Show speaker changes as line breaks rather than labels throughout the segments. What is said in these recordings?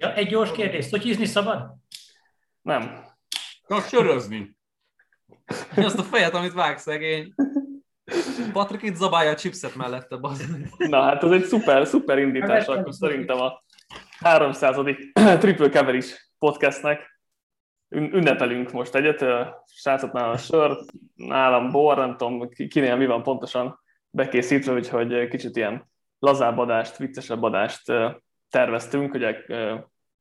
Ja, egy gyors kérdés, szotyizni szabad?
Nem.
Na, sörözni.
Azt a fejet, amit vág szegény. Patrik itt zabálja a chipset mellette, bazd.
Na hát ez egy szuper, szuper indítás, akkor szerintem a 300. Triple Coverage podcastnek ün- ünnepelünk most egyet. Srácot nálam a sör, nálam bor, nem tudom kinél mi van pontosan bekészítve, úgyhogy kicsit ilyen lazább adást, viccesebb adást terveztünk, ugye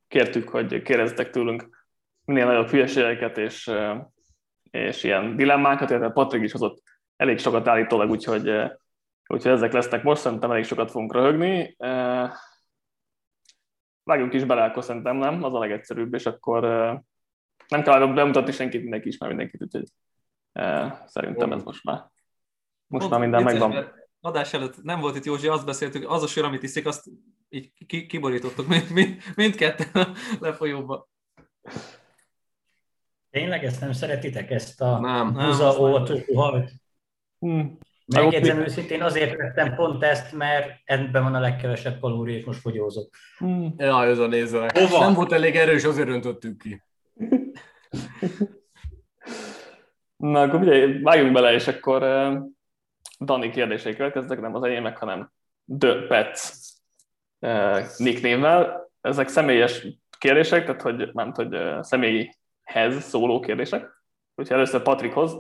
kértük, hogy kérdezzetek tőlünk minél nagyobb hülyeségeket és, és ilyen dilemmákat, illetve Patrik is hozott elég sokat állítólag, úgyhogy, úgyhogy ezek lesznek most, szerintem elég sokat fogunk röhögni. Vágjunk is bele, akkor szerintem nem, az a legegyszerűbb, és akkor nem kell bemutatni senkit, mindenki ismer mindenkit, úgyhogy szerintem ez most már, most már minden megvan.
Adás előtt nem volt itt Józsi, azt beszéltük, az a sör, amit iszik, azt így kiborítottuk mind, mind, mindketten a lefolyóba.
Tényleg ezt nem szeretitek, ezt a
nem,
buza ótóhajt? Hmm. Megjegyzem őszintén, azért vettem pont ezt, mert ebben van a legkevesebb kalória, és most fogyózok.
Hmm. Ja, ez a nézőnek. Hova? Nem volt elég erős, azért öntöttük ki.
Na, akkor ugye vágjunk bele, és akkor uh, Dani kérdései következnek, nem az enyémek, hanem The Pets nicknévvel. Ezek személyes kérdések, tehát hogy nem hogy személyhez szóló kérdések. Úgyhogy először Patrikhoz,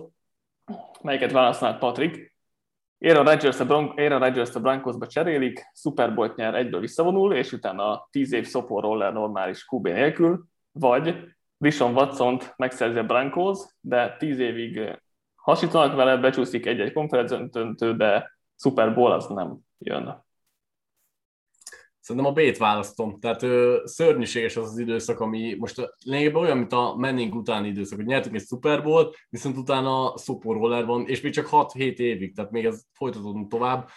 melyiket választnád Patrik? Aaron Rodgers a, Bron- Aaron Rodgers a Broncosba cserélik, Super Bowl nyer, egyből visszavonul, és utána a 10 év szopor roller normális QB nélkül, vagy Vishon watson megszerzi a Broncos, de 10 évig hasítanak vele, becsúszik egy-egy konferenciöntő, de Super Bowl az nem jön.
Szerintem a B-t választom. Tehát ö, szörnyűséges az az időszak, ami most lényegében olyan, mint a Manning utáni időszak, hogy nyertünk egy Super Bowl, viszont utána Super Roller van, és még csak 6-7 évig, tehát még ez folytatódunk tovább.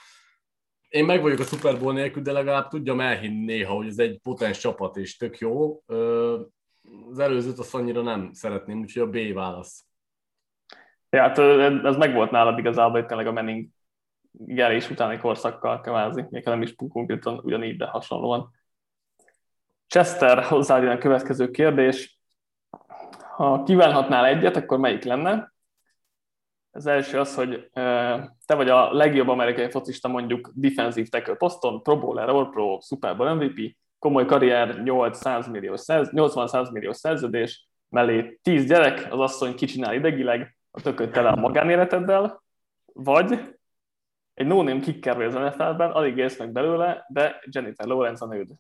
Én meg vagyok a Super Bowl nélkül, de legalább tudjam elhinni néha, hogy ez egy potens csapat, és tök jó. Ö, az előzőt azt annyira nem szeretném, úgyhogy a B válasz.
Ja, hát ez meg volt nálad igazából, hogy tényleg a Manning gelés utáni korszakkal kvázi, még nem is konkrétan ugyanígy, de hasonlóan. Chester hozzád a következő kérdés. Ha kívánhatnál egyet, akkor melyik lenne? Az első az, hogy te vagy a legjobb amerikai focista mondjuk defensive tackle poszton, Pro Bowler, All Pro, Super Bowl MVP, komoly karrier, 800 millió, 80-100 millió szerződés, mellé 10 gyerek, az asszony kicsinál idegileg, a tököt tele a magánéleteddel, vagy egy no-name kicker vagy az NFL-ben, alig élsz meg belőle, de Jennifer Lawrence a nőd.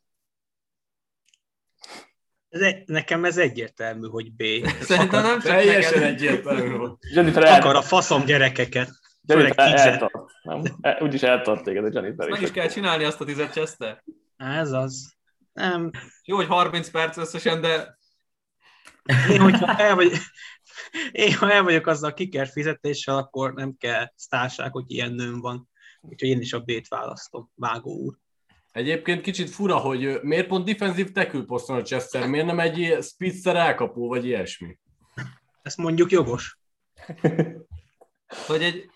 Ez egy, nekem ez egyértelmű, hogy B.
Szerintem nem csak
Teljesen egyértelmű.
Jennifer
Akar a faszom gyerekeket.
Jennifer eltart. Nem? E, úgyis eltart téged a Jennifer
Meg is kell csinálni azt a tizet Chester.
Ez az. Nem.
Jó, hogy 30 perc összesen, de...
Én, hogyha el vagy, én, ha el vagyok azzal a kiker fizetéssel, akkor nem kell sztárság, hogy ilyen nőm van. Úgyhogy én is a B-t választom, Vágó úr.
Egyébként kicsit fura, hogy miért pont defensív tekül poszton a Chester, miért nem egy spitzer elkapó, vagy ilyesmi?
Ezt mondjuk jogos.
hogy egy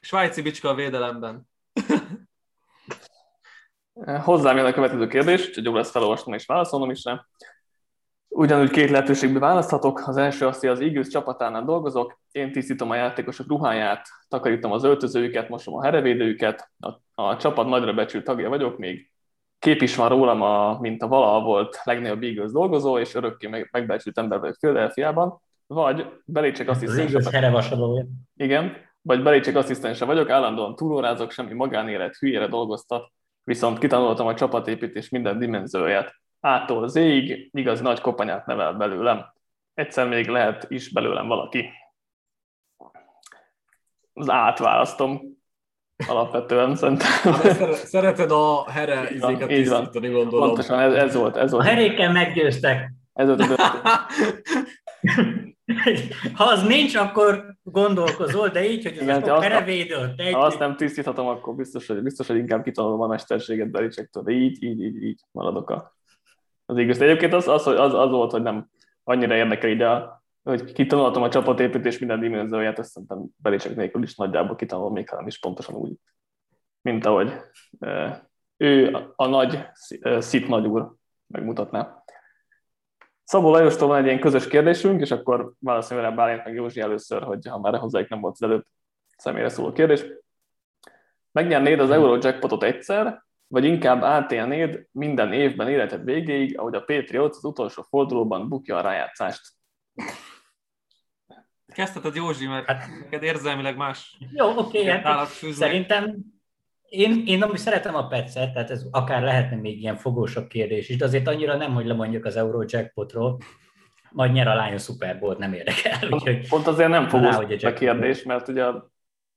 svájci bicska a védelemben.
Hozzám jön a következő kérdés, hogy jó lesz felolvasnom és válaszolnom is rá. Ugyanúgy két lehetőségbe választhatok. Az első az, hogy az Eagles csapatánál dolgozok, én tisztítom a játékosok ruháját, takarítom az öltözőjüket, mosom a herevédőjüket, a, a csapat nagyra becsült tagja vagyok, még kép is van rólam, a, mint a valaha volt legnagyobb Eagles dolgozó, és örökké meg, megbecsült ember vagyok Philadelphia-ban, vagy Belécsek asszisztense. Igen, vagy Belécsek asszisztense vagyok, állandóan túlórázok, semmi magánélet, hülyére dolgoztat, viszont kitanultam a csapatépítés minden dimenzióját ától zéig igaz nagy kopanyát nevel belőlem. Egyszer még lehet is belőlem valaki. Az átválasztom alapvetően szerintem.
Szereted a here izéket tisztítani, gondolom.
Pontosan ez, ez, volt. Ez volt.
A herékkel meggyőztek.
Ez volt a
ha az nincs, akkor gondolkozol, de így, hogy ez a herevédőt.
Ha azt nem tisztíthatom, akkor biztos, hogy, biztos, hogy inkább kitanulom a mesterséget Belicsektől, de így, így, így, így maradok a az igaz. Egyébként az, az, az, az volt, hogy nem annyira érdekel ide, hogy kitanultam a csapatépítés minden dimenzióját, ezt szerintem belécsek nélkül is nagyjából kitanulom, még hanem is pontosan úgy, mint ahogy ő a nagy szit nagyúr megmutatná. Szabó Lajostól van egy ilyen közös kérdésünk, és akkor valószínűleg Bálint meg Józsi először, hogy ha már hozzájuk nem volt az előbb személyre szóló kérdés. Megnyernéd az Eurojackpotot egyszer, vagy inkább átélnéd minden évben életed végéig, ahogy a Patriots az utolsó fordulóban bukja a rájátszást?
Kezdheted Józsi, mert hát, neked érzelmileg más.
Jó, oké, okay, hát szerintem én, én ami szeretem a petszet, tehát ez akár lehetne még ilyen fogósabb kérdés is, de azért annyira nem, hogy lemondjuk az Eurojackpotról, majd nyer a lány a Super Bowl, nem érdekel.
Úgyhogy Pont azért nem fogós a, a kérdés, mert ugye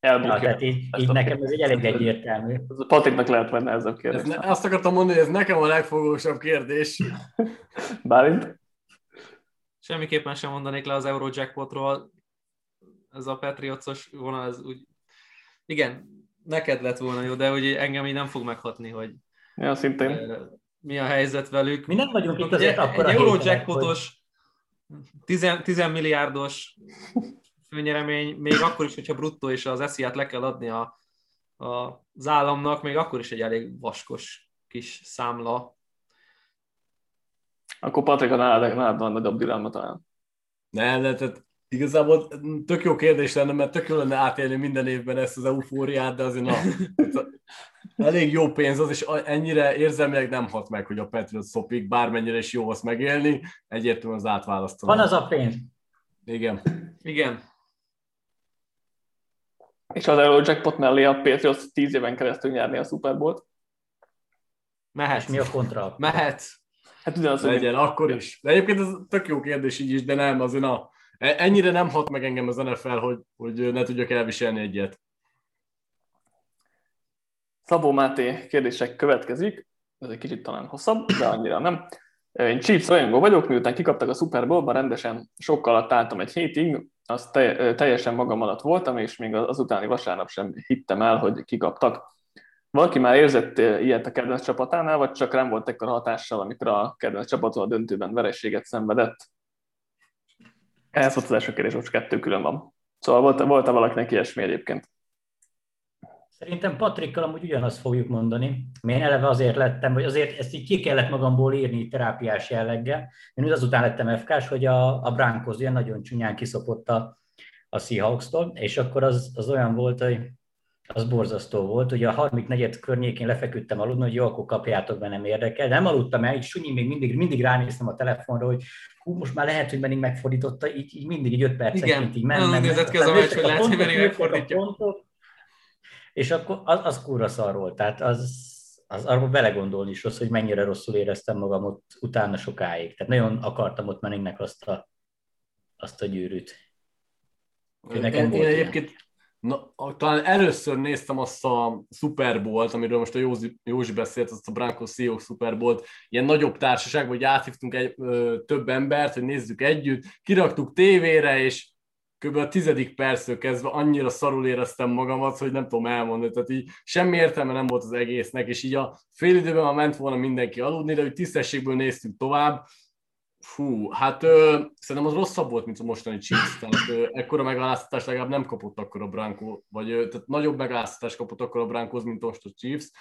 elbukja. Ja,
tehát így, így nekem ez egy elég egyértelmű.
Patriknak lehet benne ez a kérdés. Ez
ne, azt akartam mondani, hogy ez nekem a legfogósabb kérdés.
Bálint?
Semmiképpen sem mondanék le az Eurojackpotról. Ez a Patriotsos vonal, ez úgy... Igen, neked lett volna jó, de hogy engem így nem fog meghatni, hogy
ja, szintén.
mi a helyzet velük.
Mi nem vagyunk itt azért akkor
Egy Eurojackpotos, 10, 10 milliárdos főnyeremény, még akkor is, hogyha bruttó és az esziát le kell adni a, a, az államnak, még akkor is egy elég vaskos kis számla.
Akkor Patrik, a nálad, nálad van nagyobb dilemma talán.
Nem, de tehát igazából tök jó kérdés lenne, mert tök jó lenne átélni minden évben ezt az eufóriát, de azért na, elég jó pénz az, és ennyire érzelmileg nem hat meg, hogy a Patriot szopik, bármennyire is jó azt megélni, egyértelműen az átválasztanom.
Van az a pénz.
Igen.
Igen.
És az Eurojackpot mellé a Patriots 10 éven keresztül nyerni a Super Bowl-t.
Mehet. mi a kontra?
Mehet.
Hát ugyanaz, Legyen, hogy... akkor is. De egyébként ez tök jó kérdés így is, de nem, azért a, e- ennyire nem hat meg engem az NFL, hogy, hogy ne tudjak elviselni egyet.
Szabó Máté kérdések következik, ez egy kicsit talán hosszabb, de annyira nem. Én Chiefs rajongó vagyok, miután kikaptak a Super Bowl-ban, rendesen sokkal alatt álltam egy hétig, az teljesen magam alatt voltam, és még az utáni vasárnap sem hittem el, hogy kikaptak. Valaki már érzett ilyet a kedvenc csapatánál, vagy csak nem volt ekkor hatással, amikor a kedvenc csapatról a döntőben verességet szenvedett? Ez volt az első kérdés, most kettő külön van. Szóval volt, volt-e valakinek ilyesmi egyébként?
Szerintem Patrikkal amúgy ugyanazt fogjuk mondani. Én eleve azért lettem, hogy azért ezt így ki kellett magamból írni terápiás jelleggel. Én azután lettem fk hogy a, a Broncos ilyen nagyon csúnyán kiszopott a, a Seahawks-tól, és akkor az, az olyan volt, hogy az borzasztó volt. Ugye a 34. környékén lefeküdtem aludni, hogy jó, akkor kapjátok be, nem érdekel. De nem aludtam el, így sunyi még mindig, mindig ránéztem a telefonra, hogy hú, most már lehet, hogy Benning megfordította, így, így mindig így 5 percenként így
ment. Igen, nézett ki az a meccs, hogy lehet, hogy megfordítja.
És akkor az, az kurva szar volt. Tehát az, az arra belegondolni is rossz, hogy mennyire rosszul éreztem magam ott utána sokáig. Tehát nagyon akartam ott Manningnek azt a, azt a gyűrűt.
Nekem én, én egyébként Na, talán először néztem azt a Super Bowl-t, amiről most a Józsi, Józsi beszélt, azt a Brankos Seahawks Super Bowl-t, ilyen nagyobb társaság, hogy áthívtunk egy, ö, több embert, hogy nézzük együtt, kiraktuk tévére, és kb. a tizedik perctől kezdve annyira szarul éreztem magamat, hogy nem tudom elmondani, tehát így semmi értelme nem volt az egésznek, és így a fél időben már ment volna mindenki aludni, de hogy tisztességből néztük tovább, Fú, hát ö, szerintem az rosszabb volt, mint a mostani Chiefs, tehát ö, ekkora megaláztatást legalább nem kapott akkor a Branko, vagy ö, tehát nagyobb megaláztatást kapott akkor a Brankos, mint most a Chiefs.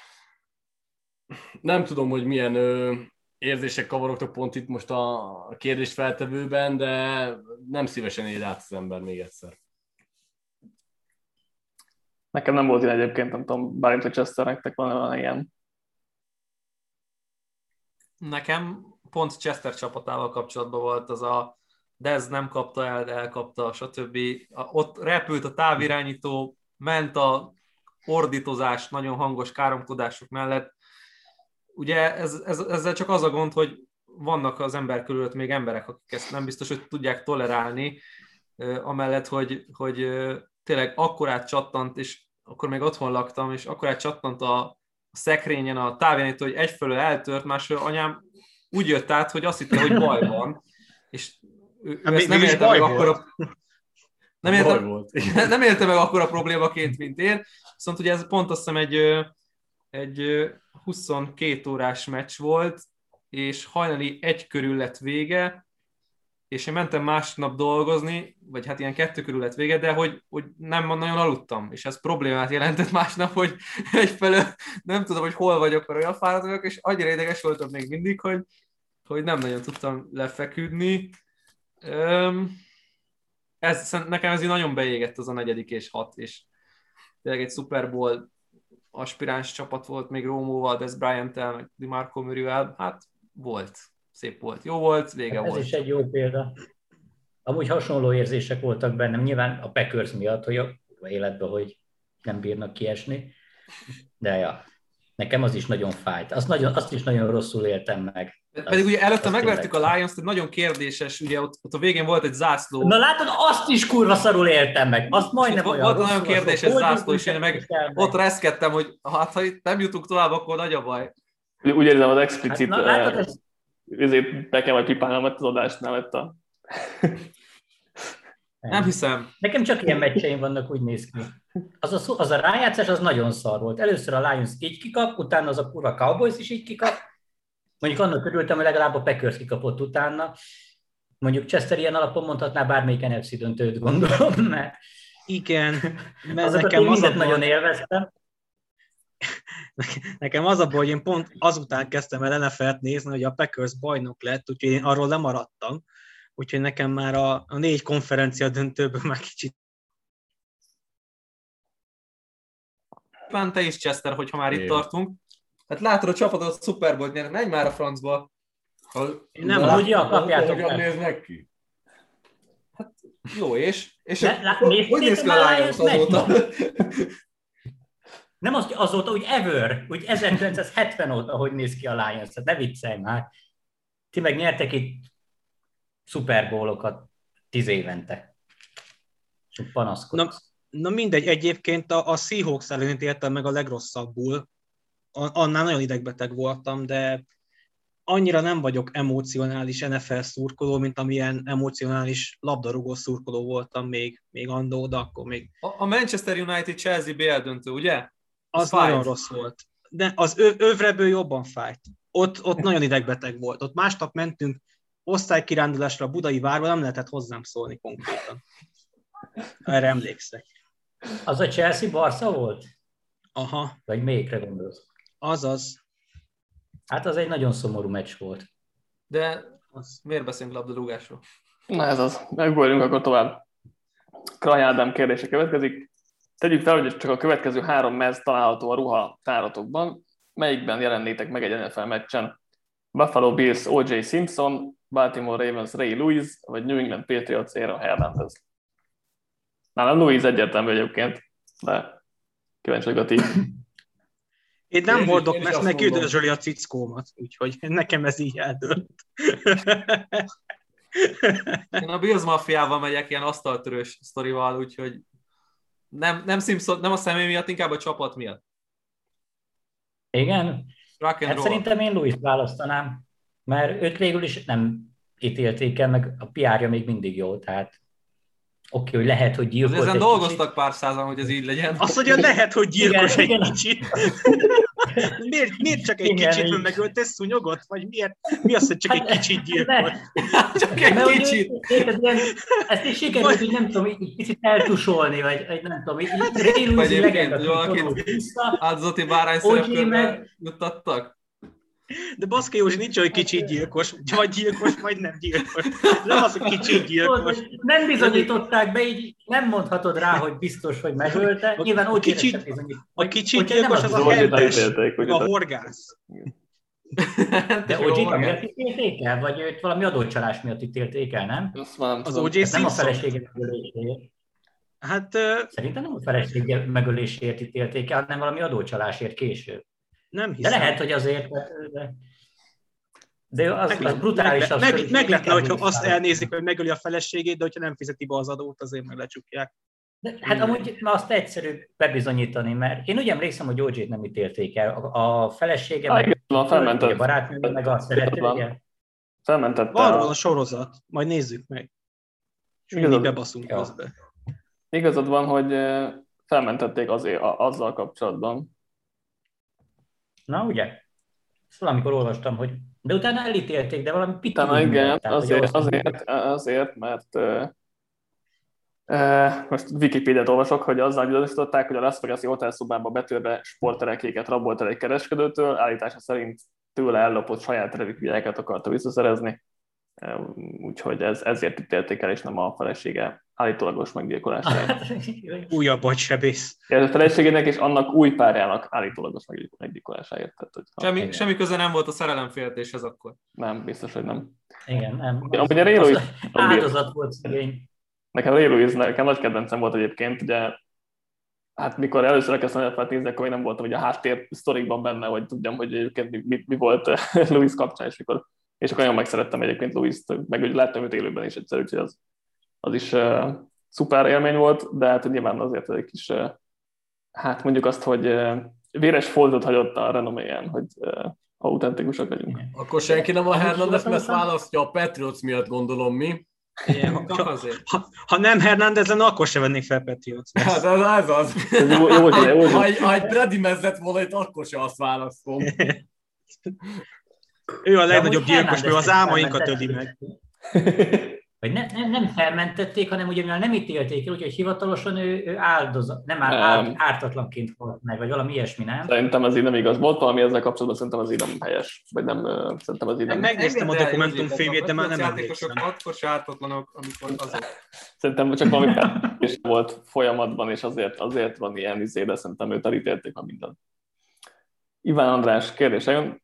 Nem tudom, hogy milyen ö, érzések kavarogtak pont itt most a kérdés feltevőben, de nem szívesen él át az ember még egyszer.
Nekem nem volt ilyen egyébként, nem tudom, bármint, hogy Chester nektek van ilyen.
Nekem pont Chester csapatával kapcsolatban volt az a Dez nem kapta el, de elkapta, stb. Ott repült a távirányító, ment a ordítozás, nagyon hangos káromkodások mellett. Ugye ez, ez, ezzel csak az a gond, hogy vannak az ember körülött még emberek, akik ezt nem biztos, hogy tudják tolerálni, amellett, hogy, hogy tényleg akkorát csattant, és akkor még otthon laktam, és akkorát csattant a, szekrényen a távirányító, hogy egyfelől eltört, másfelől anyám úgy jött át, hogy azt hitte, hogy baj van, és ő, hát ezt nem élte meg akkor a... Nem élte, nem élte meg akkor a problémaként, mint én. Viszont ugye ez pont azt hiszem egy, egy 22 órás meccs volt, és hajnali egy körül lett vége, és én mentem másnap dolgozni, vagy hát ilyen kettő körül lett vége, de hogy, hogy nem nagyon aludtam, és ez problémát jelentett másnap, hogy egyfelől nem tudom, hogy hol vagyok, mert olyan fáradt vagyok, és annyira ideges voltam még mindig, hogy hogy nem nagyon tudtam lefeküdni. Ez, nekem ez így nagyon beégett az a negyedik és hat, és tényleg egy Super aspiráns csapat volt még Rómóval, Des Bryant-tel, meg DiMarco Murray-vel, hát volt, szép volt, jó volt, vége
Hát ez
volt.
is egy jó példa. Amúgy hasonló érzések voltak bennem, nyilván a Packers miatt, hogy a életben, hogy nem bírnak kiesni, de ja, nekem az is nagyon fájt. Azt, nagyon, azt is nagyon rosszul éltem meg.
Pedig ugye előtte megvertük a. Lions-t, egy nagyon kérdéses, ugye ott, ott a végén volt egy zászló,
Na látod, azt is kurva szarul éltem meg. Azt majdnem olyan
volt nagyon kérdéses zászló, és én meg ott reszkedtem, hogy hát ha itt nem jutunk tovább, akkor nagy a baj.
Úgy érzem, az
Hát,
explicit
na, látod,
hát,
ez,
ezért be kell majd pipálnom az adásnál itt a...
Nem hiszem.
Nekem csak ilyen meccseim vannak, úgy néz ki. Az a, szó- az a rájátszás az nagyon szar volt. Először a Lions így kikap, utána az a kurva Cowboys is így kikap. Mondjuk annak örültem, hogy legalább a Packers kikapott utána. Mondjuk Chester ilyen alapon mondhatná bármelyik NFC döntőt, gondolom, mert
Igen, mert
azokat
nekem az, a
nagyon élveztem.
nekem az a baj, hogy én pont azután kezdtem el NFL-t nézni, hogy a Packers bajnok lett, úgyhogy én arról lemaradtam. Úgyhogy nekem már a, a négy konferencia döntőből már kicsit
Van te is, Chester, hogyha már itt tartunk. Hát látod a csapatot a Super Bowl nyerni, menj már a francba.
Én nem
Amúgy ja, kapjátok
Hogyan
meg.
néznek ki?
Jó, és? És
Le-
akkor
lá-
hogy
néztétek
néz ki a
a
Lions azóta?
Nem az, azóta, úgy ever, úgy 1970 óta, hogy néz ki a Lions, tehát ne viccelj már. Ti meg nyertek itt Super Bowlokat tíz évente. És panaszkodsz.
Na mindegy, egyébként a, a Seahawks ellen éltem meg a legrosszabbul. Annál nagyon idegbeteg voltam, de annyira nem vagyok emocionális NFL szurkoló, mint amilyen emocionális labdarúgó szurkoló voltam még, még andó, de akkor még
A a Manchester United Chelsea BL döntő, ugye?
az
fájt.
nagyon rossz volt. De az öv, övreből jobban fájt. Ott, ott nagyon idegbeteg volt. Ott másnap mentünk osztálykirándulásra a budai várba, nem lehetett hozzám szólni konkrétan. Erre emlékszek.
Az a Chelsea Barca volt?
Aha,
Vagy melyikre gondolsz?
Azaz.
Hát az egy nagyon szomorú meccs volt.
De
Az.
miért beszélünk labdarúgásról?
Na ez az. Megbolyunk akkor tovább. Kraj Ádám kérdése következik. Tegyük fel, hogy csak a következő három mez található a ruha táratokban. Melyikben jelennétek meg egy NFL meccsen? Buffalo Bills O.J. Simpson, Baltimore Ravens Ray Lewis, vagy New England Patriots Aaron Hernandez? Nálam Lewis egyértelmű egyébként, de kíváncsi vagyok a ti.
Én nem
Én
hordok,
én
mert meg üdvözöli a cickómat, úgyhogy nekem ez így eldőlt.
Én a Bills Mafiával megyek ilyen asztaltörős sztorival, úgyhogy nem, nem, Simpson, nem a személy miatt, inkább a csapat miatt.
Igen?
Rock
Hát
roll.
szerintem én Louis választanám, mert őt végül is nem ítélték el, meg a PR-ja még mindig jó, tehát oké, hogy lehet, hogy
Az
gyilkolt
ezen
egy
dolgoztak pár százan, hogy ez így legyen.
Azt mondja, lehet, hogy gyilkos
Igen,
egy
igen.
kicsit. miért, miért csak egy
Igen,
kicsit, mert megölte szúnyogot? Vagy miért? Mi az, hogy csak egy
Hát,
kicsit gyilkos?
Ne,
Csak egy
mert
kicsit.
érted, ilyen- Ezt is sikerült, hogy nem tudom, így picit eltusolni, vagy, vagy nem tudom, így Ray Lewis
Egyébként,
legenda,
hogy valaki-
tudod, vissza,
Áldozati bárány szerepkörbe
meg-
juttattak?
De Baszki Józsi nincs olyan kicsit gyilkos, vagy gyilkos, vagy nem gyilkos. Nem az, hogy kicsit
Tudod,
gyilkos.
nem bizonyították be, így nem mondhatod rá, hogy biztos, hogy megölte.
A-
Nyilván
a
úgy
kicsit-
bizonyít.
A
nem
gyilkos az a hentes,
elítélték,
meg
ugye?
a horgász.
De
magát.
miért ítélték el? Vagy őt valami adócsalás miatt ítélték el, nem?
Azt már nem
Az. O.J.
Ez nem a
Simpson?
felesége megöléséért.
Hát
Szerintem nem a felesége megöléséért ítélték el, hanem valami adócsalásért később.
Nem
De
hiszem.
lehet, hogy azért... De, de az,
Meg,
az brutális.
meg,
az,
meg,
hogy
meg lehetne, hogyha azt
választ.
elnézik, hogy megöli a feleségét, de hogyha nem fizeti be az adót, azért meg lecsukják.
De, hát amúgy ma azt egyszerű bebizonyítani, mert én úgy emlékszem, hogy OJ-t nem ítélték el. A, a felesége,
Ah,
meg
van,
a
felmentett.
barátnője, meg a szeretője.
Felmentette
Van
a-
róla sorozat, majd nézzük meg. És
Igazad-
mindig bebaszunk
Jó.
közbe.
Igazad van, hogy eh, felmentették azért a- azzal kapcsolatban.
Na ugye? Valamikor olvastam, hogy de utána elítélték, de valami pici.
Utána igen,
Tehát,
azért, azért, azért, mert uh, most Wikipédiát olvasok, hogy azzal gyanúsították, hogy a Las Vegas-i hotelszobába betörve sporterekéket rabolt el egy kereskedőtől, állítása szerint tőle ellopott saját relikviákat akarta visszaszerezni, úgyhogy ez, ezért ítélték el, és nem a felesége állítólagos meggyilkolására.
Újabb agysebész.
Ez a feleségének és annak új párjának állítólagos meggyilkolásáért. Tehát, hogy
semmi, semmi köze nem volt a szerelemféltéshez akkor.
Nem, biztos, hogy nem.
Igen, nem.
Amúgy a Ray Lewis,
áldozat volt szegény.
Nekem Ray Lewis, nekem nagy kedvencem volt egyébként, ugye hát mikor először elkezdtem el nézni, akkor én nem voltam ugye a háttér sztorikban benne, hogy tudjam, hogy egyébként mi, mi, mi volt Louis kapcsán, és mikor és akkor nagyon megszerettem egyébként Louis-t, meg hogy láttam őt élőben is egyszer, úgyhogy az, az is uh, szuper élmény volt, de hát nyilván azért egy kis, uh, hát mondjuk azt, hogy uh, véres foltot hagyott a renoméján, hogy uh, autentikusak vagyunk.
Akkor senki nem a Hernandez mert választja a Patriots miatt, gondolom mi.
Igen, ha, azért. Ha, ha nem Hernándezen, akkor se vennék fel Patriots.
Hát ez az. az. Ez jó, jó, jó, jó, jó. Ha, egy, ha egy Brady mezzett volna, itt akkor se azt választom.
ő a legnagyobb gyilkos, ő az álmainkat öli meg.
Vagy ne, nem, nem felmentették, hanem ugye mivel nem ítélték el, úgyhogy hivatalosan ő, ő áldozat, nem, áld, nem. ártatlanként volt meg, vagy valami ilyesmi, nem?
Szerintem ez így nem igaz. Volt valami ezzel kapcsolatban, szerintem ez így nem helyes. Vagy nem, szerintem ez így nem.
Megnéztem a dokumentumfilmjét, de már nem emlékszem.
Akkor se ártatlanok, amikor azok.
Szerintem csak valami is volt folyamatban, és azért, azért van ilyen izé, de szerintem őt elítélték a mindent. Iván András kérdése jön.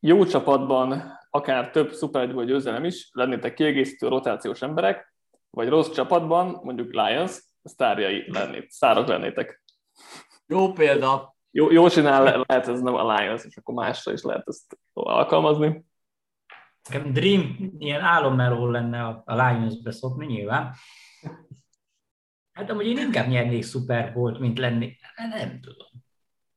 Jó csapatban akár több szuper győzelem is, lennétek kiegészítő rotációs emberek, vagy rossz csapatban, mondjuk Lions, sztárjai lennét, sztárok lennétek.
Jó példa.
Jó, jó csinál, lehet ez nem a Lions, és akkor másra is lehet ezt alkalmazni.
Nekem Dream ilyen álommeló lenne a, a Lions-be szokni nyilván. Hát amúgy én inkább nyernék szuper volt, mint lenni. Nem tudom.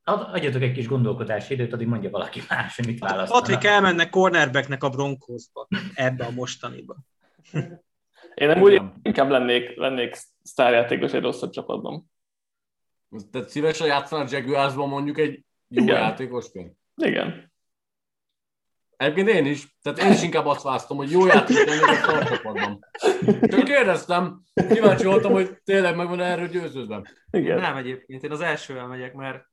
Adjatok egy kis gondolkodási időt, addig mondja valaki más, mit választ.
Patrik elmenne cornerbacknek a Broncosba, ebbe a mostaniba.
Én nem úgy inkább lennék, lennék sztárjátékos egy rosszabb csapatban.
Tehát szívesen játszanak Jaguarsban mondjuk egy jó Igen. játékosként?
Igen.
Egyébként én is. Tehát én is inkább azt választom, hogy jó játék lennék egy szarcsapatban. Csak kérdeztem, kíváncsi voltam, hogy tényleg megvan erről győződve.
Igen. Nem egyébként, én az elsővel megyek, mert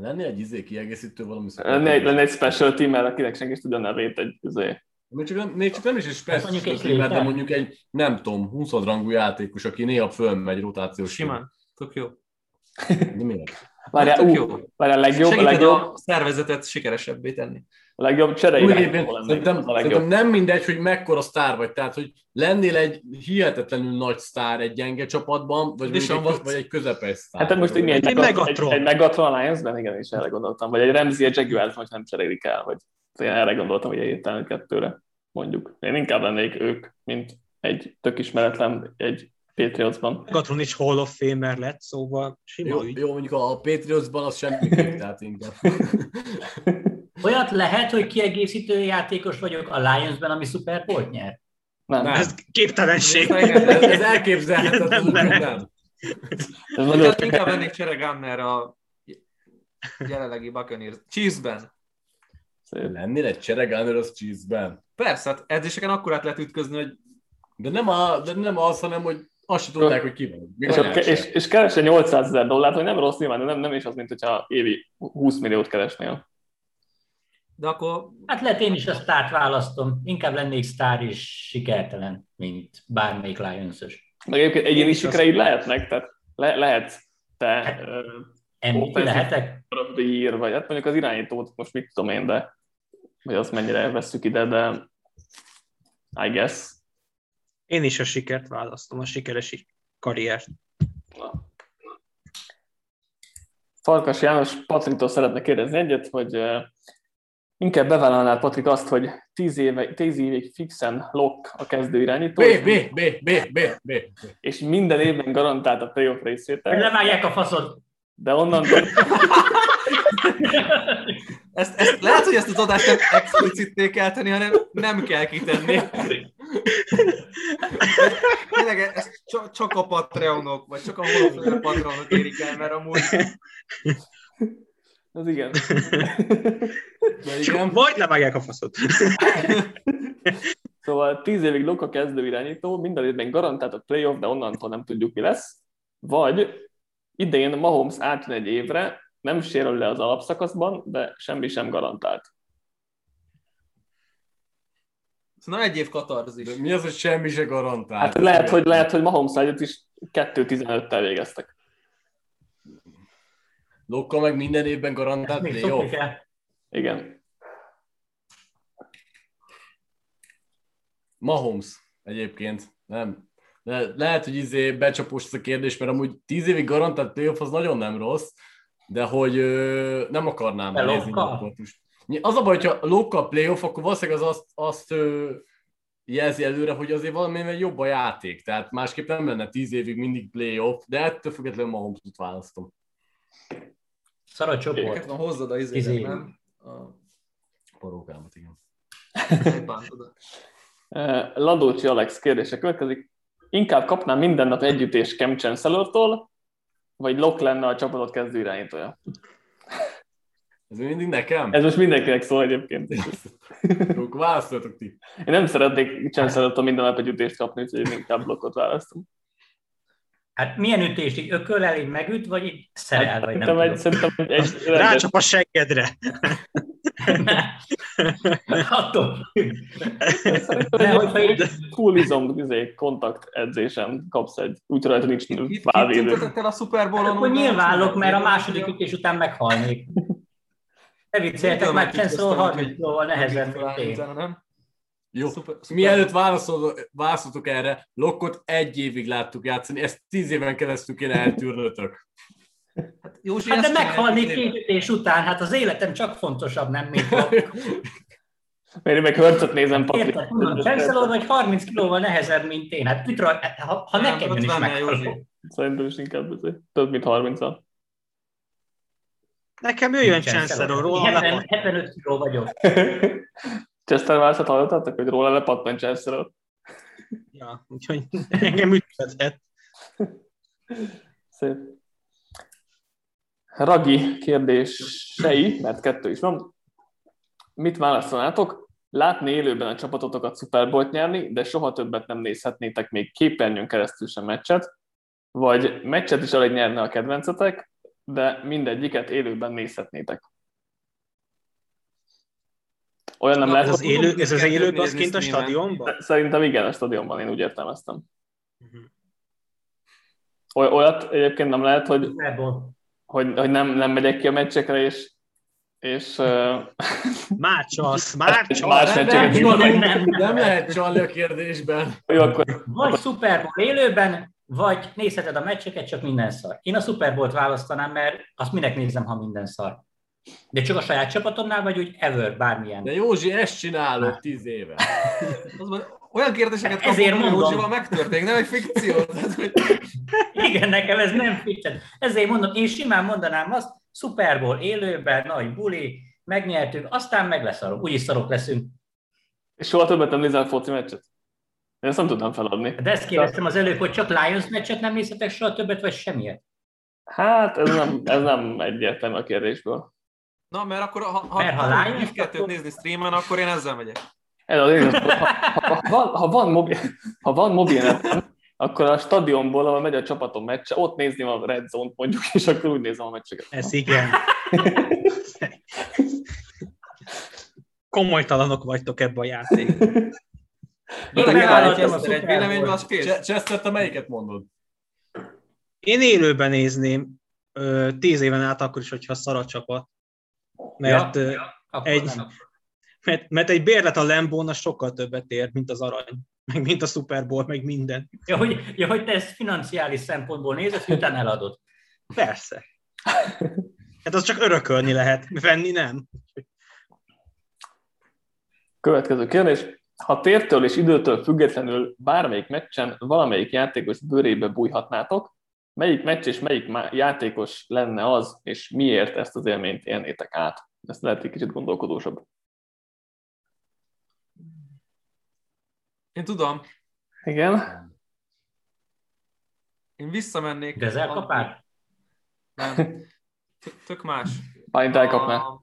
lenne egy izé kiegészítő valami
Lenne egy, lenne egy special team akinek senki is tudja nevét egy izé.
Még csak, nem, még csak nem is egy special hát mondjuk team, de mondjuk egy, nem tudom, 20 rangú játékos, aki néha fölmegy rotációs.
Simán, tök jó.
De miért?
Várjál, ú, várjál, a legjobb, a legjobb.
a szervezetet sikeresebbé tenni.
A legjobb cserei.
Szerintem, szerintem nem mindegy, hogy mekkora sztár vagy, tehát hogy lennél egy hihetetlenül nagy sztár egy gyenge csapatban, vagy, egy, vagy egy közepes sztár.
Hát most egy, egy, egy, Megatron. Egy, egy Megatron Alliance-ben, igen, is erre gondoltam. Vagy egy Remzi, egy Jaguars most nem cserélik el, vagy én erre gondoltam, hogy egy kettőre mondjuk. Én inkább lennék ők, mint egy tök ismeretlen, egy Patriotsban.
Gatron is Hall of Famer lett, szóval
sima jó, ügy. jó, mondjuk a Patriotsban az semmi, tehát inkább.
Olyat lehet, hogy kiegészítő játékos vagyok a Lionsben, ami Super Bowl nyer?
Nem. nem. Ez képtelenség.
Ez elképzelhetetlen. Nem. nem.
nem. Ez inkább vennék Csere Gunner a jelenlegi Buccaneers. Cheese-ben.
Lennél egy Csere Gunner az Cheese-ben?
Persze, hát edzéseken akkor át lehet ütközni, hogy
de nem, a, de nem az, hanem hogy azt sem tudták, hogy ki van.
és, a, és, és keresne 800 ezer dollárt, hogy nem rossz nyilván, de nem, nem is az, mint hogyha évi 20 milliót keresnél.
De akkor...
Hát lehet én is a sztárt választom. Inkább lennék sztár és sikertelen, mint bármelyik Lions-ös.
Meg egyébként egyéni sikereid lehetnek, tehát le, lehet te hát,
uh, lehetek?
Ír, vagy hát mondjuk az irányítót most mit tudom én, de hogy azt mennyire veszük ide, de I guess.
Én is a sikert választom, a sikeres karriert. Na.
Farkas János Patriktól szeretne kérdezni egyet, hogy inkább bevállalnál, Patrik, azt, hogy tíz, éve, tíz évig fixen lock a kezdő irányító.
B, B, B, B, B, B.
És minden évben garantált a playoff részvétel.
Hogy levágják a faszod.
De onnan...
ezt, ezt, lehet, hogy ezt az adást nem explicitté kell tenni, hanem nem kell kitenni. Tényleg ezt csak a Patreonok, vagy csak a holoflőre Patreonok érik el, mert amúgy...
Az igen.
De igen. Vagy levágják a faszot.
Szóval tíz évig Luka kezdő irányító, minden évben garantált a playoff, de onnantól nem tudjuk mi lesz. Vagy idén Mahomes átjön egy évre, nem sérül le az alapszakaszban, de semmi sem garantált.
Szerintem egy év katarzis.
De mi az, hogy semmi se garantált?
Hát lehet, hogy, lehet, hogy Mahomes együtt is 2-15-tel végeztek.
Lokka meg minden évben garantált playoff.
Igen.
Mahomes egyébként, nem. De lehet, hogy izé becsapós ez a kérdés, mert amúgy 10 évig garantált playoff az nagyon nem rossz, de hogy ö, nem akarnám
De
nézni most. Az a baj, hogyha Lokka playoff, akkor valószínűleg az azt, azt ö, jelzi előre, hogy azért valamivel jobb a játék. Tehát másképp nem lenne 10 évig mindig playoff, de ettől függetlenül Mahomes-ot választom.
Szar a csoport.
van hozzad a izédet,
év.
nem? A
Parókámat, igen.
Eh, Ladócsi Alex kérdése következik. Inkább kapnám minden nap együttés Cam Chancellor-tól, vagy Lok lenne a csapatot kezdő irányítója?
Ez még mindig nekem?
Ez most mindenkinek szól egyébként.
Jó, akkor választhatok ti.
Én nem szeretnék Chancellor-tól minden nap egy ütést kapni, úgyhogy én inkább blokkot választom.
Hát milyen ütést így ököllel, így megüt, vagy így szerel, vagy nem tudom.
szerintem egy, egy
Rácsap a seggedre.
Attól.
Szerintem
hogyha így
full izom izé, kontakt edzésen kapsz egy, úgy rajta nincs
Itt, itt
válvédő.
tüntetettél a Super Bowl-on?
akkor
onnan,
nyilvánlok, mert a második ütés után meghalnék. Ne vicceljetek,
Tudom,
már Chancellor
tisztáztam,
30
hogy
kilóval nehezebb, mint én.
Jó.
Szuper- szuper.
Mielőtt válaszol- válaszoltok erre, Lokkot egy évig láttuk játszani, ezt tíz éven keresztül kéne eltűrnötök.
Hát, Józsi,
Hát de
tíz
két után, hát az életem csak fontosabb, nem mint a...
Mert én meg Hörcöt nézem, Patrik.
Chancellor vagy 30 kilóval nehezebb, mint én. Hát rajta, ha, ha
Nem,
nekem is
50-nel, Józsi.
meghalok.
Szerintem is inkább több mint 30 -al.
Nekem jöjjön Chancellor, róla
70,
lepad.
75 kiló vagyok.
Chester Miles-et hallottatok, hogy róla lepattan Chancellor?
Ja, úgyhogy engem üthetett.
Szép. Ragi kérdései, mert kettő is van. Mit válaszolnátok? Látni élőben a csapatotokat Super Bowl-t nyerni, de soha többet nem nézhetnétek még képernyőn keresztül sem meccset, vagy meccset is alig nyerne a kedvencetek, de mindegyiket élőben nézhetnétek. Olyan nem
Na,
lehet,
ez az élő, ez az élő az kint a stadionban?
Szerintem igen, a stadionban én úgy értelmeztem. Oly- Olyat egyébként nem lehet, hogy hogy, hogy nem, nem megyek ki a meccsekre, és, és uh,
Már csalsz, már csalsz.
Nem, nem,
Nem, nem.
nem lehet csalni a kérdésben.
jó, akkor
Vagy Super Bowl élőben, vagy nézheted a meccseket, csak minden szar. Én a Super Bowl-t választanám, mert azt minek nézem, ha minden szar. De csak a saját csapatomnál, vagy úgy ever, bármilyen.
De Józsi, ezt csinálod tíz éve.
Az van, olyan kérdéseket
Hát ezért
kapok, hogy
mondom.
Józsival megtörténik, nem egy fikció. Tehát, hogy
Igen, nekem ez nem fiction. Ezért mondom, én simán mondanám azt, Super Bowl élőben, nagy buli, megnyertük, aztán meg leszarom. Úgyis szarok leszünk.
és soha többet nem nézel foci meccset. Én ezt nem tudnám feladni.
De ezt kérdeztem az előbb, hogy csak Lions meccset nem nézhetek soha többet, vagy semmiet.
Hát ez nem, ez nem egyértelmű a kérdésből.
Na, mert akkor ha, ha,
Mert ha
ha
Lions,
mindkettőt
akkor-
nézni streamen, akkor én ezzel megyek.
Ez az igaz. Ha, ha, ha, van, ha, van mobil, ha van mobilnetem, akkor a stadionból, ahol megy a csapatom meccse, ott nézném a Red Zone-t mondjuk, és akkor úgy nézem a meccseket.
Ez igen. Komolytalanok vagytok ebbe a játékban.
Én
ezt egy véleményben, az kész.
Ch- Chester, te melyiket mondod?
Én élőben nézném tíz éven át akkor is, hogyha szar a csapat. Mert,
Ja,
egy,
nem.
mert, mert egy bérlet a Lembón sokkal többet ér, mint az arany. Meg mint a Super Bowl, meg minden.
Ja, hogy, ja, hogy te ezt financiális szempontból nézed, hogy utána eladod.
Persze. Hát az csak örökölni lehet, venni nem.
Következő kérdés. Ha tértől és időtől függetlenül bármelyik meccsen valamelyik játékos bőrébe bújhatnátok, melyik meccs és melyik játékos lenne az, és miért ezt az élményt élnétek át? Ezt lehet egy kicsit gondolkodósabb.
Én tudom,
Igen.
én visszamennék.
Gözelkapár?
Nem. T- Tök más.
Bálint elkapná.
A-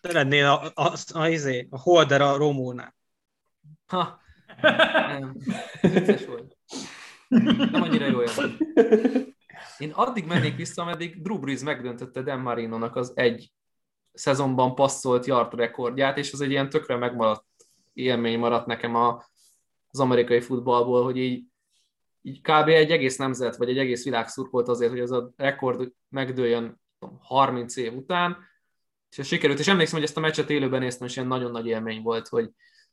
Szeretnél a, a, a, a, izé, a holder a Romulnál.
Ha, nem. Vicces volt. Nem annyira jó élmény. Én addig mennék vissza, ameddig Drew Brees megdöntötte Dan Marino-nak az egy szezonban passzolt yard rekordját, és az egy ilyen tökre megmaradt élmény maradt nekem a, az amerikai futballból, hogy így, így kb. egy egész nemzet, vagy egy egész világ szurkolt azért, hogy ez a rekord megdőljön 30 év után, és sikerült, és emlékszem, hogy ezt a meccset élőben néztem, és ilyen nagyon nagy élmény volt, hogy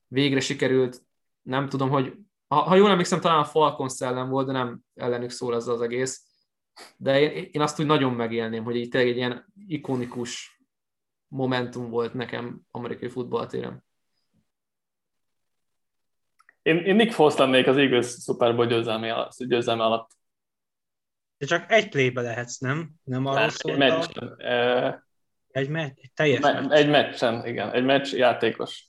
végre sikerült, nem tudom, hogy ha, ha jól emlékszem, talán a Falcon szellem volt, de nem ellenük szól ez az egész, de én, én azt úgy nagyon megélném, hogy így tényleg egy ilyen ikonikus momentum volt nekem amerikai futballtéren.
Én, én Nick Foles lennék az Eagles Super Bowl győzelme alatt. Győzelme alatt.
De csak egy playbe lehetsz, nem? Nem arról
Egy meccsen.
Egy, me- egy teljes
me- meccs. Egy meccsen, igen. Egy meccs játékos.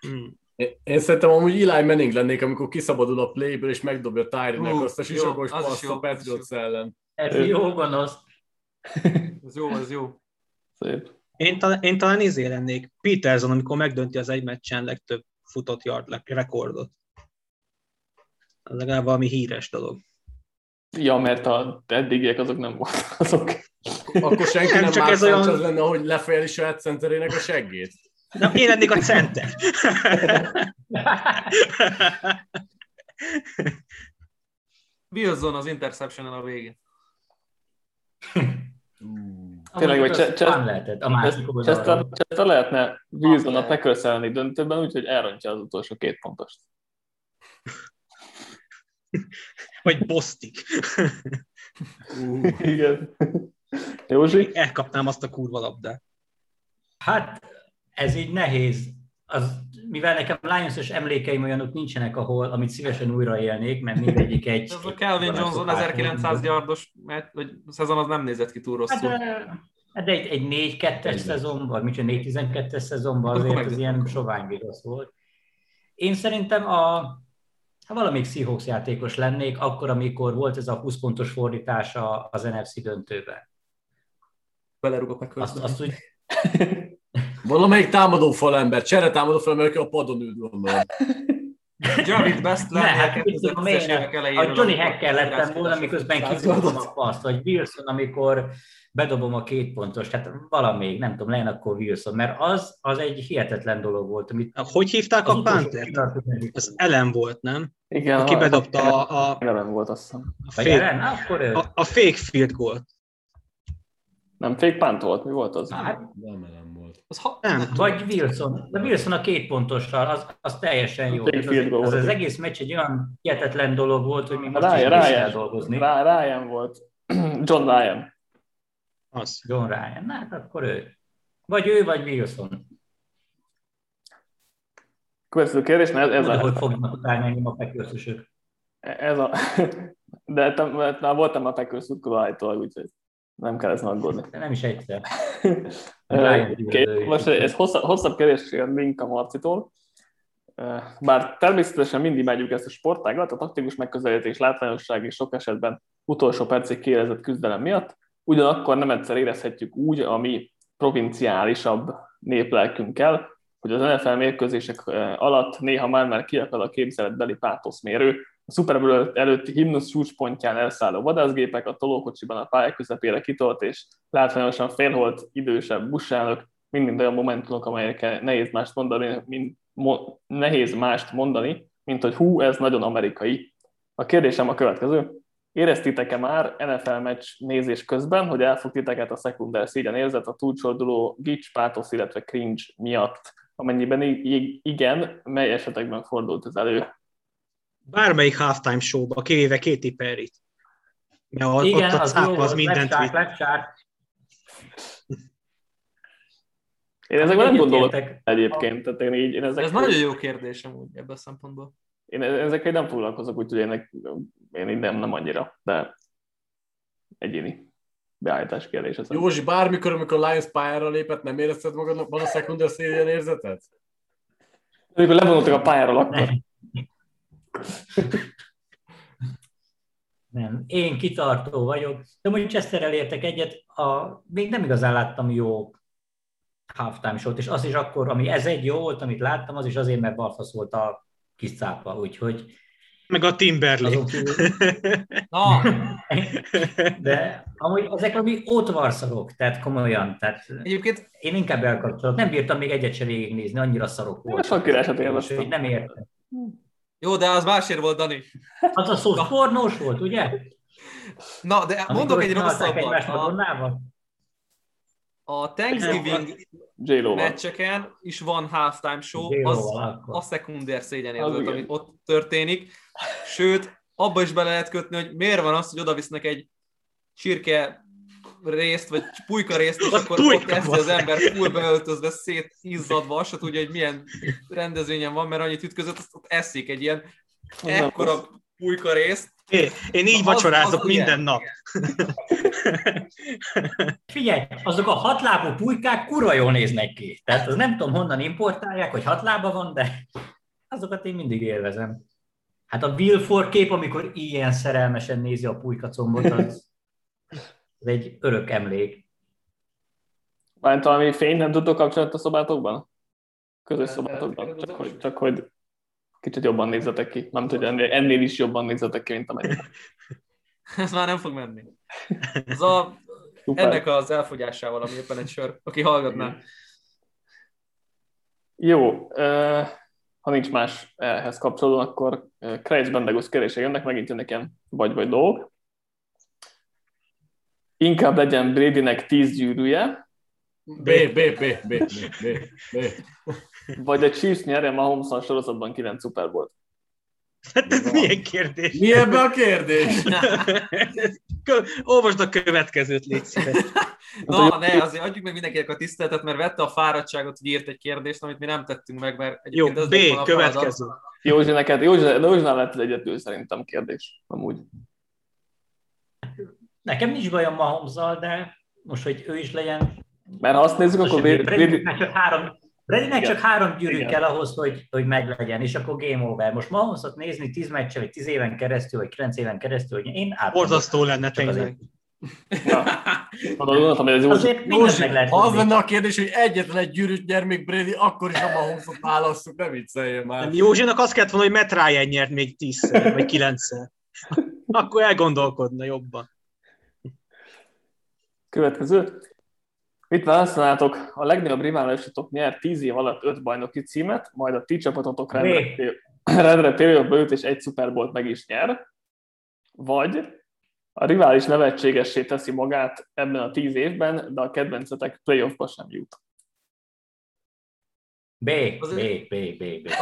Hmm. Én, szerintem amúgy Eli Manning lennék, amikor kiszabadul a playből, és megdobja Tyrinek azt a sisakos paszt a Patriots ellen.
Ez jó gonosz.
Ez jó, ez jó.
Szép.
Én, talán, én talán izé lennék Peterson, amikor megdönti az egy meccsen legtöbb futott yard rekordot. Ez legalább valami híres dolog.
Ja, mert a eddigiek azok nem voltak azok.
Akkor senki nem, nem csak ez olyan... az lenne, hogy lefejeli saját centerének a seggét.
Na, én lennék a center.
Wilson az interception a végén.
Tényleg, vagy Chester lehetne Wilson a Packers elleni döntőben, úgyhogy elrontja az utolsó két pontost.
Vagy Bostik.
Uh, igen. Józsi?
Elkapnám azt a kurva labdát.
Hát ez így nehéz. Az, mivel nekem Lions-os emlékeim olyanok nincsenek, ahol, amit szívesen újraélnék, mert mindegyik egy...
Ez a Calvin Johnson 1900 yardos vagy szezon az nem nézett ki túl rosszul.
Hát, hát de egy, egy 4-2-es szezonban, mit 4-12-es szezonban azért az ilyen sovány volt. Én szerintem a, ha valamelyik Seahawks játékos lennék, akkor, amikor volt ez a 20 pontos fordítása az NFC döntőben.
Belerugok a
azt, azt úgy,
Valamelyik támadó falember, csere támadó falember, aki a padon ül gondolom.
Javid Best
ne, hát, a Johnny Hacker lettem volna, miközben kidobom a paszt, vagy Wilson, amikor bedobom a két pontos, tehát valamelyik, nem tudom, legyen akkor Wilson, mert az, az egy hihetetlen dolog volt. Amit
hogy hívták a Panther? Az Ellen volt, nem?
Igen.
Aki bedobta a...
a Ellen volt, azt hiszem.
A fake, Akkor ő.
A, a fake field goal.
Nem fake punt volt, mi volt az?
Hát,
nem, nem.
Az ha, nem, vagy Wilson. De Wilson a két pontossal, az, az teljesen jó. Az, az, az, egész meccs egy olyan hihetetlen dolog volt, hogy mi most Ryan, is Ryan, dolgozni.
Ryan volt. John Ryan.
Az. John Ryan. Na, hát akkor ő. Vagy ő, vagy Wilson.
Következő kérdés, mert ez, ez
a... hogy fognak utána engem a pekőszösök.
Ez a... De már voltam a pekőszökkel állítólag, úgyhogy nem kell ezen aggódni.
De nem is egyszer.
okay. Most ez hosszabb, hosszabb kérdés Minka Marcitól. Bár természetesen mindig megyünk ezt a sportágat, a taktikus megközelítés, látványosság és sok esetben utolsó percig kérezett küzdelem miatt, ugyanakkor nem egyszer érezhetjük úgy, ami provinciálisabb néplelkünkkel, hogy az NFL mérkőzések alatt néha már már kiakad a képzeletbeli pátoszmérő, Super Bowl előtti himnusz csúcspontján elszálló vadászgépek, a tolókocsiban a pálya közepére kitolt és látványosan félholt idősebb buszsának, mind-mind olyan momentumok, amelyekkel nehéz mást mondani, mint, mo, nehéz mást mondani, mint hogy hú, ez nagyon amerikai. A kérdésem a következő. Éreztitek-e már NFL meccs nézés közben, hogy elfog titeket a szekunder szégyen érzet a túlcsorduló gics, pátosz, illetve cringe miatt? Amennyiben igen, mely esetekben fordult ez elő?
Bármelyik halftime showba, kivéve Katy Perry-t.
Mert Igen, ott a az, jó, az mindent vitt.
Én ezekben nem gondolok egyébként. Tehát én így, én ezek
Ez nagyon jó kérdés amúgy ebből a szempontból.
Én ezekkel nem foglalkozok, úgyhogy én, én így nem, nem annyira, de egyéni beállítás kérdés. Ez
Józsi, bármikor, amikor a Lions pályára lépett, nem érezted magadban a szekunder széljen érzetet?
Amikor levonultak a pályáról, akkor.
Nem, én kitartó vagyok, de mondjuk Chesterrel értek egyet, a, még nem igazán láttam jó halftime shot, és az is akkor, ami ez egy jó volt, amit láttam, az is azért, mert balfasz volt a kis cápa, úgyhogy
Meg a Timberlake.
Kívül,
Na,
de amúgy ezek valami ótvarszarok, tehát komolyan, tehát
egyébként
én inkább elkapcsolok. Nem bírtam még egyet se végignézni, annyira szarok volt.
Sok királyt élveztem.
Úgyhogy Nem értem.
Jó, de az másért volt, Dani.
Az a szó pornós volt, ugye?
Na, de mondok egy
Amikor
rosszabbat. A, a Thanksgiving meccseken is van halftime show, az a szekunder
Az
szégyenérzet, ami ott történik. Sőt, abba is bele lehet kötni, hogy miért van az, hogy oda visznek egy csirke részt, vagy pulyka részt, és akkor
pulyka
ott
van.
az ember full beöltözve, szétizzadva, azt se tudja, hogy milyen rendezvényen van, mert annyit ütközött, azt ott eszik egy ilyen ekkora pulyka részt.
É, Én így
Az-
vacsorázok
az
minden
ilyen.
nap.
Figyelj, azok a hatlábú pulykák kurva jól néznek ki. Tehát az nem tudom honnan importálják, hogy hat lába van, de azokat én mindig élvezem. Hát a Wilford kép, amikor ilyen szerelmesen nézi a pulykacombot, az, az egy örök emlék.
Már valami fényt nem tudtok kapcsolni a szobátokban? Közös szobátokban? Csak hogy, csak hogy kicsit jobban nézzetek ki. Nem tudja, ennél, ennél is jobban nézzetek ki, mint amennyit.
Ez már nem fog menni. Ez a, ennek az elfogyásával, ami éppen egy sör, aki hallgatná.
Jó, ha nincs más ehhez kapcsolódó, akkor Krejc Bendegus kérdése jönnek, megint jönnek ilyen vagy-vagy dolgok. Inkább legyen Bradynek 10 gyűrűje,
B, B, B, B, B, B, B.
vagy a Chiefs nyerje Mahomes a sorozatban 9 Super Bowl.
Hát ez milyen kérdés?
Mi ebbe a kérdés?
Olvasd a következőt, légy szíves.
Na, ne, azért adjuk meg mindenkinek a tiszteletet, mert vette a fáradtságot, hogy írt egy kérdést, amit mi nem tettünk meg, mert
Jó,
egyébként
B,
lett
következő.
Józsi, neked, Józsi, Józsinál lett az egyetül szerintem kérdés, amúgy.
Nekem nincs bajom Mahomes-zal, de most, hogy ő is legyen...
Mert ha azt nézzük, akkor Brady, Brady,
Bradynek csak három, Bradynek csak három gyűrű
Igen.
kell ahhoz, hogy, hogy meglegyen, és akkor game over. Most Mahomesot nézni 10 meccse, vagy 10 éven keresztül, vagy 9 éven keresztül, hogy én át.
Borzasztó lenne tényleg.
gondoltam, hogy ez.
Azért
Józsi,
meg lehet
az lenne a kérdés, hogy egyetlen egy gyűrűt nyer még Brady, akkor is a Mahomesot válasszuk, ne vicceljél már.
Nem, Józsinak azt kellett volna, hogy Matt Ryan nyert még tízszer, vagy kilencszer. Akkor elgondolkodna jobban.
Következő. Mit választanátok? A legnagyobb riválisotok nyer 10 év alatt 5 bajnoki címet, majd a ti csapatotok rendre, rendre playoffba jut és egy Super Bowl-t meg is nyer. Vagy a rivális nevetségessé teszi magát ebben a 10 évben, de a kedvencetek playoffba sem jut.
B, B, B, B, B.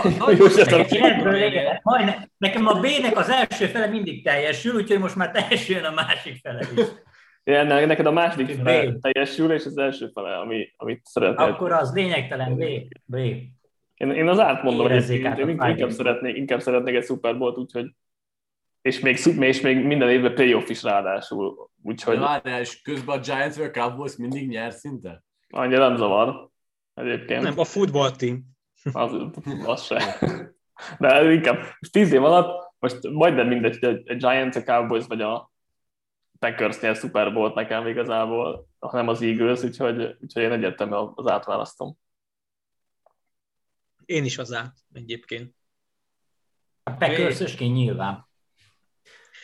Nekem, a B-nek az első fele mindig teljesül, úgyhogy most már teljesüljön a másik fele is.
Ja, ne- neked a második fele teljesül, és az első fele, ami, amit szeretnél.
Akkor az lényegtelen B, B.
Én, én az átmondom, hogy
Érezzék
én,
át
én inkább, szeretnék, inkább szeretnék egy Super Bowl-t, úgyhogy és még, és még minden évben playoff is ráadásul, úgyhogy
Hogy... Várjál, és közben a Giants vagy a Cowboys mindig nyer szinte?
annyira nem zavar egyébként.
Nem, a football team.
Az, az se. De inkább most tíz év alatt, most majdnem mindegy, hogy a- a Giants, a Cowboys vagy a Packers nyer Super Bowl-t nekem igazából, hanem az Eagles, úgyhogy, úgyhogy én egyértelműen az átválasztom.
Én is az át egyébként.
A Packers-ösként nyilván.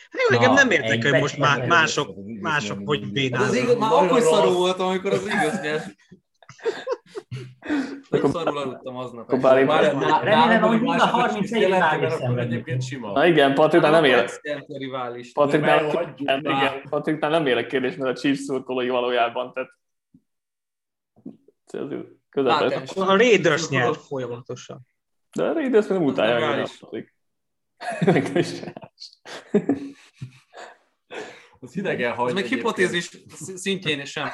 Hát jó, nekem nem értek,
egy
hogy most
be-
má- mások, mások hogy
Az
bénálnak.
igaz, már
Nagyon
akkor szarú voltam, amikor az igaz nyert. Nagyon szarul aludtam aznap.
Akkor bár én-
Már-
Remélem, hogy mind a
mások
31
is jelentenek,
rivális
akkor
szenvednek.
Egyébként sima.
Na igen, Patriknál nem élek.
Rivális.
Patriknál, nem,
már.
igen, Patriknál nem élek kérdés, mert a Chiefs szurkolói valójában, tehát ez közel.
Hát,
A Raiders nyert folyamatosan.
De a Raiders nem. Patrik. Meg is.
Az hidegen hagy
Ez még hipotézis szintjén sem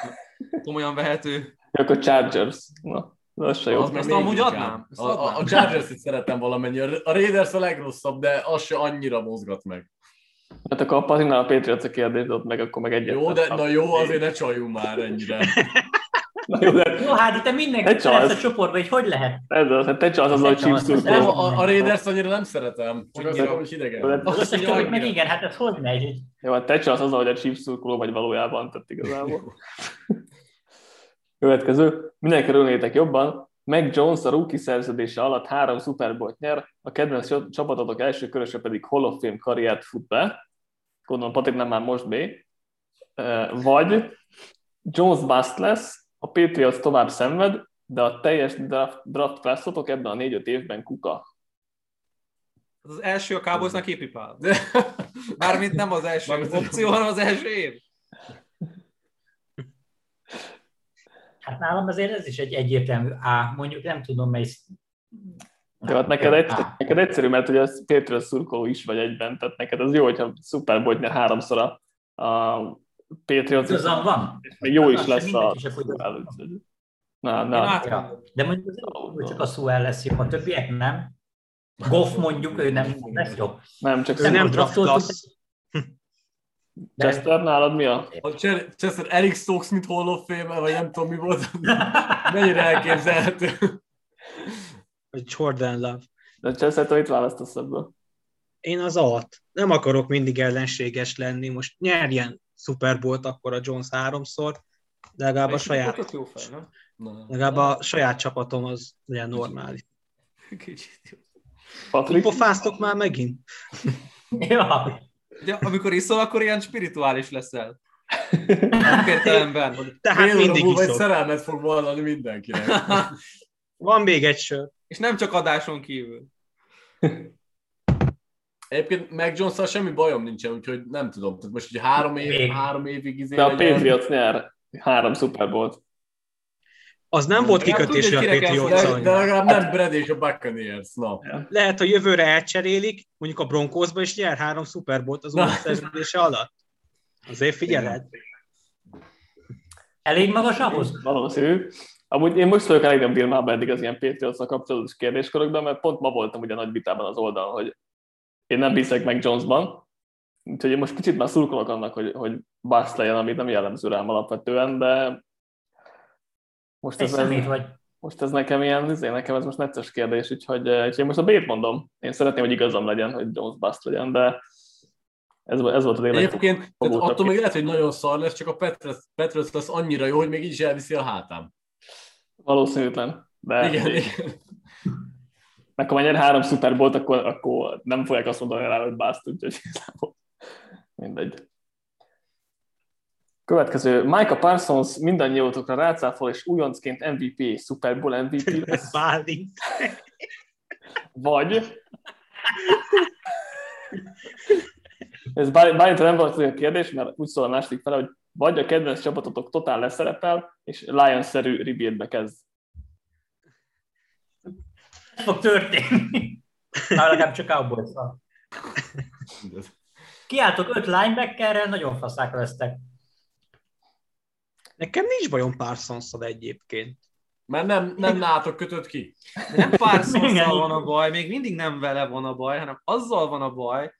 komolyan vehető.
Akkor Chargers. Na, az se jó.
Az
Azt amúgy adnám. Azt
A, a. Chargers-et szeretem valamennyi. A Raiders a legrosszabb, de az se annyira mozgat meg.
Hát akkor a Patriknál a Patriots a kérdés, ott meg akkor meg egyet.
Jó, de na jó, azért ne csaljunk már ennyire.
Na jó, de
Jó, hát itt mindenki lesz a csoportban, hogy hogy lehet.
ez az, hát te csalsz az, hogy Chiefs.
Nem, a, a Raiders annyira nem szeretem. Csak
Annyira.
hogy hidegen.
Az összes többit meg igen, hát ez hogy megy?
Jó, hát te csalsz azzal, hogy a Chiefs szurkoló vagy valójában, tehát igazából. Következő. Mindenki örülnétek jobban, Meg Jones a rookie szerződése alatt három Super Bowl-t nyer, a kedvenc csapatotok első köröse pedig Hall of Fame karriert fut be, gondolom Patrik nem már most B, vagy Jones bust lesz, a Patriots tovább szenved, de a teljes draft, draft classotok ebben a négy-öt évben kuka.
Az első a Cowboysnak épipál. Mármint nem az első opció, hanem az első év.
Hát nálam azért ez is egy egyértelmű A, mondjuk nem tudom, mely...
De hát neked, egy, neked egyszerű, mert ugye az Patriots szurkoló is vagy egyben, tehát neked az jó, hogyha Super Bowl nyer háromszor a, a Patriots.
Igazam van.
És még jó is lesz a...
Na, na. Ja. De mondjuk az csak a szó el lesz jobb, a többiek nem. Goff mondjuk, ő nem lesz jobb.
Nem, csak
nem draftoltuk.
Chester, nálad mi a?
A Chester Eric Stokes, mint Hall of Fame, vagy nem tudom mi volt. Mennyire elképzelhető.
Vagy Jordan Love.
De Chester, te itt választasz ebből?
Én az alt. Nem akarok mindig ellenséges lenni. Most nyerjen Super Bowl-t akkor a Jones háromszor, de legalább a saját,
Jó fej, nem?
legalább a saját csapatom az legyen normális.
Kicsit jó.
Patrik?
Pofáztok már megint?
Ja.
De amikor iszol, akkor ilyen spirituális leszel. Nem értelemben.
Tehát
óra
mindig
múlva egy szerelmet fog vallani mindenkinek.
Van még egy sör.
És nem csak adáson kívül.
Egyébként meg jones semmi bajom nincsen, úgyhogy nem tudom. Tehát most, hogy három, év,
Még.
három évig izé
De a
legyen-
Patriots nyer három Super Bowl-t.
Az nem volt kikötés,
tudja,
hogy a Patriots
de, de legalább nem Brad és a Buccaneers. Na.
Lehet, hogy jövőre elcserélik, mondjuk a Broncosba is nyer három Super Bowl-t az új szerződése alatt. Azért figyeled.
Elég magas ahhoz?
Valószínű. Amúgy én most vagyok a legnagyobb dilmában eddig az ilyen patriots kapcsolatos kérdéskörökben, mert pont ma voltam ugye nagy vitában az oldalon, hogy én nem hiszek meg Jonesban, úgyhogy én most kicsit már szurkolok annak, hogy, hogy bust legyen, amit nem jellemző rám alapvetően, de most ez, ez,
vagy.
most ez nekem ilyen, izé, nekem ez most necces kérdés, úgyhogy, eh, úgyhogy én most a B-t mondom. Én szeretném, hogy igazam legyen, hogy Jones bust legyen, de ez, ez volt az én
Egyébként tehát attól még lehet, hogy nagyon szar lesz, csak a Petrus, Petrus lesz annyira jó, hogy még így is elviszi a hátám.
Valószínűtlen. De
Igen, igen.
Meg ha nyer három Super Bowl-t, akkor, akkor nem fogják azt mondani rá, hogy bászt, úgyhogy mindegy. Következő, Micah Parsons mindannyiótokra rácáfol, és újoncként MVP Super Bowl MVP lesz,
Bálint.
vagy ez bár nem volt olyan kérdés, mert úgy szól a második fele, hogy vagy a kedvenc csapatotok totál leszerepel, és Lions-szerű rebuildbe kezd.
Ez fog történni. Na, legalább csak cowboys van. Kiálltok öt linebackerrel, nagyon faszák lesztek.
Nekem nincs bajom parsons egyébként.
Mert nem, nem nátok kötött ki.
De nem parsons van a baj, még mindig nem vele van a baj, hanem azzal van a baj,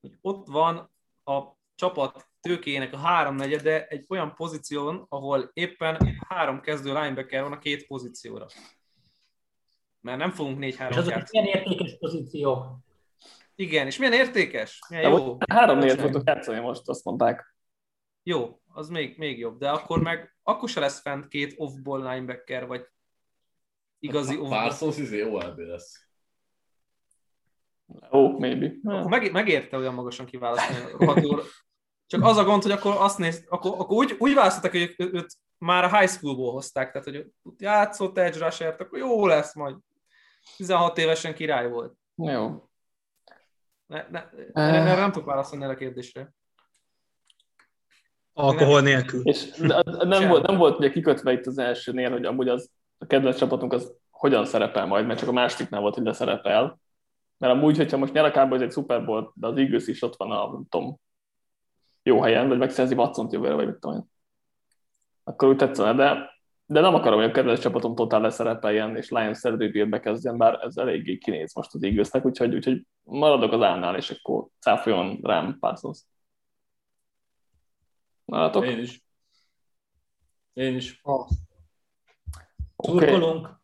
hogy ott van a csapat tőkének a háromnegyede egy olyan pozíción, ahol éppen három kezdő linebacker van a két pozícióra. Mert nem fogunk
És
4-3
azok milyen értékes pozíciók.
Igen, és milyen értékes? Milyen
De
jó.
három négyet fogtok játszani most, azt mondták.
Jó, az még, még jobb, de akkor meg akkor se lesz fent két off-ball linebacker, vagy igazi off
Parsons izé OLB lesz.
Ó, maybe.
Akkor meg, megérte olyan magasan kiválasztani a. Csak az a gond, hogy akkor azt néz, akkor, akkor úgy, úgy választottak, hogy őt, már a high schoolból hozták, tehát hogy ott játszott edge rusher akkor jó lesz majd. 16 évesen király volt.
Jó.
Ne, ne, erre, erre nem tudok válaszolni erre a kérdésre.
Alkohol nélkül.
És nem, volt, nem volt ugye kikötve itt az elsőnél, hogy amúgy az, a kedvenc csapatunk az hogyan szerepel majd, mert csak a másodiknál volt, hogy leszerepel. Mert amúgy, hogyha most nyer a egy Super Bowl, de az Eagles is ott van a, nem tudom, jó helyen, vagy megszerzi Watson-t jövőre, vagy mit tudom én. Akkor úgy tetszene, de, de nem akarom, hogy a kedvenc csapatom totál leszerepeljen, és Lions szerződőbírbe kezdjen, bár ez eléggé kinéz most az Eaglesnek, úgyhogy, úgyhogy maradok az állnál, és akkor cáfoljon rám Parsons. Nálatok?
Én is. Én is.
Oké.
Szurkolunk.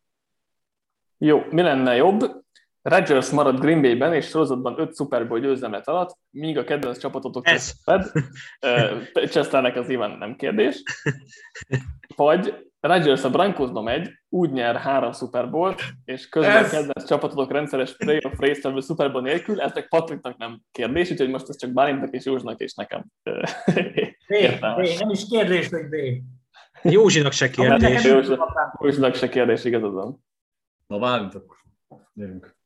Jó, mi lenne jobb? Rodgers marad Green Bay-ben, és sorozatban 5 Super Bowl győzelmet alatt, míg a kedvenc csapatotok
Ez.
fed. Chesternek az nyilván nem kérdés. Vagy Rodgers a Broncosba megy, úgy nyer három Super Bowl-t, és közben
Ez-
kedvenc csapatotok rendszeres playoff résztvevő Super Bowl nélkül, ez meg Patricknak nem kérdés, úgyhogy most ez csak Bálintnak és Józsnak és nekem.
B, nem is kérdés, hogy B.
Józsinak se kérdés.
Józsnak se kérdés igazad van.
Na Bálint akkor. Gyerünk.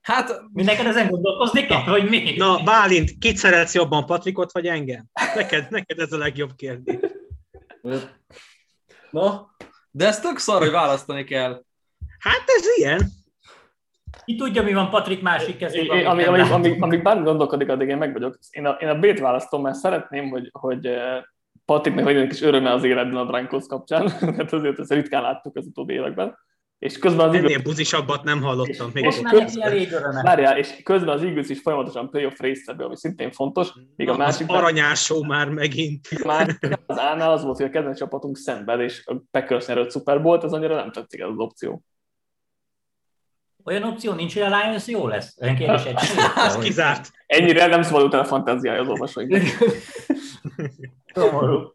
Hát
Mi neked ezen gondolkozni kell, hogy mi?
Na, Bálint, kit szeretsz jobban, Patrikot vagy engem? Neked, neked ez a legjobb kérdés.
Na, de ez tök szar, hogy választani kell.
Hát ez ilyen.
Ki tudja, mi van Patrik másik kezében?
én, amíg, amíg, amíg, amíg bármi gondolkodik, addig én meg vagyok. Én a, én a B-t választom, mert szeretném, hogy, hogy eh, Patriknek legyen egy kis öröme az életben a Broncos kapcsán, mert azért ezt ritkán láttuk az utóbbi években. És közben az
Ennél
Eagles,
buzisabbat nem hallottam. Még
és
már
köz-
neki elég öröme.
várjál, és közben az Eagles is folyamatosan playoff résztvevő, ami szintén fontos. Még a másik,
az aranyásó már megint.
másik az A-nál az volt, hogy a kedvenc csapatunk szenved, és a Packers nyerő Super Bowl-t, ez annyira nem tetszik ez az opció.
Olyan opció nincs, hogy a Lions jó lesz. Olyan kérdés egy
Az kizárt.
Ennyire nem szabad utána fantáziája az olvasóinknak.
Szomorú.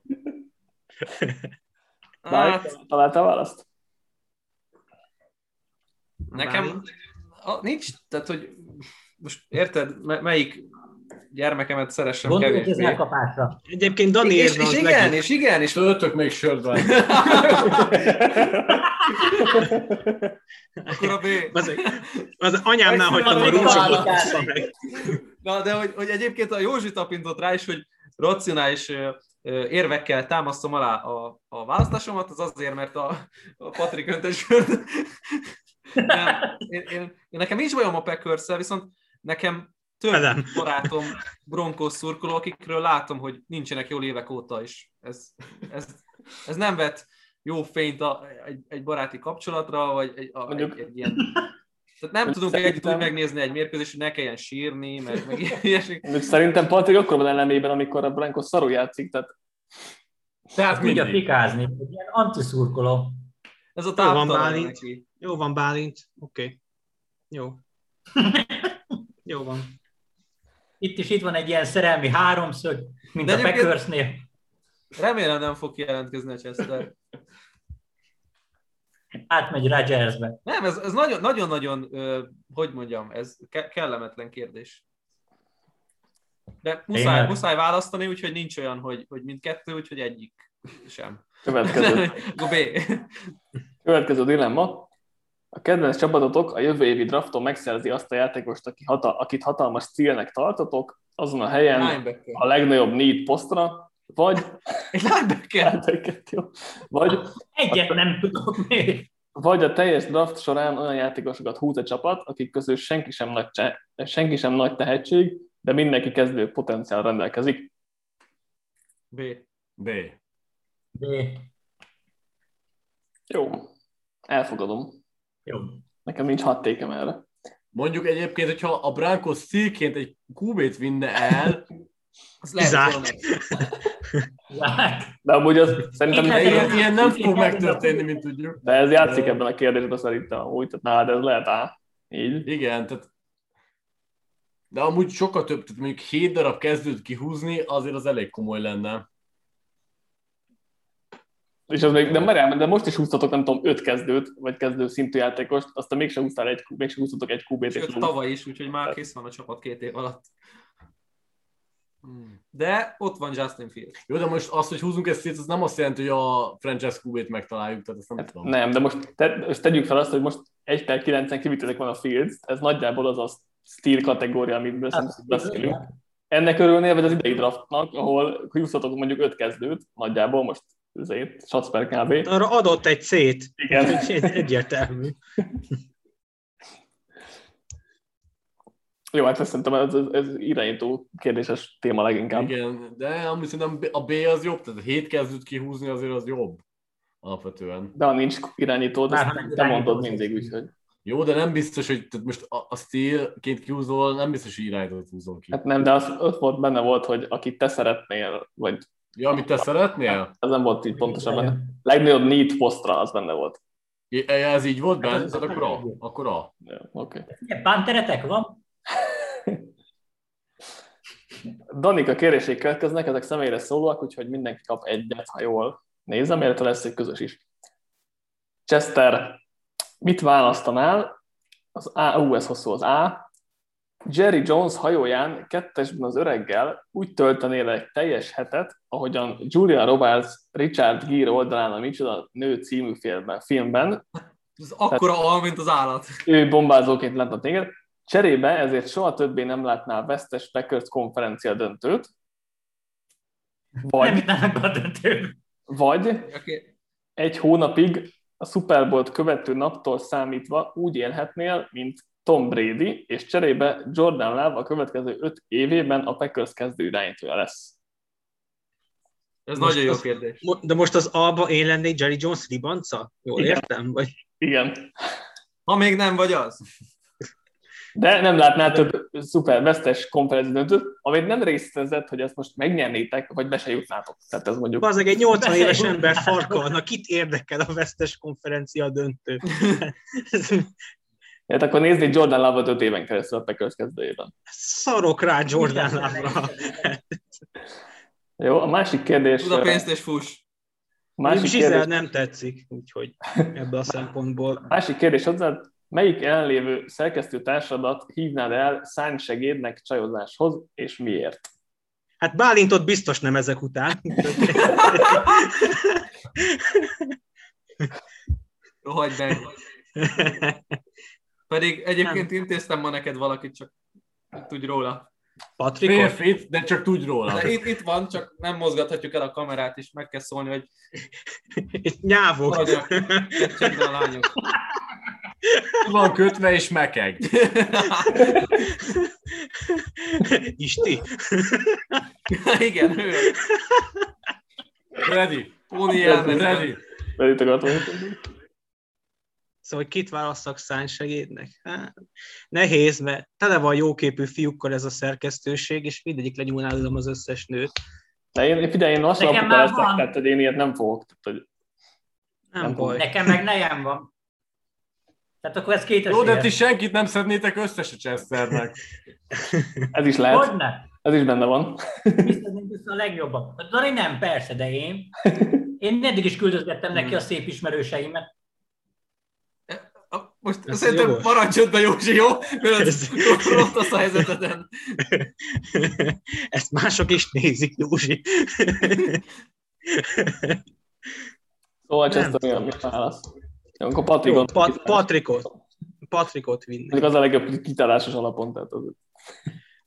Hát,
Találtál választ?
Nekem a, nincs, tehát hogy most érted, me- melyik gyermekemet szeressem
Gondolj az
kevésbé.
elkapásra.
Egyébként Dani
És, és igen,
legjobb.
és igen, és
Töltök még sört vár.
akkor a B.
Az, az anyámnál hagytam a meg.
Na, de hogy, hogy egyébként a Józsi tapintott rá is, hogy racionális érvekkel támasztom alá a, a választásomat, az azért, mert a, a Patrik öntesőt. Nem, én, én, én, nekem nincs bajom a packers viszont nekem több
Velem.
barátom bronkos szurkoló, akikről látom, hogy nincsenek jól évek óta is. Ez, ez, ez nem vet jó fényt a, egy, egy baráti kapcsolatra, vagy egy, a,
Mondjuk-
egy, egy ilyen... Tehát nem tudunk
Szerintem-
együtt úgy megnézni egy mérkőzést, hogy ne kelljen sírni, meg, meg ilyesmi.
Szerintem Patrik akkor van ellenében, amikor a Broncos szarul játszik, tehát
Tehát tudja
mindig.
fikázni. Egy ilyen antiszurkoló.
Ez a
Bálint.
neki.
Jó van, Bálint. Oké. Okay. Jó. Jó van.
Itt is itt van egy ilyen szerelmi háromszög, mint
De
a Packersnél.
Remélem nem fog jelentkezni a Chester.
Átmegy Rodgersbe.
Nem, ez, ez nagyon- nagyon-nagyon, hogy mondjam, ez ke- kellemetlen kérdés. De muszáj,
Tényleg?
muszáj választani, úgyhogy nincs olyan, hogy, hogy mindkettő, úgyhogy egyik sem.
következő.
B.
Következő dilemma. A kedvenc csapatotok a jövő évi drafton megszerzi azt a játékost, aki hata, akit hatalmas célnek tartotok, azon a helyen
Linebacker.
a legnagyobb need posztra, vagy,
Egy linebacker.
jó, vagy,
Egyet nem tudok még.
vagy a teljes draft során olyan játékosokat húz a csapat, akik közül senki sem nagy, cse- senki sem nagy tehetség, de mindenki kezdő potenciál rendelkezik.
B.
B.
B.
Jó, elfogadom.
Jó.
Nekem nincs hat tékem erre.
Mondjuk egyébként, hogyha a Broncos szilként egy QB-t vinne el,
Az lehet,
Lát.
De amúgy az szerintem
Igen,
de ilyen, ilyen nem fog megtörténni, mint tudjuk.
De ez játszik ebben a kérdésben szerintem amúgy, tehát nálad ez lehet á. Így.
Igen, tehát de amúgy sokkal több, tehát mondjuk 7 darab kezdőt kihúzni, azért az elég komoly lenne.
És az még, de, merem, de most is húztatok, nem tudom, öt kezdőt, vagy kezdő szintű játékost, aztán mégsem húztál egy, mégsem húztatok egy QB-t. és
Sőt, tavaly is, úgyhogy már kész van a csapat két év alatt. De ott van Justin Fields.
Jó, de most az, hogy húzunk ezt szét, az nem azt jelenti, hogy a franchise QB-t megtaláljuk, tehát ezt nem
Hát
tudom.
nem, de most, te, most tegyük fel azt, hogy most 1 per 9-en kivitelek van a Fields, ez nagyjából az a steel kategória, amiről szerintem beszélünk. Ennek örülnél, vagy az idei draftnak, ahol húztatok mondjuk öt kezdőt, nagyjából most azért, shots per kb.
Arra adott egy C-t.
Igen.
Egy- Egyértelmű.
Jó, hát ezt szerintem ez, ez, ez irányító kérdéses téma leginkább.
Igen, de amúgy szerintem a B az jobb, tehát 7 kezdőt kihúzni azért az jobb. Alapvetően.
De ha nincs irányító,
ha nem
te mondod mindig, úgyhogy.
Jó, de nem biztos, hogy tehát most a, a steel-ként kihúzol, nem biztos, hogy irányítót húzol ki.
Hát nem, de az ott volt, benne volt, hogy akit te szeretnél, vagy
Ja, amit te szeretnél?
ez nem volt így pontosan benne. Legnagyobb need posztra az benne volt.
I- Ez így volt
Hát
benne,
az-
tehát akkor A. Akkor A.
Ja, Oké. Okay.
Pánteretek van?
Danika kéréség következnek, ezek személyre szólóak, úgyhogy mindenki kap egyet, ha jól nézem, illetve lesz egy közös is. Chester, mit választanál? Az A, ú, ez hosszú az A. Jerry Jones hajóján kettesben az öreggel úgy töltenél egy teljes hetet, ahogyan Julia Roberts Richard Gere oldalán a Micsoda nő című filmben. filmben.
Ez akkora al, mint az állat.
Ő bombázóként lett a téged. Cserébe ezért soha többé nem látnál vesztes Packers konferencia döntőt.
Nem
Vagy,
jutnának a döntők.
vagy
Okay.
egy hónapig a Super Bowl követő naptól számítva úgy élhetnél, mint Tom Brady, és cserébe Jordan Love a következő öt évében a Packers kezdő irányítója lesz.
Ez
Most
nagyon jó
az-
kérdés.
Mo- De most az alba én lennék Jerry Jones ribanca? Jól
Igen.
értem? Vagy...
Igen.
Ha még nem vagy az.
De nem látnál több szuper vesztes konferencia döntőt, amit nem részletezett, hogy ezt most megnyernétek, vagy be se jutnátok. Tehát ez mondjuk
Bazeg, egy 80 éves ember
már.
farkalna, kit érdekel a vesztes konferencia döntő?
Hát akkor nézni Jordan Love-ot öt éven keresztül a Packers kezdőjében.
Szarok rá Jordan Love-ra.
Jó, a másik kérdés...
Tud a pénzt és fuss.
másik
Zsizel
kérdés,
nem tetszik, úgyhogy ebből a szempontból.
másik kérdés hozzád, melyik ellenlévő szerkesztő társadat hívnád el szánysegédnek csajozáshoz, és miért?
Hát Bálintot biztos nem ezek után.
Rohagy meg. Pedig egyébként intéztem ma neked valakit, csak tudj róla.
Patrikot?
Férfit, de csak tudj róla.
De itt, itt van, csak nem mozgathatjuk el a kamerát, és meg kell szólni, hogy
Nyávok.
csendben a lányok.
Van kötve és mekeg.
Isti?
Igen, ő.
Ready.
Tóni elmegy.
Ready.
Velük akartam
Szóval hogy kit válasszak szánysegédnek? Hát, nehéz, mert tele van jóképű fiúkkal ez a szerkesztőség, és mindegyik lenyúlná előlem az összes nőt.
De én, figyelj, én lassan
Nekem már
leszek,
van.
tehát hogy én ilyet nem fogok. Tehát, hogy
Nem,
Nem
baj.
Nekem meg nejem van. Tehát akkor ez kétes
Jó, de ti senkit nem szednétek össze se Chesternek.
ez is lehet,
Hogyne?
ez is benne van.
Biztos, a legjobban. Dani nem, persze, de én. Én eddig is küldözgettem neki a szép ismerőseimet.
Most
Ez
szerintem
jogos.
maradj csöndben, Józsi, jó? Mert
Ez-
rossz a helyzeteden.
Ezt mások is nézik, Józsi.
Szóval
Nem
mi a
tudom.
mi válasz? Jó, akkor
Jó,
Patrikot.
Pat- Patrikot. Patrikot vinni.
Ezek az a legjobb kitárásos alapon. Tehát az...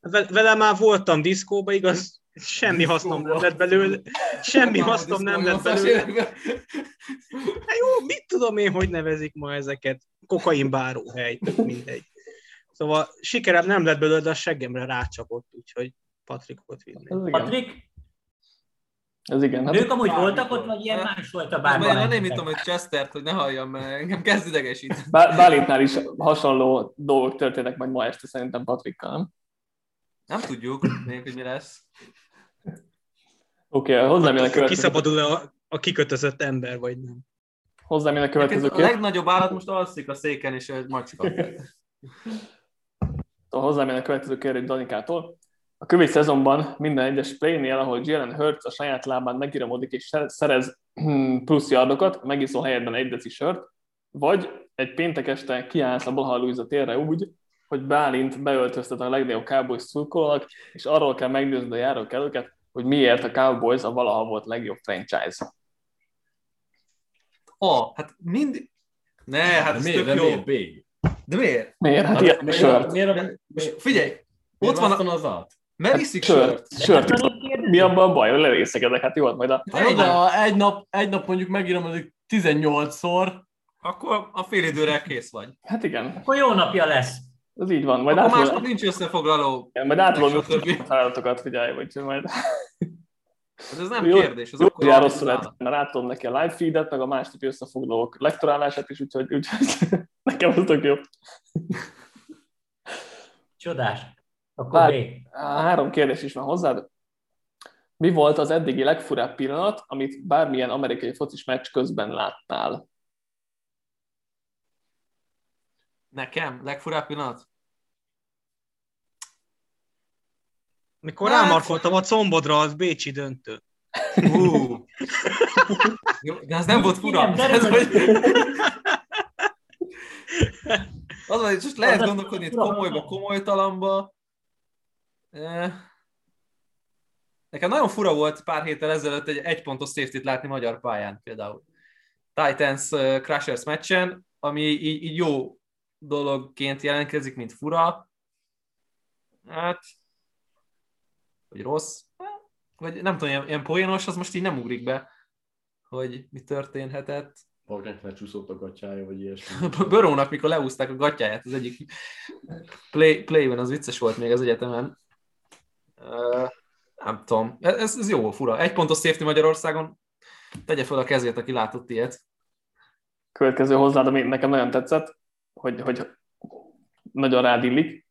Ve- Vele már voltam diszkóba, igaz? Semmi hasznom nem lett belőle. Semmi hasznom nem lett belőle. Hát jó, mit tudom én, hogy nevezik ma ezeket? Kokainbáró hely, tök mindegy. Szóval sikerem nem lett belőle, de a seggemre rácsapott, úgyhogy Patrikot vinni.
Patrik,
Ez igen. Hát
nők amúgy voltak ott, vagy ilyen más volt a
Bárban
bárban?
nem némítom, hogy Chestert, hogy ne halljam, mert engem kezd idegesít.
Bá- Bálintnál is hasonló dolgok történnek majd ma este szerintem Patrikkal, nem?
Nem tudjuk még, hogy mi lesz.
Oké, okay, hozzám jön a következő,
Kiszabadul a, a kikötözött ember, vagy nem?
Hozzám jön a következő
A legnagyobb állat most alszik a széken, és egy macska.
Hozzám jön a következő kérdés Danikától. A kövi szezonban minden egyes playnél, ahol Jalen Hurts a saját lábán megiramodik és szerez hmm, plusz yardokat, megiszol helyetben egy deci sört, vagy egy péntek este kiállsz a Blaha Luisa térre úgy, hogy Bálint beöltöztet a legnagyobb Cowboys szurkolónak, és arról kell meggyőzned a járókelőket, hogy miért a Cowboys a valaha volt legjobb franchise.
A, hát mind... Ne, hát
De
ez
miért,
tök
de
jó.
miért B?
De miért?
Miért? Hát
Hát
ilyen
miért,
sört.
miért,
Most
miért,
figyelj,
miért
ott van, a,
az át?
mert iszik
sört.
sört.
Sört.
Sört.
Mi abban a baj, hogy lerészegedek? Hát jó, majd a...
Hát jó, de ha egy nap, egy nap mondjuk megírom, hogy 18-szor,
Akkor a fél időre kész vagy.
Hát igen,
Akkor jó napja lesz.
ez így van. Majd
Akkor
átadom,
másnap nincs összefoglaló.
majd átadom
Meg stb.
a feladatokat, figyelj, vagy majd...
Hát ez nem
Jó-
kérdés, az
Jó,
akkor
jár
a-
rosszul lett, mert átadom neki a live feedet, meg a másnapi összefoglalók lektorálását is, úgyhogy, úgyhogy nekem az tök jó.
Csodás. Akkor
Vár-
B.
Három kérdés is van hozzád. Mi volt az eddigi legfurább pillanat, amit bármilyen amerikai focis meccs közben láttál?
Nekem? Legfurább pillanat?
Mikor
Hát-
rámarkoltam a combodra az Bécsi döntő.
Hú, Jó, de az nem volt fura. Ez, hogy... Az van, hogy most lehet
Az-
gondolkodni itt komolyba, komolytalamba. Nekem nagyon fura volt pár héttel ezelőtt egy egypontos safety látni magyar pályán például. Titans Crushers meccsen, ami így, így jó dologként jelentkezik, mint fura. Hát, vagy rossz, vagy nem tudom, ilyen, ilyen poénos, az most így nem ugrik be, hogy mi történhetett.
Valakinek lecsúszott a gatyája, vagy ilyesmi.
Börónak, mikor leúzták a gatyáját, az egyik play, playben, az vicces volt még az egyetemen. Uh, nem tudom, ez, ez jó, fura. Egy pontos safety Magyarországon, tegye fel a kezét, aki látott ilyet.
Következő hozzád, ami nekem nagyon tetszett, hogy, hogy nagyon rád illik.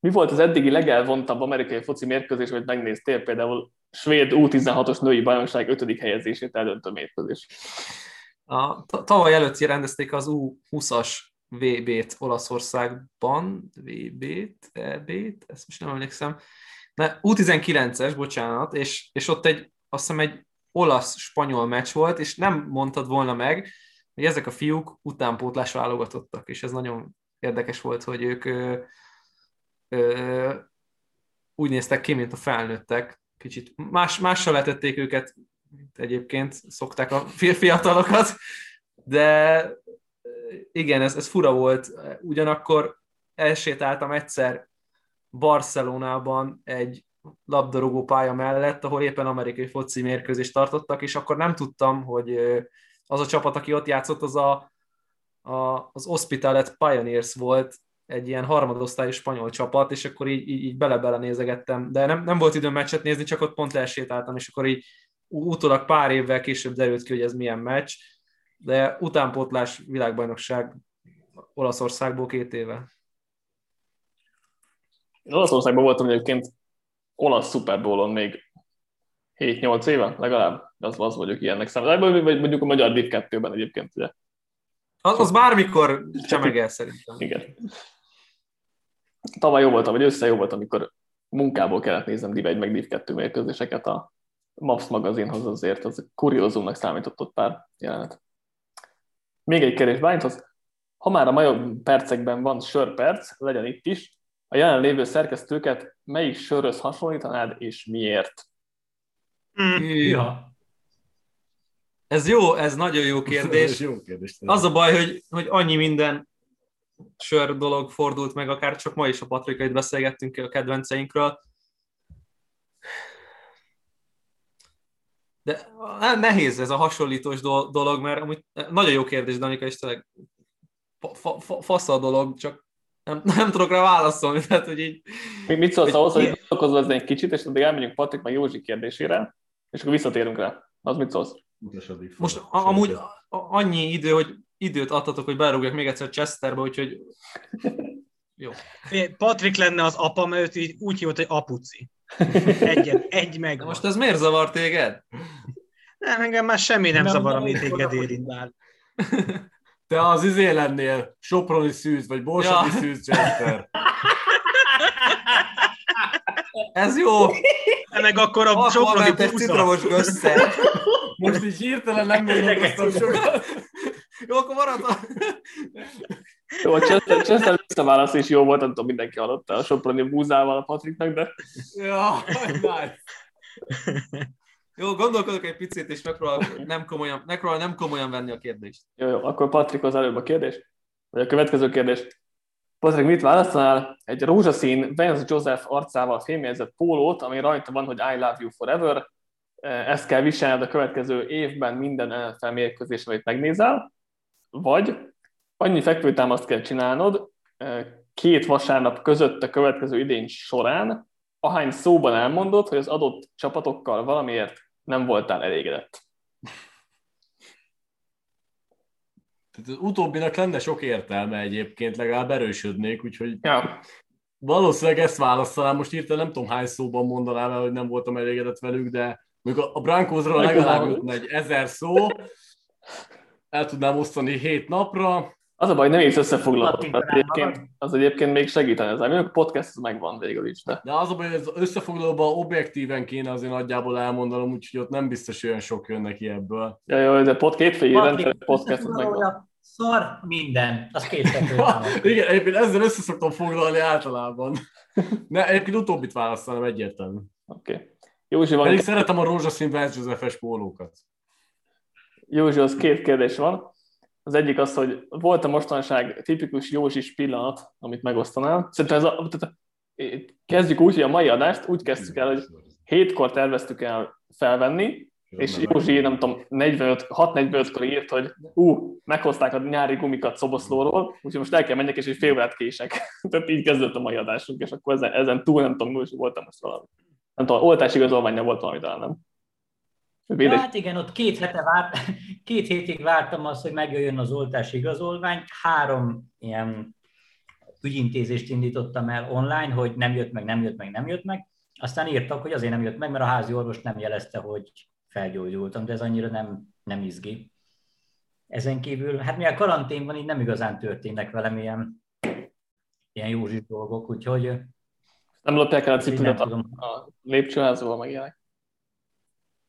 Mi volt az eddigi legelvontabb amerikai foci mérkőzés, hogy megnéztél például svéd U16-os női bajnokság 5. helyezését eldöntő mérkőzés?
A, ta- tavaly előtt rendezték az U20-as VB-t Olaszországban, VB-t, EB-t, ezt most nem emlékszem, de U19-es, bocsánat, és, és ott egy, azt hiszem egy olasz-spanyol meccs volt, és nem mondtad volna meg, hogy ezek a fiúk utánpótlás válogatottak, és ez nagyon érdekes volt, hogy ők ö, úgy néztek ki, mint a felnőttek, kicsit más, mással letették őket, mint egyébként szokták a fi- fiatalokat, de igen, ez, ez fura volt. Ugyanakkor elsétáltam egyszer Barcelonában egy labdarúgó pálya mellett, ahol éppen amerikai foci mérkőzést tartottak, és akkor nem tudtam, hogy az a csapat, aki ott játszott, az a, a, az Hospitalet Pioneers volt, egy ilyen harmadosztályú spanyol csapat, és akkor így, így, így bele-bele nézegettem, de nem, nem volt időm meccset nézni, csak ott pont elsétáltam, és akkor így utólag pár évvel később derült ki, hogy ez milyen meccs, de utánpótlás világbajnokság Olaszországból két éve.
Én Olaszországban voltam egyébként olasz Super Bowl-on még 7-8 éve legalább, az, az vagyok ilyennek számítani. Vagy mondjuk a magyar Div 2-ben egyébként, ugye.
Az, az bármikor csemegel szerintem.
Igen. Tavaly jó voltam, vagy össze jó volt, amikor munkából kellett néznem Div 1 meg Div 2 mérkőzéseket a MAPS magazinhoz azért, az kuriózumnak számított ott pár jelenet. Még egy kérdés Bányhoz. Ha már a majom percekben van sörperc, legyen itt is, a jelenlévő szerkesztőket melyik sörhöz hasonlítanád, és miért?
Mm.
Ja.
Ez jó, ez nagyon jó
Ez
kérdés.
jó kérdés.
Az a baj, hogy, hogy annyi minden sör dolog fordult meg, akár csak ma is a Patrikait beszélgettünk a kedvenceinkről. De ne- nehéz ez a hasonlítós do- dolog, mert amúgy nagyon jó kérdés, Danika, és tényleg fa- fa- fa- fasz a dolog, csak nem, nem tudok rá válaszolni, tehát hogy így...
Mi- Mit szólsz ahhoz, hogy
mi-
gondolkozol ezen egy kicsit, és addig elmegyünk Patrik meg Józsi kérdésére, és akkor visszatérünk rá. Az mit szólsz?
Most amúgy annyi idő, hogy időt adtatok, hogy berúgjak még egyszer Chesterbe, úgyhogy jó.
Patrik lenne az apa, mert őt így úgy hívott, hogy apuci. Egyet, egy meg.
De most ez miért zavar téged?
Nem, engem már semmi nem,
Nem,
zavar, ami téged érint.
Te az izé lennél, Soproni szűz, vagy Borsodi
Ja.
szűz, Chester.
Ez jó!
Meg akkor a Soproni
Alkoholmentes
búza.
citromos össze.
Most így hirtelen nem gondolkoztam sokat.
Jó, akkor marad a...
Jó, a Chester, Chester visszaválasz is jó volt, nem tudom, mindenki hallotta a Soproni búzával a Patriknak, de
Ja, nice.
Jó, gondolkodok egy picit, és megpróbálok nem komolyan, megpróbálok nem komolyan venni a kérdést.
jó, jó, akkor Patrikhoz előbb a kérdés, vagy a következő kérdés. Patrik, mit választanál? Egy rózsaszín Vance Joseph arcával fémjelzett pólót, ami rajta van, hogy I love you forever. Ezt kell viselned a következő évben minden NFL mérkőzés, amit megnézel, vagy annyi fekvőtámaszt kell csinálnod két vasárnap között a következő idény során, ahány szóban elmondod, hogy az adott csapatokkal valamiért nem voltál elégedett.
Tehát az utóbbinak lenne sok értelme egyébként, legalább erősödnék, úgyhogy
Ja,
valószínűleg ezt választanám. Most írtam, nem tudom hány szóban mondanám el, hogy nem voltam elégedett velük, de mondjuk a- a Brankózról legalább jutna egy ezer szó, el tudnám osztani hét napra,
Az a baj, nem is összefoglaló.
Kattintanál
Az egyébként, az egyébként még segítene. Ez a podcast az megvan végül is, de
De az a baj, hogy ez összefoglalóban objektíven kéne azért nagyjából elmondanom, úgyhogy ott nem biztos olyan sok jön neki ebből.
ja, jó, de pod,
Patrik,
rendszeres podcast az megvan.
Szar minden, az két fekvőtámad.
Igen, egyébként ezzel össze szoktam foglalni általában. Ne, egyébként utóbbit választanám egyértelmű.
Oké. Okay. Józsi, van,
Pedig szeretem a rózsaszín Vance Joseph-es pólókat.
Józsi, az két kérdés van. Az egyik az, hogy volt a mostanság tipikus Józsis pillanat, amit megosztanál. Szerintem ez a, tehát, kezdjük úgy, hogy a mai adást úgy kezdtük el, hogy hétkor terveztük el felvenni, és Józsi, nem tudom, 45, 6.45-kor írt, hogy ú, meghozták a nyári gumikat szoboszlóról, úgyhogy most el kell menjek, és egy fél órát kések. Tehát így kezdődött a mai adásunk, és akkor ezen, ezen túl nem tudom, Józsi, voltam most valami. Nem tudom, oltási igazolványa volt valami, talán nem.
Ja,
Védés.
hát igen, ott két, hete várt, két hétig vártam azt, hogy megjöjjön az oltási igazolvány. Három ilyen ügyintézést indítottam el online, hogy nem jött meg, nem jött meg, nem jött meg. Aztán írtak, hogy azért nem jött meg, mert a házi orvos nem jelezte, hogy felgyógyultam, de ez annyira nem, nem izgi. Ezen kívül, hát mivel karantén van, így nem igazán történnek velem ilyen, ilyen józsi dolgok, úgyhogy
Nem lopják el a cipőt a, a lépcsőházból, meg ilyenek.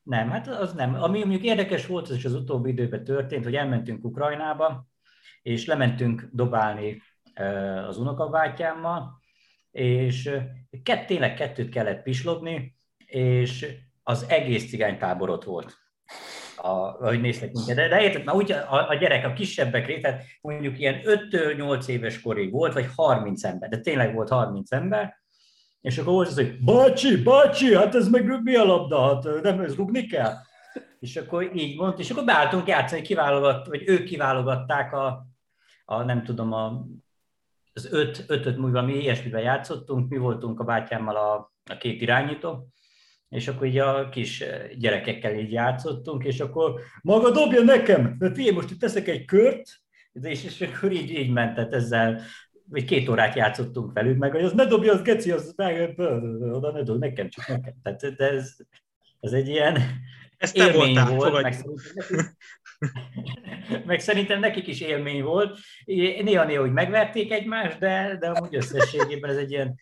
Nem, hát az nem. Ami mondjuk érdekes volt, az is az utóbbi időben történt, hogy elmentünk Ukrajnába, és lementünk dobálni az unokabátyámmal, és kett, tényleg kettőt kellett pislogni, és az egész cigánytábor ott volt. A, ahogy néztek minket. De, de érted, már úgy a, a gyerek, a kisebbek tehát mondjuk ilyen 5-8 éves korig volt, vagy 30 ember, de tényleg volt 30 ember, és akkor volt az, hogy bácsi, bácsi, hát ez meg mi a labda, hát nem ez rugni kell? És akkor így mondta, és akkor beálltunk játszani, kiválogat, vagy ők kiválogatták a, a nem tudom, a, az öt, ötöt múlva mi ilyesmivel játszottunk, mi voltunk a bátyámmal a, a két irányító, és akkor így a kis gyerekekkel így játszottunk, és akkor maga dobja nekem, de figyelj, most itt teszek egy kört, és, és akkor így, így ment, tehát ezzel vagy két órát játszottunk velük, meg hogy az ne dobja, az geci, az meg, oda ne dob, nekem, csak nekem. Tehát de ez, ez egy ilyen
Ez
élmény
voltál,
volt, meg szerintem, nekik, meg szerintem nekik is élmény volt. Néha-néha, hogy megverték egymást, de, de amúgy összességében ez egy ilyen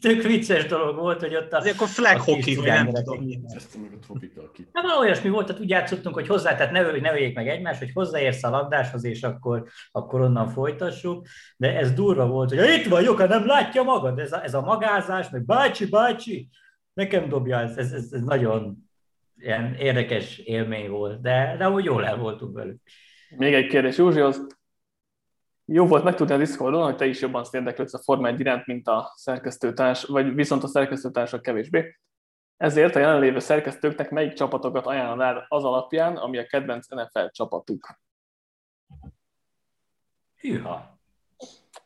tök, vicces dolog volt, hogy ott a,
Azért akkor flag hockey, vagy nem tudom mi.
Ezt meg a tropical kit.
Hát valami olyasmi volt, tehát úgy játszottunk, hogy hozzá, tehát ne, ne öljék meg egymást, hogy hozzáérsz a labdáshoz, és akkor, akkor onnan folytassuk. De ez durva volt, hogy itt vagyok, ha nem látja magad, ez a, ez a magázás, meg bácsi, bácsi, nekem dobja, ez, ez, ez, ez nagyon ilyen érdekes élmény volt, de, de úgy jól el voltunk velük.
Még egy kérdés Józsihoz. Jó volt megtudni a Discordon, hogy te is jobban érdeklődsz a Forma 1 iránt, mint a szerkesztőtárs, vagy viszont a szerkesztőtársak kevésbé. Ezért a jelenlévő szerkesztőknek melyik csapatokat ajánlanád az alapján, ami a kedvenc NFL csapatuk?
Hűha.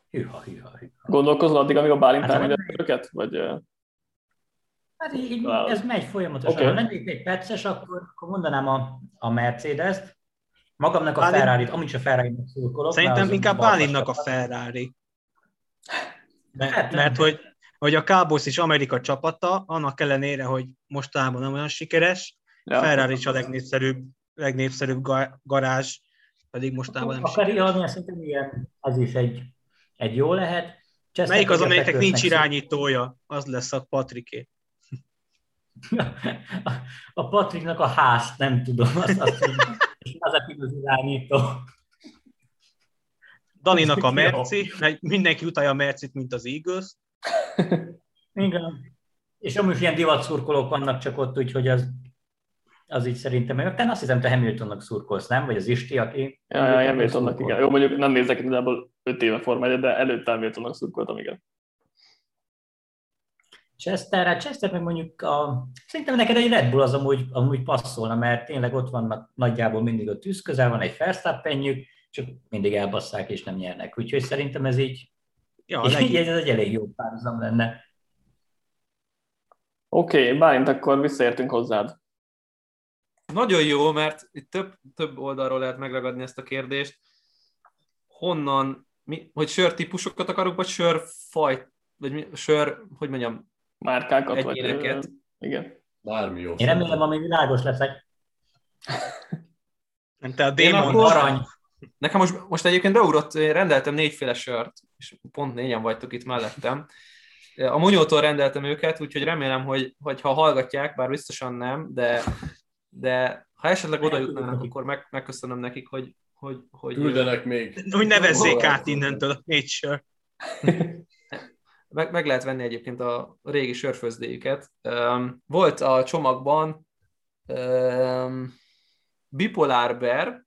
Hűha, hűha, hűha.
Gondolkozol addig, amíg a Bálint
Hát,
elmondja
hát-
őket? Vagy,
Hát így, ez megy folyamatosan.
Oké.
Okay. Ha lennék egy perces, akkor, akkor mondanám a, a Mercedes-t, magamnak a
Bálint-
Ferrari-t, amúgy a Ferrari-nak szurkolok.
Szerintem inkább Bálinnak a. Ferrari. Mert,
Hát,
mert hogy, hogy a Cowboys is Amerika csapata, annak ellenére, hogy mostában nem olyan sikeres,
ja.
Ferrari is a legnépszerűbb, legnépszerűbb ga- garázs, pedig mostában nem
Akar
sikeres.
írni, szerintem igen, az is egy, egy jó lehet. Chester
Melyik az, amelyiknek nincs irányítója? Az lesz a Patriké.
A, Patriknak a ház, nem tudom, azt, azt. És az a az irányító.
Daninak a. Merci, mert mindenki utálja a Mercit, mint az Eagles.
Igen. És amúgy ilyen divat szurkolók vannak csak ott, úgyhogy az, az így szerintem, meg te azt hiszem, te Hamiltonnak szurkolsz, nem? Vagy az Isti, aki...
Ja, ja, Hamiltonnak, igen. Jó, mondjuk nem nézek igazából 5 éve Forma 1 de előtte Hamiltonnak szurkoltam, igen.
Chester, hát Chester meg mondjuk a, szerintem neked egy Red Bull az amúgy, amúgy passzolna, mert tényleg ott vannak nagyjából mindig a tűz közel, van egy Verstappenjük, csak mindig elbasszák és nem nyernek. Úgyhogy szerintem ez így,
Ja, a
így ez egy elég jó párhuzam lenne.
Oké, okay, Bálint, akkor visszaértünk hozzád.
Nagyon jó, mert itt több, több oldalról lehet megragadni ezt a kérdést. Honnan, mi, hogy sörtípusokat akarunk, vagy sörfajt, vagy mi, sör, hogy mondjam,
Márkákat, vagy...
Egyéneket.
ö, Igen.
Bármi jó.
Én remélem, ami világos leszek.
Nem, te a démon,
akkor arany.
Nekem most, most egyébként beugrott, én rendeltem négyféle sört, és pont négyen vagytok itt mellettem. A Munyótól rendeltem őket, úgyhogy remélem, hogy, hogy ha hallgatják, bár biztosan nem, de, de ha esetleg oda jutnának, akkor meg, megköszönöm nekik, hogy, hogy, hogy
Küldenek még.
Hogy nevezzék át innentől a négy sör.
meg, meg lehet venni egyébként a régi sörfőzdéjüket. Volt a csomagban um, Bipolar Bear,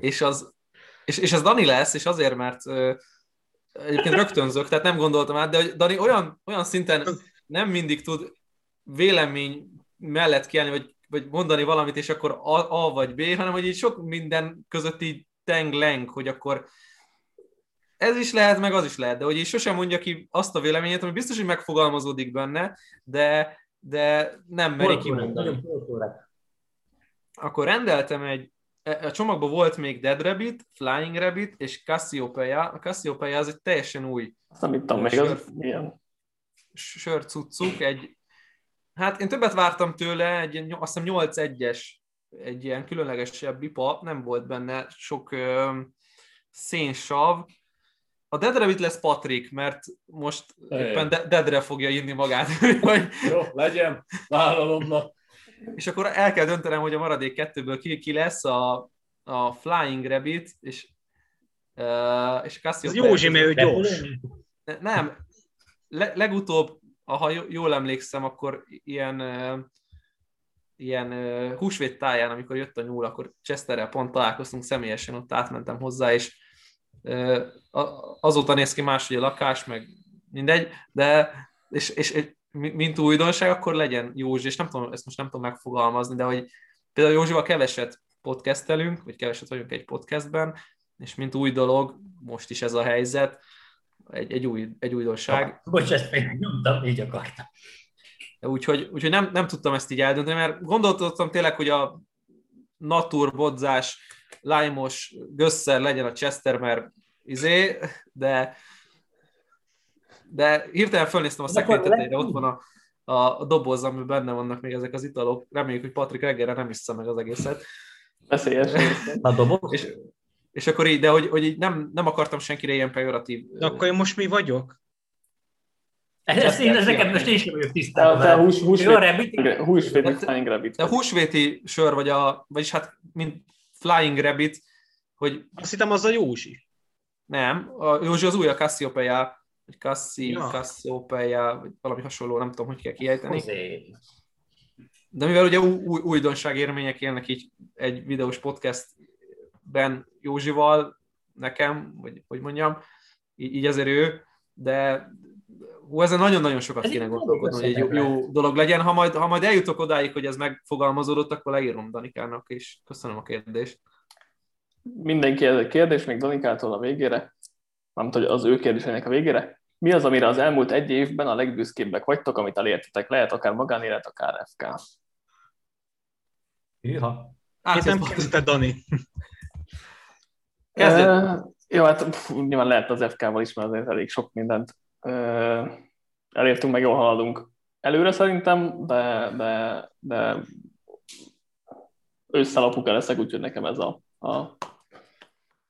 és, az, és, és ez Dani lesz, és azért, mert uh, egyébként rögtönzök, tehát nem gondoltam át, de hogy Dani olyan, olyan szinten nem mindig tud vélemény mellett kiállni, vagy, vagy mondani valamit, és akkor A, A vagy B, hanem hogy így sok minden között így teng-leng, hogy akkor ez is lehet, meg az is lehet, de hogy így sosem mondja ki azt a véleményét, ami biztos, hogy megfogalmazódik benne, de, de nem meri kimondani. Akkor rendeltem egy, e, a csomagban volt még Dead Rabbit, Flying Rabbit és Cassiopeia. A Cassiopeia az egy teljesen új
Azt nem ittam még, az milyen?
sörcuccuk, egy, hát én többet vártam tőle, egy, ilyen, azt hiszem 8-1-es, egy ilyen különlegesebb bipa, nem volt benne sok ö, szénsav, a Dead Rabbit lesz Patrick, mert most
Ejjön.
éppen De- Deadre fogja inni magát. Vagy-
Jó, legyen, vállalom, na.
és akkor el kell döntenem, hogy a maradék kettőből ki, ki lesz a, a Flying Rabbit, és, uh, és Cassio
Ez Józsi, mert ő gyors.
Ne- Nem, Le, legutóbb, ha jól emlékszem, akkor ilyen, uh, ilyen uh, húsvét táján, amikor jött a nyúl, akkor Chesterrel pont találkoztunk személyesen, ott átmentem hozzá, és azóta néz ki máshogy a lakás, meg mindegy, de és, és, és mi- mint újdonság, akkor legyen Józsi, és nem tudom, ezt most nem tudom megfogalmazni, de hogy például Józsival keveset podcastelünk, vagy keveset vagyunk egy podcastben, és mint új dolog, most is ez a helyzet, egy, egy, új, egy újdonság.
Bocs, ezt még nyomtam, így akartam.
Úgyhogy, úgyhogy nem, nem tudtam ezt így eldönteni, mert gondoltam tényleg, hogy a natur, bodzás, lájmos, gösszer legyen a Chester, mert izé, de de hirtelen fölnéztem a szekrény tetejére, ott van a, a, doboz, amiben benne vannak még ezek az italok. Reméljük, hogy Patrik reggelre nem iszza meg az egészet.
Veszélyes.
A doboz?
És, és akkor így, de hogy, hogy így nem, nem akartam senkire ilyen pejoratív.
De akkor én most mi vagyok?
Ez, én, ez nekem most én sem vagyok tisztában.
te hús,
Jó,
húsvét,
Rabbit,
húsvét Flying Rabbit.
De a húsvéti sör, vagy a, vagyis hát, mint Flying Rabbit, hogy
Azt hittem az a Józsi.
nem, a Józsi az új, a Cassiopeia, vagy Cassi,
Ja.
Cassiopeia, vagy valami hasonló, nem tudom, hogy kell kiejteni. De mivel ugye új, új, újdonság élmények élnek így egy videós podcastben Józsival, nekem, vagy hogy mondjam, így, így azért ő, de hú, ezen nagyon-nagyon sokat
Ez
kéne gondolkodni, hogy egy jó, jó dolog legyen. Ha majd, ha majd eljutok odáig, hogy ez megfogalmazódott, akkor leírom Danikának, és köszönöm a kérdést.
Mindenki ez egy kérdés, még Danikától a végére. Nem tudom, hogy az ő kérdésének a végére. Mi az, amire az elmúlt egy évben a legbüszkébbek vagytok, amit elértetek? Lehet akár magánélet, akár FK.
Én
Átjössz,
nem kezdte Dani.
Jó, hát pff, nyilván lehet az FK-val is, mert azért elég sok mindent elértünk, meg jól haladunk előre szerintem, de, de, de ősszel apuka leszek, úgyhogy nekem ez a, a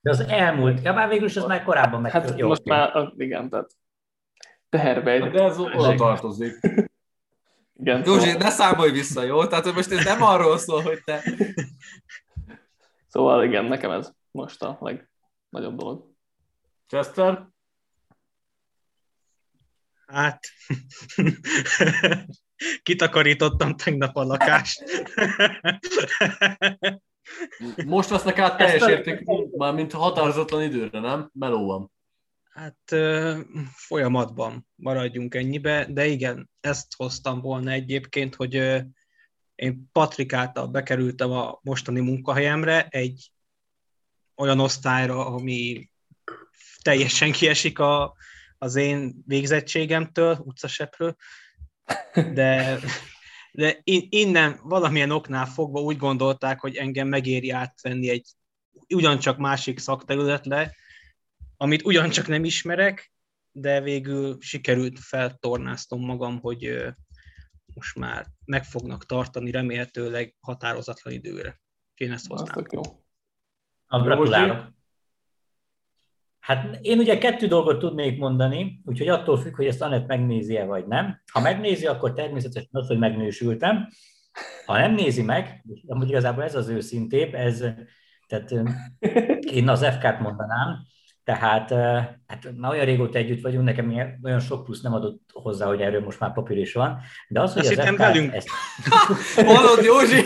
De az elmúlt, ja már végül is az már korábban meg.
hát most már, a- igen, tehát teherbe egy,
De ez oda tartozik.
igen,
Józsi,
szóval,
ne számolj vissza, jó? Tehát hogy most ez nem arról szól, hogy te...
szóval igen, nekem ez most a legnagyobb dolog.
Chester?
Hát, kitakarítottam tegnap a lakást.
Most vesznek át teljes
Ezt a-
érték, már mint határozatlan időre, nem? Meló van.
Hát folyamatban maradjunk ennyibe, de igen, ezt hoztam volna egyébként, hogy én Patrik által bekerültem a mostani munkahelyemre egy olyan osztályra, ami teljesen kiesik a, az én végzettségemtől, utcasepről, de, de in- innen valamilyen oknál fogva úgy gondolták, hogy engem megéri átvenni egy ugyancsak másik szakterületre, amit ugyancsak nem ismerek, de végül sikerült feltornáztom magam, hogy most már meg fognak tartani remélhetőleg határozatlan időre. Én ezt.
Na, gratulálok. Hát én ugye kettő dolgot tudnék mondani, úgyhogy attól függ, hogy ezt Anett megnézi-e vagy nem. Ha megnézi, akkor természetesen az, hogy megnősültem. Ha nem nézi meg, amúgy igazából ez az őszintébb, ez, tehát én az FK-t mondanám, tehát hát már olyan régóta együtt vagyunk, nekem olyan sok plusz nem adott hozzá, hogy erről most már papír is van. De az, hogy Azt az FK velünk. Ezt...
Mondod, Józsi,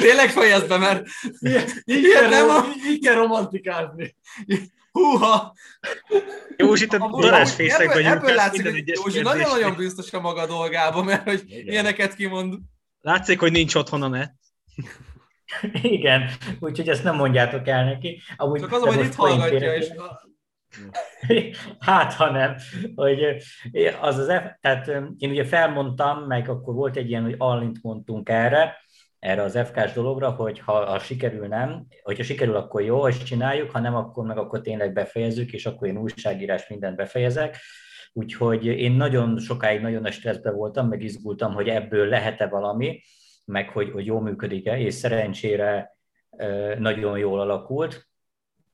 tényleg fejezd be, mert
ilyen nem a... Így kell romantikázni.
Húha! Józsi, te darásfészek vagyunk.
Ebből látszik, hogy Józsi nagyon-nagyon biztos a maga dolgában, mert hogy Igen. ilyeneket kimond.
Látszik, hogy nincs otthon a net.
Igen, úgyhogy ezt nem mondjátok el neki.
Amúgy Csak az, hogy itt hallgatja, és
Hát, ha nem, hogy az az, tehát én ugye felmondtam, meg akkor volt egy ilyen, hogy allint mondtunk erre, erre az FK-s dologra, hogy ha, ha sikerül nem, hogyha sikerül, akkor jó, és csináljuk, ha nem, akkor meg akkor tényleg befejezzük, és akkor én újságírás mindent befejezek. Úgyhogy én nagyon sokáig nagyon a stresszben voltam, meg izgultam, hogy ebből lehet-e valami, meg hogy, hogy jól működik-e, és szerencsére nagyon jól alakult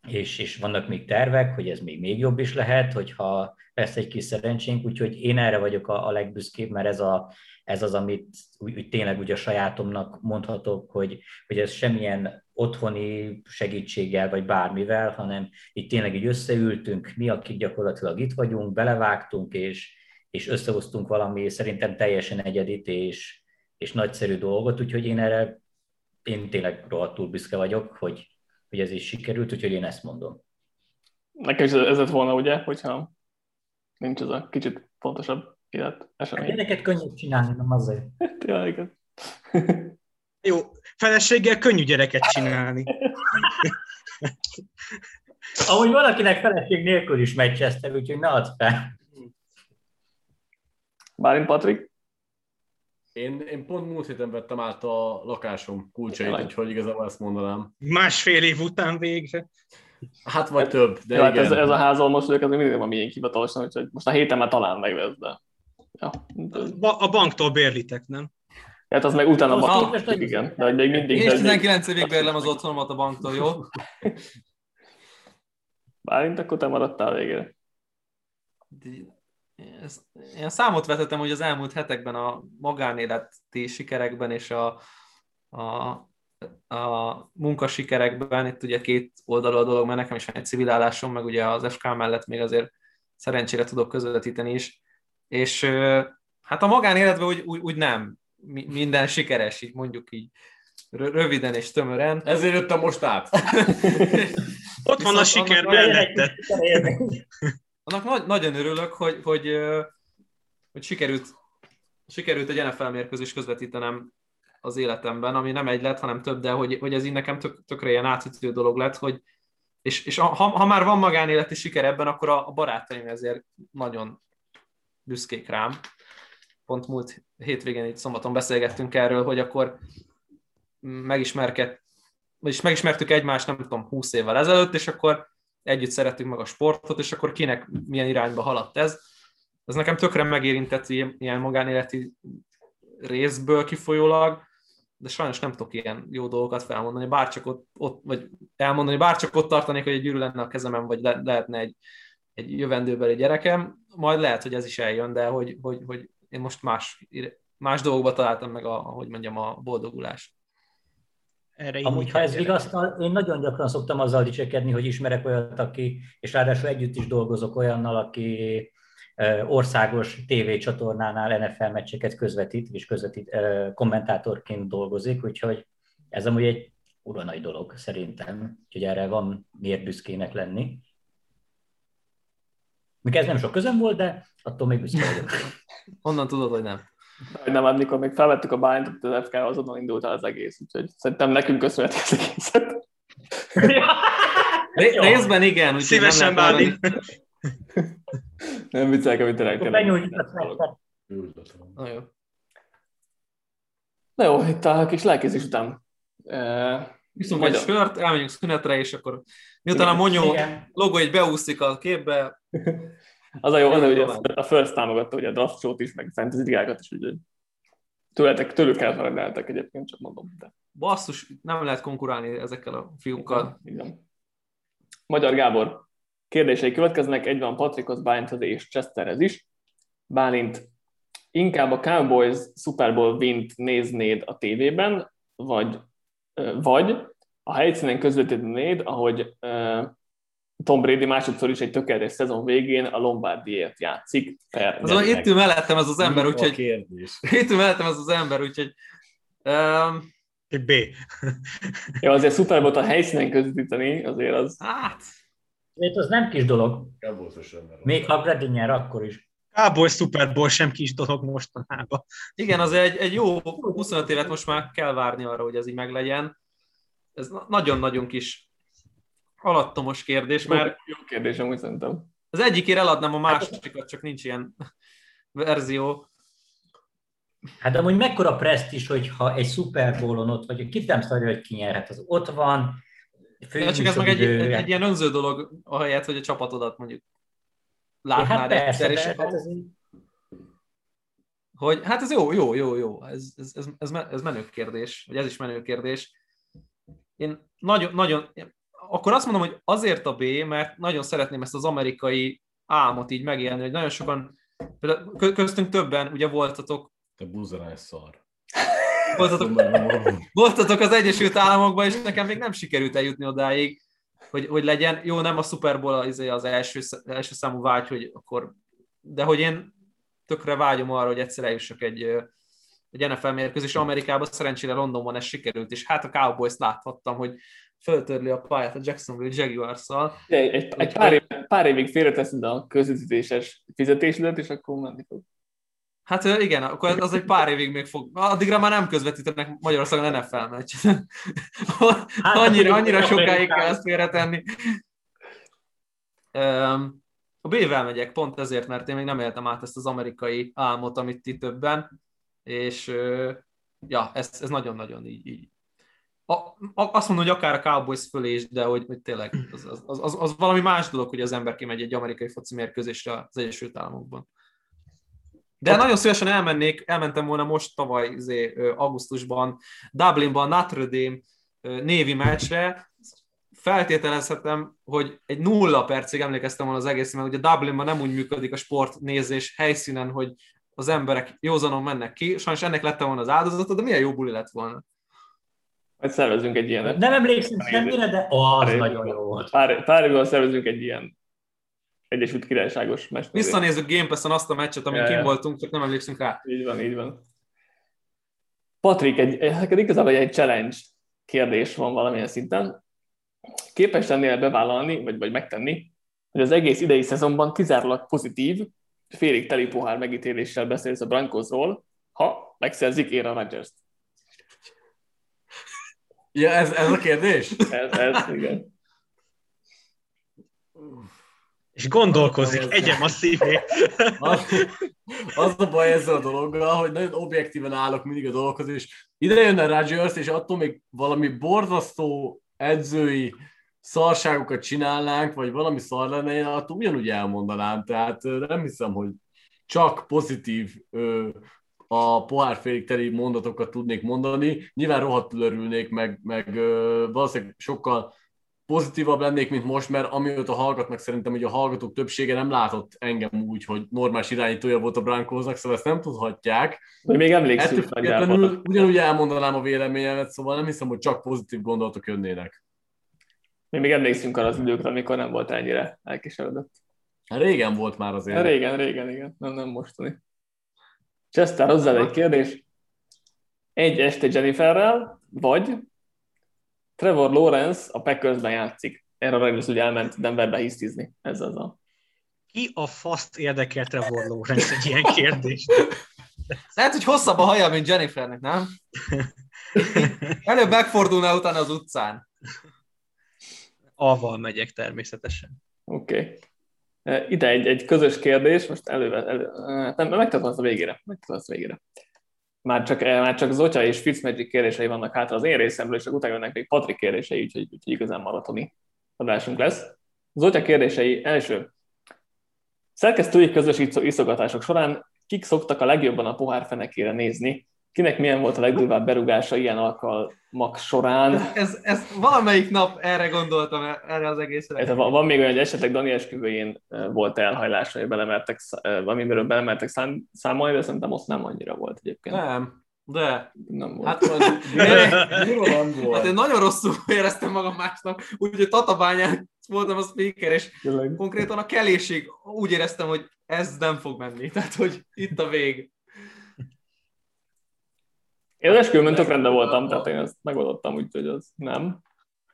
és, és vannak még tervek, hogy ez még, még jobb is lehet, hogyha lesz egy kis szerencsénk, úgyhogy én erre vagyok a, a legbüszkébb, mert ez, a, ez az, amit úgy, úgy tényleg ugye a sajátomnak mondhatok, hogy, hogy ez semmilyen otthoni segítséggel, vagy bármivel, hanem itt tényleg így összeültünk, mi, akik gyakorlatilag itt vagyunk, belevágtunk, és, és összehoztunk valami szerintem teljesen egyedit, és, és nagyszerű dolgot, úgyhogy én erre én tényleg rohadtul büszke vagyok, hogy, hogy ez is sikerült, úgyhogy én ezt mondom.
Nekem is ez lett volna, ugye, hogyha nincs ez a kicsit fontosabb élet esemény.
Ilyeneket könnyű csinálni, nem azért.
ja, igen.
Jó, feleséggel könnyű gyereket csinálni.
Ahogy valakinek feleség nélkül is megy Chester, úgyhogy ne add fel.
Bálint Patrik?
Én, én pont múlt héten vettem át a lakásom kulcsait, úgyhogy igazából ezt mondanám.
Másfél év után végre.
Hát vagy több, de
ja,
hát igen.
Ez, ez a házalmos, ez mindig van milyen hivatalosan, úgyhogy most a héten már talán megvesz, de... Ja.
A, a banktól bérlitek, nem?
Hát az meg utána a bank, igen, de még mindig...
Én 19 évig bérlem az otthonomat a banktól, jó?
Bárint, akkor te maradtál végére
ezt, én számot vetettem, hogy az elmúlt hetekben a magánéleti sikerekben és a, a, a munkasikerekben, itt ugye két oldalú a dolog, mert nekem is van egy civil állásom, meg ugye az FK mellett még azért szerencsére tudok közvetíteni is, és hát a magánéletben úgy, úgy, úgy nem, minden sikeres, így mondjuk így röviden és tömören.
Ezért jöttem most át.
Ott van a siker mellette
annak nagy, nagyon örülök, hogy, hogy, hogy sikerült, sikerült egy NFL mérkőzés közvetítenem az életemben, ami nem egy lett, hanem több, de hogy, hogy ez így nekem tök, tökre ilyen átütő dolog lett, hogy és, és ha, ha már van magánéleti siker ebben, akkor a, a barátaim ezért nagyon büszkék rám. Pont múlt hétvégén itt szombaton beszélgettünk erről, hogy akkor megismerkedt, vagyis megismertük egymást, nem tudom, 20 évvel ezelőtt, és akkor együtt szerettük meg a sportot, és akkor kinek milyen irányba haladt ez. Ez nekem tökre megérintett ilyen magánéleti részből kifolyólag, de sajnos nem tudok ilyen jó dolgokat felmondani, bárcsak ott, ott vagy elmondani, bárcsak ott tartanék, hogy egy gyűrű lenne a kezemen, vagy le, lehetne egy, egy jövendőbeli gyerekem, majd lehet, hogy ez is eljön, de hogy, hogy, hogy én most más, más dolgokba találtam meg, a, ahogy mondjam, a boldogulást.
Erre Amúgy, ha ez vigasztal, én nagyon gyakran szoktam azzal dicsekedni, hogy ismerek olyat, aki, és ráadásul együtt is dolgozok olyannal, aki országos tévécsatornánál NFL meccseket közvetít, és közvetít, kommentátorként dolgozik, úgyhogy ez amúgy egy ura nagy dolog szerintem, úgyhogy erre van miért büszkének lenni. Még ez nem sok közöm volt, de attól még büszke vagyok.
Honnan tudod, hogy nem?
Hogy nem, amikor még felvettük a bányt, az FK azonnal indult el az egész, úgyhogy szerintem nekünk köszönhetjük az egészet.
Részben igen, úgyhogy
Szívesen bánni.
Nem viccelek, amit tényleg.
Na jó.
Na jó, itt a kis lelkézés után.
Viszont egy sört, elmegyünk szünetre, és akkor miután a Monyó logó egy beúszik a képbe,
az a jó, az, hogy a First támogatta ugye a draft show is, meg a fantasy ligákat is, úgyhogy tőletek, tőlük elfelelteltek egyébként, csak mondom. De.
Basszus, nem lehet konkurálni ezekkel a fiúkkal.
Igen. Magyar Gábor kérdései következnek, egy van Patrikhoz, Bálinthoz és Chesterhez is. Bálint, inkább a Cowboys Super Bowl vint néznéd a tévében, vagy, vagy a helyszínen közvetítenéd, ahogy Tom Brady másodszor is egy tökéletes szezon végén a Lombardiért játszik.
Az itt ül mellettem ez az ember, úgyhogy... Itt ül mellettem ez az ember, úgyhogy... Um,
B.
ja, azért szuper volt a helyszínen közvetíteni, azért az...
Hát... Ez az nem kis dolog. Még ha Brady nyer, akkor is.
Káboly Super Bowl sem kis dolog mostanában.
Igen, az egy, egy jó 25 évet most már kell várni arra, hogy ez így meglegyen. Ez nagyon-nagyon kis alattomos kérdés, mert...
Jó kérdés, amúgy szerintem.
Az egyikért eladnám a másikat, csak nincs ilyen verzió.
Hát amúgy mekkora presztis, hogyha egy Super Bowl-on ott vagy, kit nem szarja, hogy ki nyerhet, az ott van.
Ja, csak ez meg egy, egy, egy, ilyen önző dolog, ahelyett, hogy a csapatodat mondjuk látnád hát persze, egyszer, és hát ez... hogy hát ez jó, jó, jó, jó, ez, ez, ez, ez, ez menő kérdés, vagy ez is menő kérdés. Én nagyon, nagyon, akkor azt mondom, hogy azért a B, mert nagyon szeretném ezt az amerikai álmot így megélni, hogy nagyon sokan, köztünk többen ugye voltatok.
Te buzerás szar.
Voltatok, voltatok az Egyesült Államokban, és nekem még nem sikerült eljutni odáig, hogy, hogy legyen, jó, nem a Super Bowl az, az első, első számú vágy, hogy akkor, de hogy én tökre vágyom arra, hogy egyszer eljussak egy, egy NFL mérkőzés Amerikában, szerencsére Londonban ez sikerült, és hát a Cowboys láthattam, hogy föltörli a pályát a Jacksonville Jaguars-szal.
Egy, egy, egy pár, év, pár évig félreteszed a közvetítéses fizetésedet, és akkor menni fog.
Hát igen, akkor az egy pár évig még fog. Addigra már nem közvetítenek Magyarországon NFL meccs. Hát, annyira, annyira sokáig kell ezt félretenni. A B-vel megyek, pont ezért, mert én még nem éltem át ezt az amerikai álmot, amit ti többen, és ja, ez, ez nagyon-nagyon így, így a, a, azt mondom, hogy akár a Cowboys fölé is, de hogy, hogy tényleg az, az, az, az, az valami más dolog, hogy az ember kimegy egy amerikai foci mérkőzésre az Egyesült Államokban. De nagyon szívesen elmennék, elmentem volna most tavaly zé, augusztusban Dublinban Notre Dame névi meccsre, feltételezhetem, hogy egy nulla percig emlékeztem volna az egész, mert ugye Dublinban nem úgy működik a sportnézés helyszínen, hogy az emberek józanon mennek ki, sajnos ennek lett volna az áldozata, de milyen jó buli lett volna.
Majd szervezünk egy ilyenet.
Nem emlékszem semmire, de az pár nagyon jó volt.
Pár, pár évvel szervezünk egy ilyen Egyesült Királyságos meccs.
Visszanézzük Game Pass-on azt a meccset, amin kim voltunk, csak nem emlékszünk rá.
Így van, így van. Patrik, egy, neked igazából egy challenge kérdés van valamilyen szinten. Képes lennél bevállalni, vagy, vagy megtenni, hogy az egész idei szezonban kizárólag pozitív, félig teli pohár megítéléssel beszélsz a Brankosról, ha megszerzik Aaron Rodgers-t.
Ja, ez, ez a kérdés?
ez, ez, igen.
És gondolkozik, egyem a szívét.
Az, az a baj ezzel a dologgal, hogy nagyon objektíven állok mindig a dolgokhoz, és ide jönne Rodgers, és attól még valami borzasztó edzői szarságokat csinálnánk, vagy valami szar lenne, én attól ugyanúgy elmondanám. Tehát nem hiszem, hogy csak pozitív a pohárfélig teli mondatokat tudnék mondani. Nyilván rohadtul örülnék, meg, meg valószínűleg sokkal pozitívabb lennék, mint most, mert amióta hallgatnak, szerintem, hogy a hallgatók többsége nem látott engem úgy, hogy normális irányítója volt a Brankóznak, szóval ezt nem tudhatják.
Hogy még emlékszünk.
ugyanúgy elmondanám a véleményemet, szóval nem hiszem, hogy csak pozitív gondolatok jönnének.
Mi még emlékszünk arra az időkre, amikor nem volt ennyire elkeseredett.
Régen volt már azért.
Régen, régen, igen. Nem, nem mostani. Chester, hozzá egy kérdés. Egy este Jenniferrel, vagy Trevor Lawrence a Packersben játszik. Erre a Raiders ugye elment Denverbe hisztizni. Ez az a...
Ki a faszt érdekel Trevor Lawrence egy ilyen kérdés?
Lehet, hogy hosszabb a haja, mint Jennifernek, nem? Előbb megfordulna utána az utcán.
Aval megyek természetesen.
Oké. Okay. E, ide egy, egy közös kérdés, most előve, elő, e, nem, megtartom azt a végére. Megtartom azt a végére. Már csak, e, már csak Zotya és Fitzmagic kérdései vannak hátra az én részemről, és utána jönnek még Patrik kérdései, úgyhogy, úgyhogy igazán maratoni adásunk lesz. Zotya kérdései első. Szerkesztői közös iszogatások során kik szoktak a legjobban a pohár fenekére nézni, kinek milyen volt a legdurvább berúgása ilyen alkalmak során.
Ez, ez, ez valamelyik nap erre gondoltam, erre az egészre.
Ez, van, van még olyan, hogy esetleg Dani esküvőjén volt elhajlás, hogy belemertek, amiről belemertek szám, számolni, de szerintem azt nem annyira volt egyébként.
Nem, de.
Nem volt.
Hát,
nem volt.
hát én nagyon rosszul éreztem magam másnap, úgyhogy Tatabányán voltam a speaker, és
Tényleg.
konkrétan a kelésig úgy éreztem, hogy ez nem fog menni, tehát hogy itt a vég.
Én az esküvőn tök rendben voltam, tehát én ezt megoldottam, úgyhogy az nem.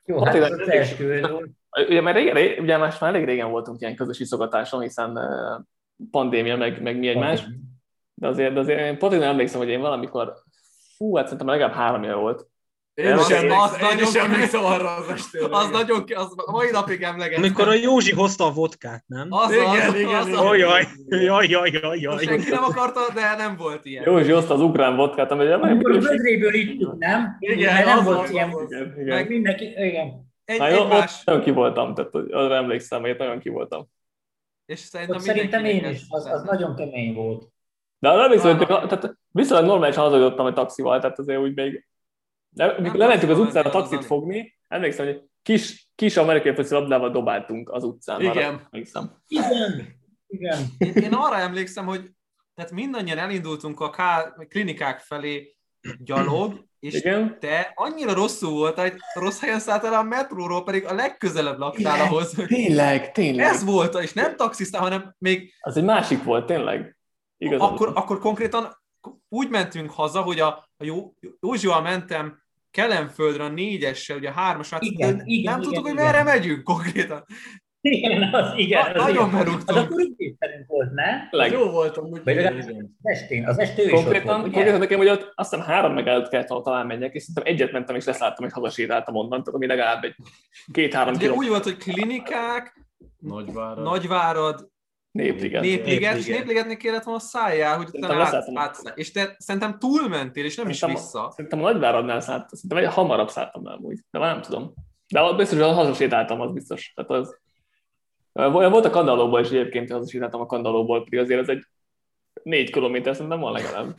Jó, hát ez az esküvő volt.
Ugye, mert régen, ugye más már elég régen voltunk ilyen közös iszogatáson, hiszen pandémia, meg, meg mi egymás, de azért, de azért én pont én emlékszem, hogy én valamikor, fú, hát szerintem legalább három éve volt.
Én
Az-
is emlékszem,
az
én is
nagyon-
emlékszem arra az estére.
Az nagyon, az mai napig emlegetem.
Amikor a Józsi hozta a vodkát, nem?
Az
Igen,
az,
igen,
az,
igen.
az,
Ojaj, jaj, jaj, jaj, jaj.
Senki nem akarta, de nem volt ilyen.
Józsi hozta az ukrán vodkát, ami
Amikor a vödréből ittuk, nem?
Igen,
Mert nem
az
volt
az,
ilyen.
az.
igen,
Meg
igen.
mindenki, igen.
Egy,
Na, jó, ott
egymás,
nagyon ki voltam, tehát arra emlékszem, hogy nagyon ki voltam.
és szerintem
szerintem én is, az, az nagyon kemény volt.
De arra emlékszem, hogy tehát viszonylag normálisan hazajutottam egy taxival, tehát azért úgy még... De, mikor lementünk az utcára taxit fogni, emlékszem, hogy kis, kis amerikai foci labdával dobáltunk az utcán. arra
Igen.
Emlékszem.
Igen, igen.
Én, én arra emlékszem, hogy tehát mindannyian elindultunk a ká- klinikák felé gyalog, és
Igen.
te annyira rosszul volt, hogy rossz helyen szálltál a metróról, pedig a legközelebb laktál ahhoz. hogy
Tényleg, tényleg.
Ez volt, és nem taxisztál, hanem még
Az egy másik volt, tényleg. Igazad
akkor, akkor konkrétan úgy mentünk haza, hogy a, a Jó, Józsival mentem Kelenföldre a négyessel, ugye a hármasát,
Igen, igen,
nem
igen,
tudtuk, hogy
igen.
merre megyünk konkrétan.
Igen, az igen.
Na-
Az
nagyon
igen.
berúgtunk.
Az akkor úgy képzelünk volt, ne?
Tényleg.
Jó voltam, úgy
Vagy
igen, igen.
az estén, az estő is ott
Konkrétan,
volt, ugye?
konkrétan nekem, hogy ott azt hiszem három meg előtt kellett volna talán menjek, és szerintem egyet mentem, és leszálltam, és hazasétáltam onnan, tehát ami legalább egy két-három
Ugye
kiló
úgy volt, hogy klinikák,
Nagyvárad.
Nagyvárad,
népliget.
Népliget, és
Népliget.
Népligetnél kellett volna szálljál, hogy
Szerintem
utána át, és te szerintem túlmentél, és nem is
Szerintem-
vissza.
Szerintem a Nagyváradnál szállt, szerintem egy hamarabb szálltam le amúgy, de már nem tudom. De biztos, hogy hazasétáltam, az biztos. Tehát az... Volt a kandallóból is egyébként, hogy hazasétáltam a kandallóból, pedig azért ez egy négy kilométer, szerintem van legalább.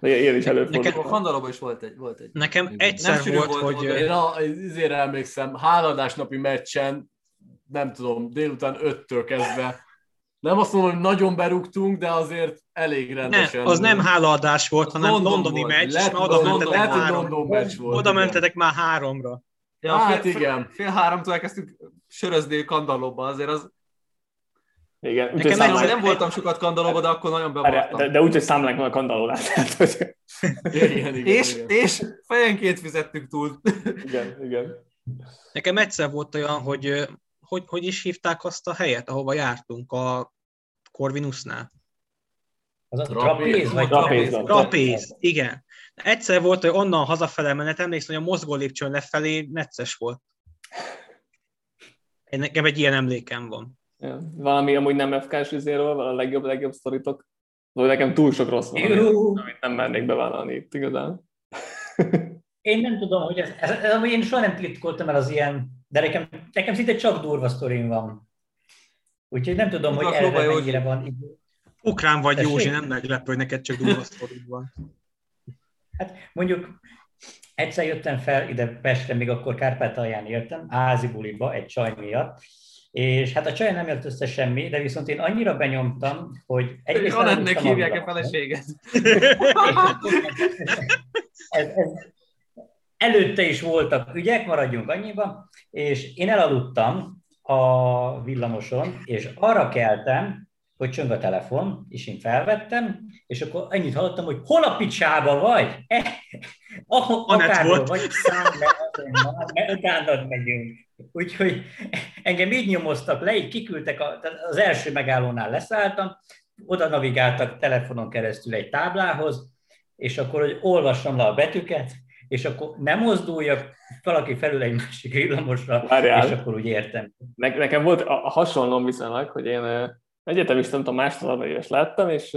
Ilyen is
Nekem
előfordul.
a Kandalóban is volt egy. Volt egy.
Nekem
Nem
egyszer
sűrű
volt,
volt
hogy.
Én a, izére emlékszem, háladás napi meccsen, nem tudom, délután öttől kezdve, nem azt mondom, hogy nagyon berúgtunk, de azért elég rendesen.
nem, az nem hálaadás volt, hanem
London
londoni
volt.
meccs, és
Lehet,
már oda
London,
mentetek
lehet, hogy
három.
London meccs volt.
Oda
igen.
mentetek már háromra.
Ja,
Hát
fél,
igen.
Fél, fél háromtól elkezdtünk sörözni Kandalóba, azért az...
Igen, úgyhogy
Nekem
számlánk,
nem voltam sokat Kandalóba, de akkor nagyon be
Várjál,
voltam.
de, de úgy, hogy számlánk van a hogy...
Igen, igen,
és,
igen.
és fejenként fizettük túl.
Igen, igen.
Nekem egyszer volt olyan, hogy hogy, hogy is hívták azt a helyet, ahova jártunk, a Corvinusnál?
Az a
Trapéz,
vagy
trapéz,
trapéz?
Trapéz, igen. Egyszer volt, hogy onnan hazafele menet, emlékszem, hogy a mozgó lépcsőn lefelé necces volt. Én nekem egy ilyen emlékem van.
Ja. Valami amúgy nem FK-s izéről, a legjobb, legjobb sztoritok. Hogy nekem túl sok rossz van, amit nem mernék bevállalni itt igazán.
Én nem tudom, hogy ez, ez, ez, ez én soha nem titkoltam el az ilyen, de nekem, nekem szinte csak durva sztorim van. Úgyhogy nem tudom, hogy
Tudok, Loba
erre
Józsi.
mennyire van idő.
Ukrán vagy
Tessék?
Józsi, nem meglepő, hogy neked csak durva sztorid van.
Hát mondjuk egyszer jöttem fel ide Pestre, még akkor Kárpátalján éltem, házi buliba egy csaj miatt, és hát a csaj nem jött össze semmi, de viszont én annyira benyomtam, hogy egyrészt
Anetnek
elaludtam a
hívják a feleséget.
ez, ez, előtte is voltak ügyek, maradjunk annyiba, és én elaludtam a villamoson, és arra keltem, hogy csöng a telefon, és én felvettem, és akkor annyit hallottam, hogy hol a picsába vagy?
Anett
akárhol vagy, száll le, utánad megyünk. Úgyhogy engem így nyomoztak le, így kiküldtek, a, az első megállónál leszálltam, oda navigáltak telefonon keresztül egy táblához, és akkor, hogy olvassam le a betűket, és akkor nem mozduljak, valaki felül egy másik villamosra,
Várjál.
és akkor úgy értem.
Ne, nekem volt a, a hasonlóm viszonylag, hogy én egyetemista, nem tudom, másodszor éves lettem, és,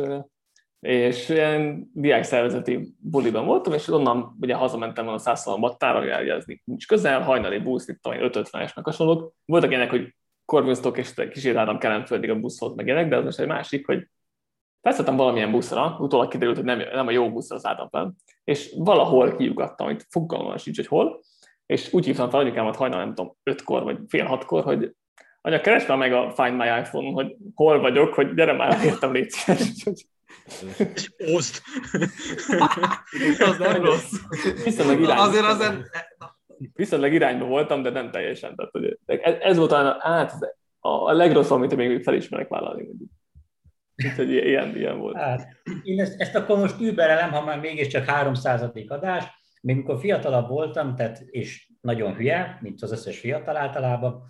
és ilyen diákszervezeti buliban voltam, és onnan ugye hazamentem volna a ugye ugye ez nincs közel, hajnali busz, itt tudom, 5-50-esnek hasonlók. Voltak ilyenek, hogy Corvinstok és kíséráltam Kelenföldig a buszhoz, meg ilyenek, de az most egy másik, hogy felszálltam valamilyen buszra, utólag kiderült, hogy nem, nem a jó buszra szálltam fel, és valahol kiugattam, hogy fogalmam sincs, hogy hol, és úgy hívtam fel anyukámat hajnal, nem tudom, ötkor vagy fél hatkor, hogy anya, keresd meg a Find My iPhone, hogy hol vagyok, hogy gyere már, értem, légy szíves.
És oszd.
az nem rossz.
Viszonylag irányba,
Azért az
viszonylag irányba voltam, de nem teljesen. Tehát, hogy ez, ez volt talán hát, a, a legrosszabb, amit még felismerek vállalni. Úgyhogy ilyen, ilyen volt.
Hát, én ezt, ezt akkor most überelem, ha már mégiscsak 300. adás. Még mikor fiatalabb voltam, tehát, és nagyon hülye, mint az összes fiatal általában,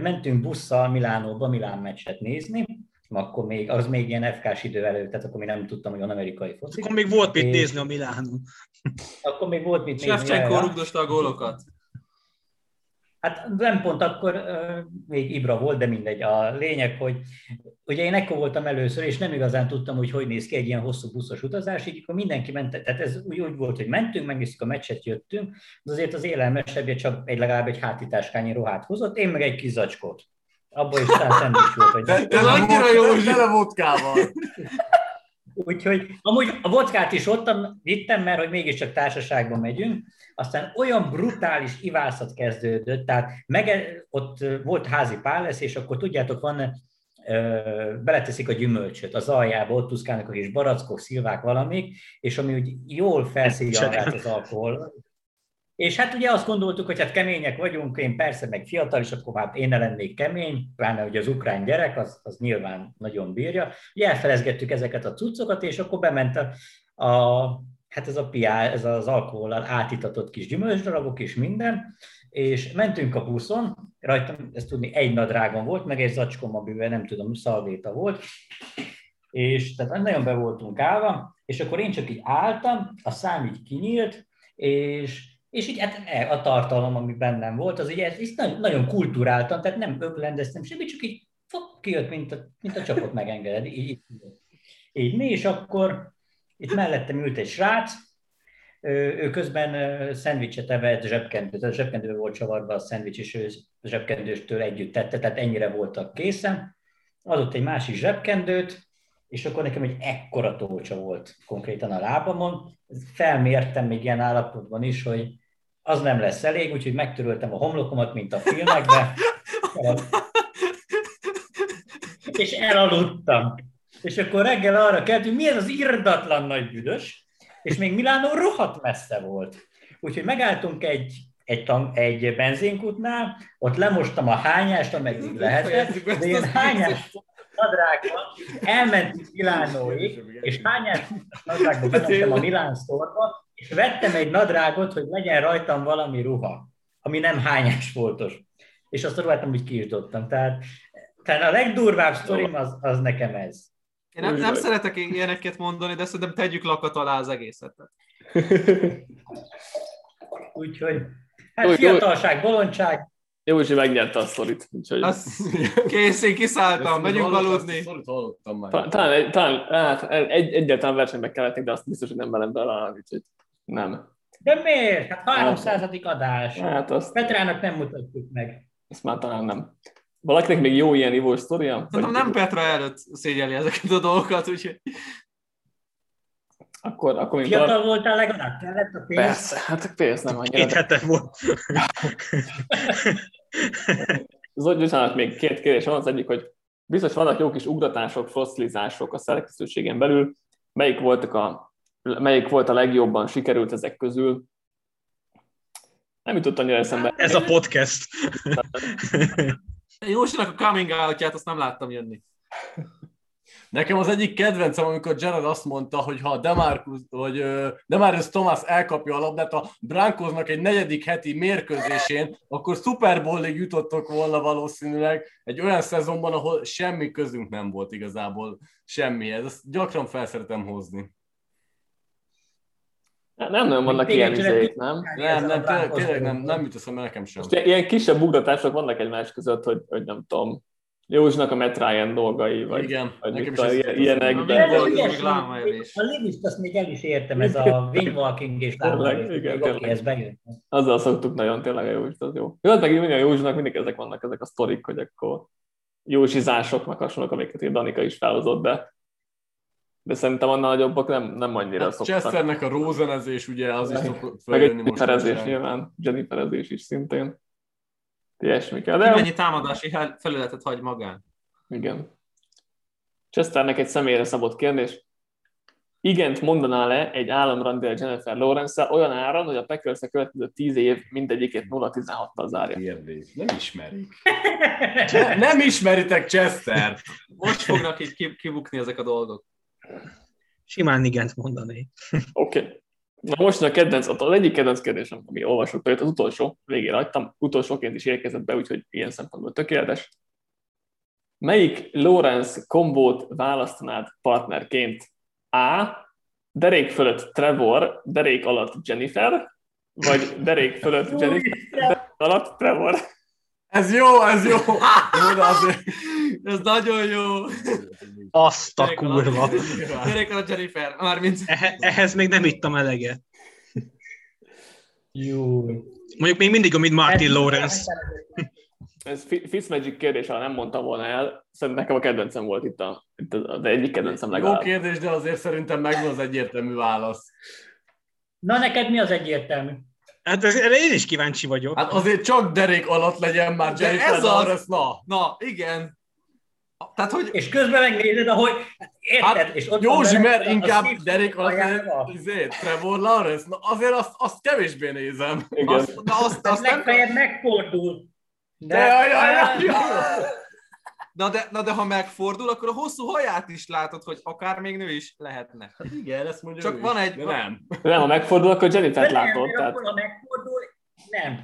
mentünk busszal Milánóba Milán meccset nézni, akkor még, az még ilyen FK-s idő előtt, tehát akkor még nem tudtam, hogy van amerikai foci.
Akkor még volt mit nézni a Milánó.
Akkor még volt mit nézni.
Sefcsenko rugdosta a gólokat.
Hát nem pont akkor uh, még Ibra volt, de mindegy. A lényeg, hogy ugye én ekkor voltam először, és nem igazán tudtam, hogy hogy néz ki egy ilyen hosszú buszos utazás, így akkor mindenki ment, tehát ez úgy, úgy volt, hogy mentünk, megnéztük a meccset, jöttünk, de azért az élelmesebbje csak egy legalább egy hátitáskányi ruhát hozott, én meg egy kis zacskót. Abba is talán szendvics volt. Hogy...
De, de annyira jó, hogy tele vodkával.
Úgyhogy amúgy a vodkát is ott vittem, mert hogy mégiscsak társaságban megyünk, aztán olyan brutális ivászat kezdődött, tehát meg, ott volt házi pálesz, és akkor tudjátok, van beleteszik a gyümölcsöt. Az aljába, ott tuszkálnak a kis barackok, szilvák, valamik, és ami úgy jól felszívja az alkohol, és hát ugye azt gondoltuk, hogy hát kemények vagyunk, én persze meg fiatal, és akkor hát én ne lennék kemény, pláne hogy az ukrán gyerek, az, az nyilván nagyon bírja. Ugye elfelezgettük ezeket a cuccokat, és akkor bement a, a hát ez a piá, ez az alkohollal átitatott kis gyümölcsdarabok és minden, és mentünk a buszon, rajtam, ezt tudni, egy nadrágon volt, meg egy zacskóm, amiben nem tudom, szalvéta volt, és tehát nagyon be voltunk állva, és akkor én csak így álltam, a szám így kinyílt, és és így hát e, a tartalom, ami bennem volt, az így, ez, ez nagyon, kulturáltan, tehát nem öblendeztem semmi, csak így fok, kijött, mint a, mint a csapot megengedett. Így, így, így mi, és akkor itt mellettem ült egy srác, ő közben szendvicset evett zsebkendőt, a zsebkendőbe volt csavarva a szendvics, és ő zsebkendőstől együtt tette, tehát ennyire voltak készen. Adott egy másik zsebkendőt, és akkor nekem egy ekkora tócsa volt konkrétan a lábamon. Felmértem még ilyen állapotban is, hogy az nem lesz elég, úgyhogy megtöröltem a homlokomat, mint a filmekben, és elaludtam. És akkor reggel arra keltünk, mi ez az irdatlan nagy büdös, és még Milánó rohadt messze volt. Úgyhogy megálltunk egy, egy, tan, egy benzinkutnál, ott lemostam a hányást, ameddig lehetett, de ilyen hányás nadrágban elmentünk Milánóig, és hányás nadrágban bementem a Milán sztorba, és vettem egy nadrágot, hogy legyen rajtam valami ruha, ami nem hányás voltos. És azt a ruhát úgy ki is dobtam. Tehát, tehát a legdurvább sztorim az, az nekem ez.
Én nem, nem szeretek ilyeneket mondani, de szerintem tegyük lakat alá az egészet.
Úgyhogy, hát fiatalság, bolondság.
Jó, hogy megnyerte a sztorit. Úgyhogy...
Az, kész, én kiszálltam, megyünk aludni.
Talán, talán hát, egy, egyáltalán versenybe kellettek, de azt biztos, hogy nem velem bele, úgyhogy nem.
De miért? Hát 300. adás.
Hát azt...
Petrának nem mutatjuk meg.
Ezt már talán nem. Valakinek még jó ilyen ivós sztoria?
Nem, nem Petra előtt szégyeli ezeket a dolgokat, úgyhogy...
Akkor, akkor
mint Fiatal voltál legalább? Kellett a pénz?
Persze, hát pénz nem annyira.
Két hete volt.
Zoli, bocsánat, még két kérdés van. Az egyik, hogy biztos vannak jó kis ugratások, foszilizások a szerkesztőségen belül. Melyik, voltak a, melyik volt a legjobban sikerült ezek közül? Nem jutott annyira eszembe.
Ez a podcast.
Jósinak a coming out azt nem láttam jönni.
Nekem az egyik kedvencem, amikor Jared azt mondta, hogy ha Demarcus, vagy Demarius Thomas elkapja a labdát a Brankosnak egy negyedik heti mérkőzésén, akkor Super Bowl-ig jutottok volna valószínűleg egy olyan szezonban, ahol semmi közünk nem volt igazából semmihez. Ezt gyakran felszeretem hozni.
Nem nagyon vannak ilyen izék, nem?
Nem, nem, tényleg, nem, nem jut eszembe nekem sem.
Most ilyen kisebb ugratások vannak egymás között, hogy, hogy nem tudom, Józsnak a Matt Ryan dolgai, vagy,
Igen,
vagy
nekem
is ilyenekben.
A Livist azt még el is értem, ez a wingwalking és. Oké, ez bejön.
Azzal szoktuk nagyon tényleg a Józsit, az jó. Jó, meg mindig a Józsnak mindig ezek vannak, ezek a sztorik, hogy akkor józsizások, meg hasonlók, amiket én Danika is felhozott, de de szerintem annál nagyobbak nem, nem annyira
Hát
szoktak.
Chesternek a rózenezés, ugye, az is szokott
Meg egy
most.
Jenniferezés nyilván, Jenniferezés is szintén. Ilyesmikkel,
Ki
de
mennyi támadási felületet hagy magán?
igen. Chesternek egy személyre szabott kérdés. Igent mondaná le egy államrandél Jennifer lawrence olyan áron, hogy a Packers a következő 10 év mindegyikét 0-16-tal zárja.
Kérdés. Nem ismerik. Ne, nem ismeritek Chester.
Most fognak így ki- kibukni ezek a dolgok.
Simán igent mondani.
Oké. Okay. Na most a kedvenc, az egyik kedvenc kérdésem, ami olvasott jött, az utolsó, végére hagytam, utolsóként is érkezett be, úgyhogy ilyen szempontból tökéletes. Melyik Lawrence kombót választanád partnerként? A. Derék fölött Trevor, derék alatt Jennifer, vagy derék fölött Jennifer, derék alatt Trevor?
Ez jó, ez jó. Jó, de azért...
Ez nagyon jó.
Azt a kurva.
Gyerek a Jennifer, mármint
Ehhez még nem ittam eleget.
Jó.
Mondjuk még mindig, amit Martin Lawrence.
Ez Fi- Fitzmagic kérdés, ha nem mondtam volna el, szerintem nekem a kedvencem volt itt, a, itt a, de egyik kedvencem
Jó
legalább.
kérdés, de azért szerintem megvan az egyértelmű válasz.
Na neked mi az egyértelmű?
Hát ez- erre én is kíváncsi vagyok.
Hát azért csak derék alatt legyen már
De
Jennifer
ez az!
Lawrence, na.
Na, igen. Tehát, hogy
És közben megnézed, ahogy... Érted?
Hát,
és ott
Józsi, mert
a
inkább alatt legyen
ajánlva.
izé, Trevor Lawrence. Na azért azt, azt kevésbé nézem.
Igen.
azt, na, azt, azt nem,
legfeljebb megfordul.
De, jaj, jaj, jaj, jaj.
na, de, na de ha megfordul, akkor a hosszú haját is látod, hogy akár még nő is lehetne.
Hát igen, ezt mondja
Csak
ő
van
is,
egy-
De nem.
Nem, ha megfordul, akkor
De nem,
látod.
mert
Tehát
akkor, ha megfordul, nem.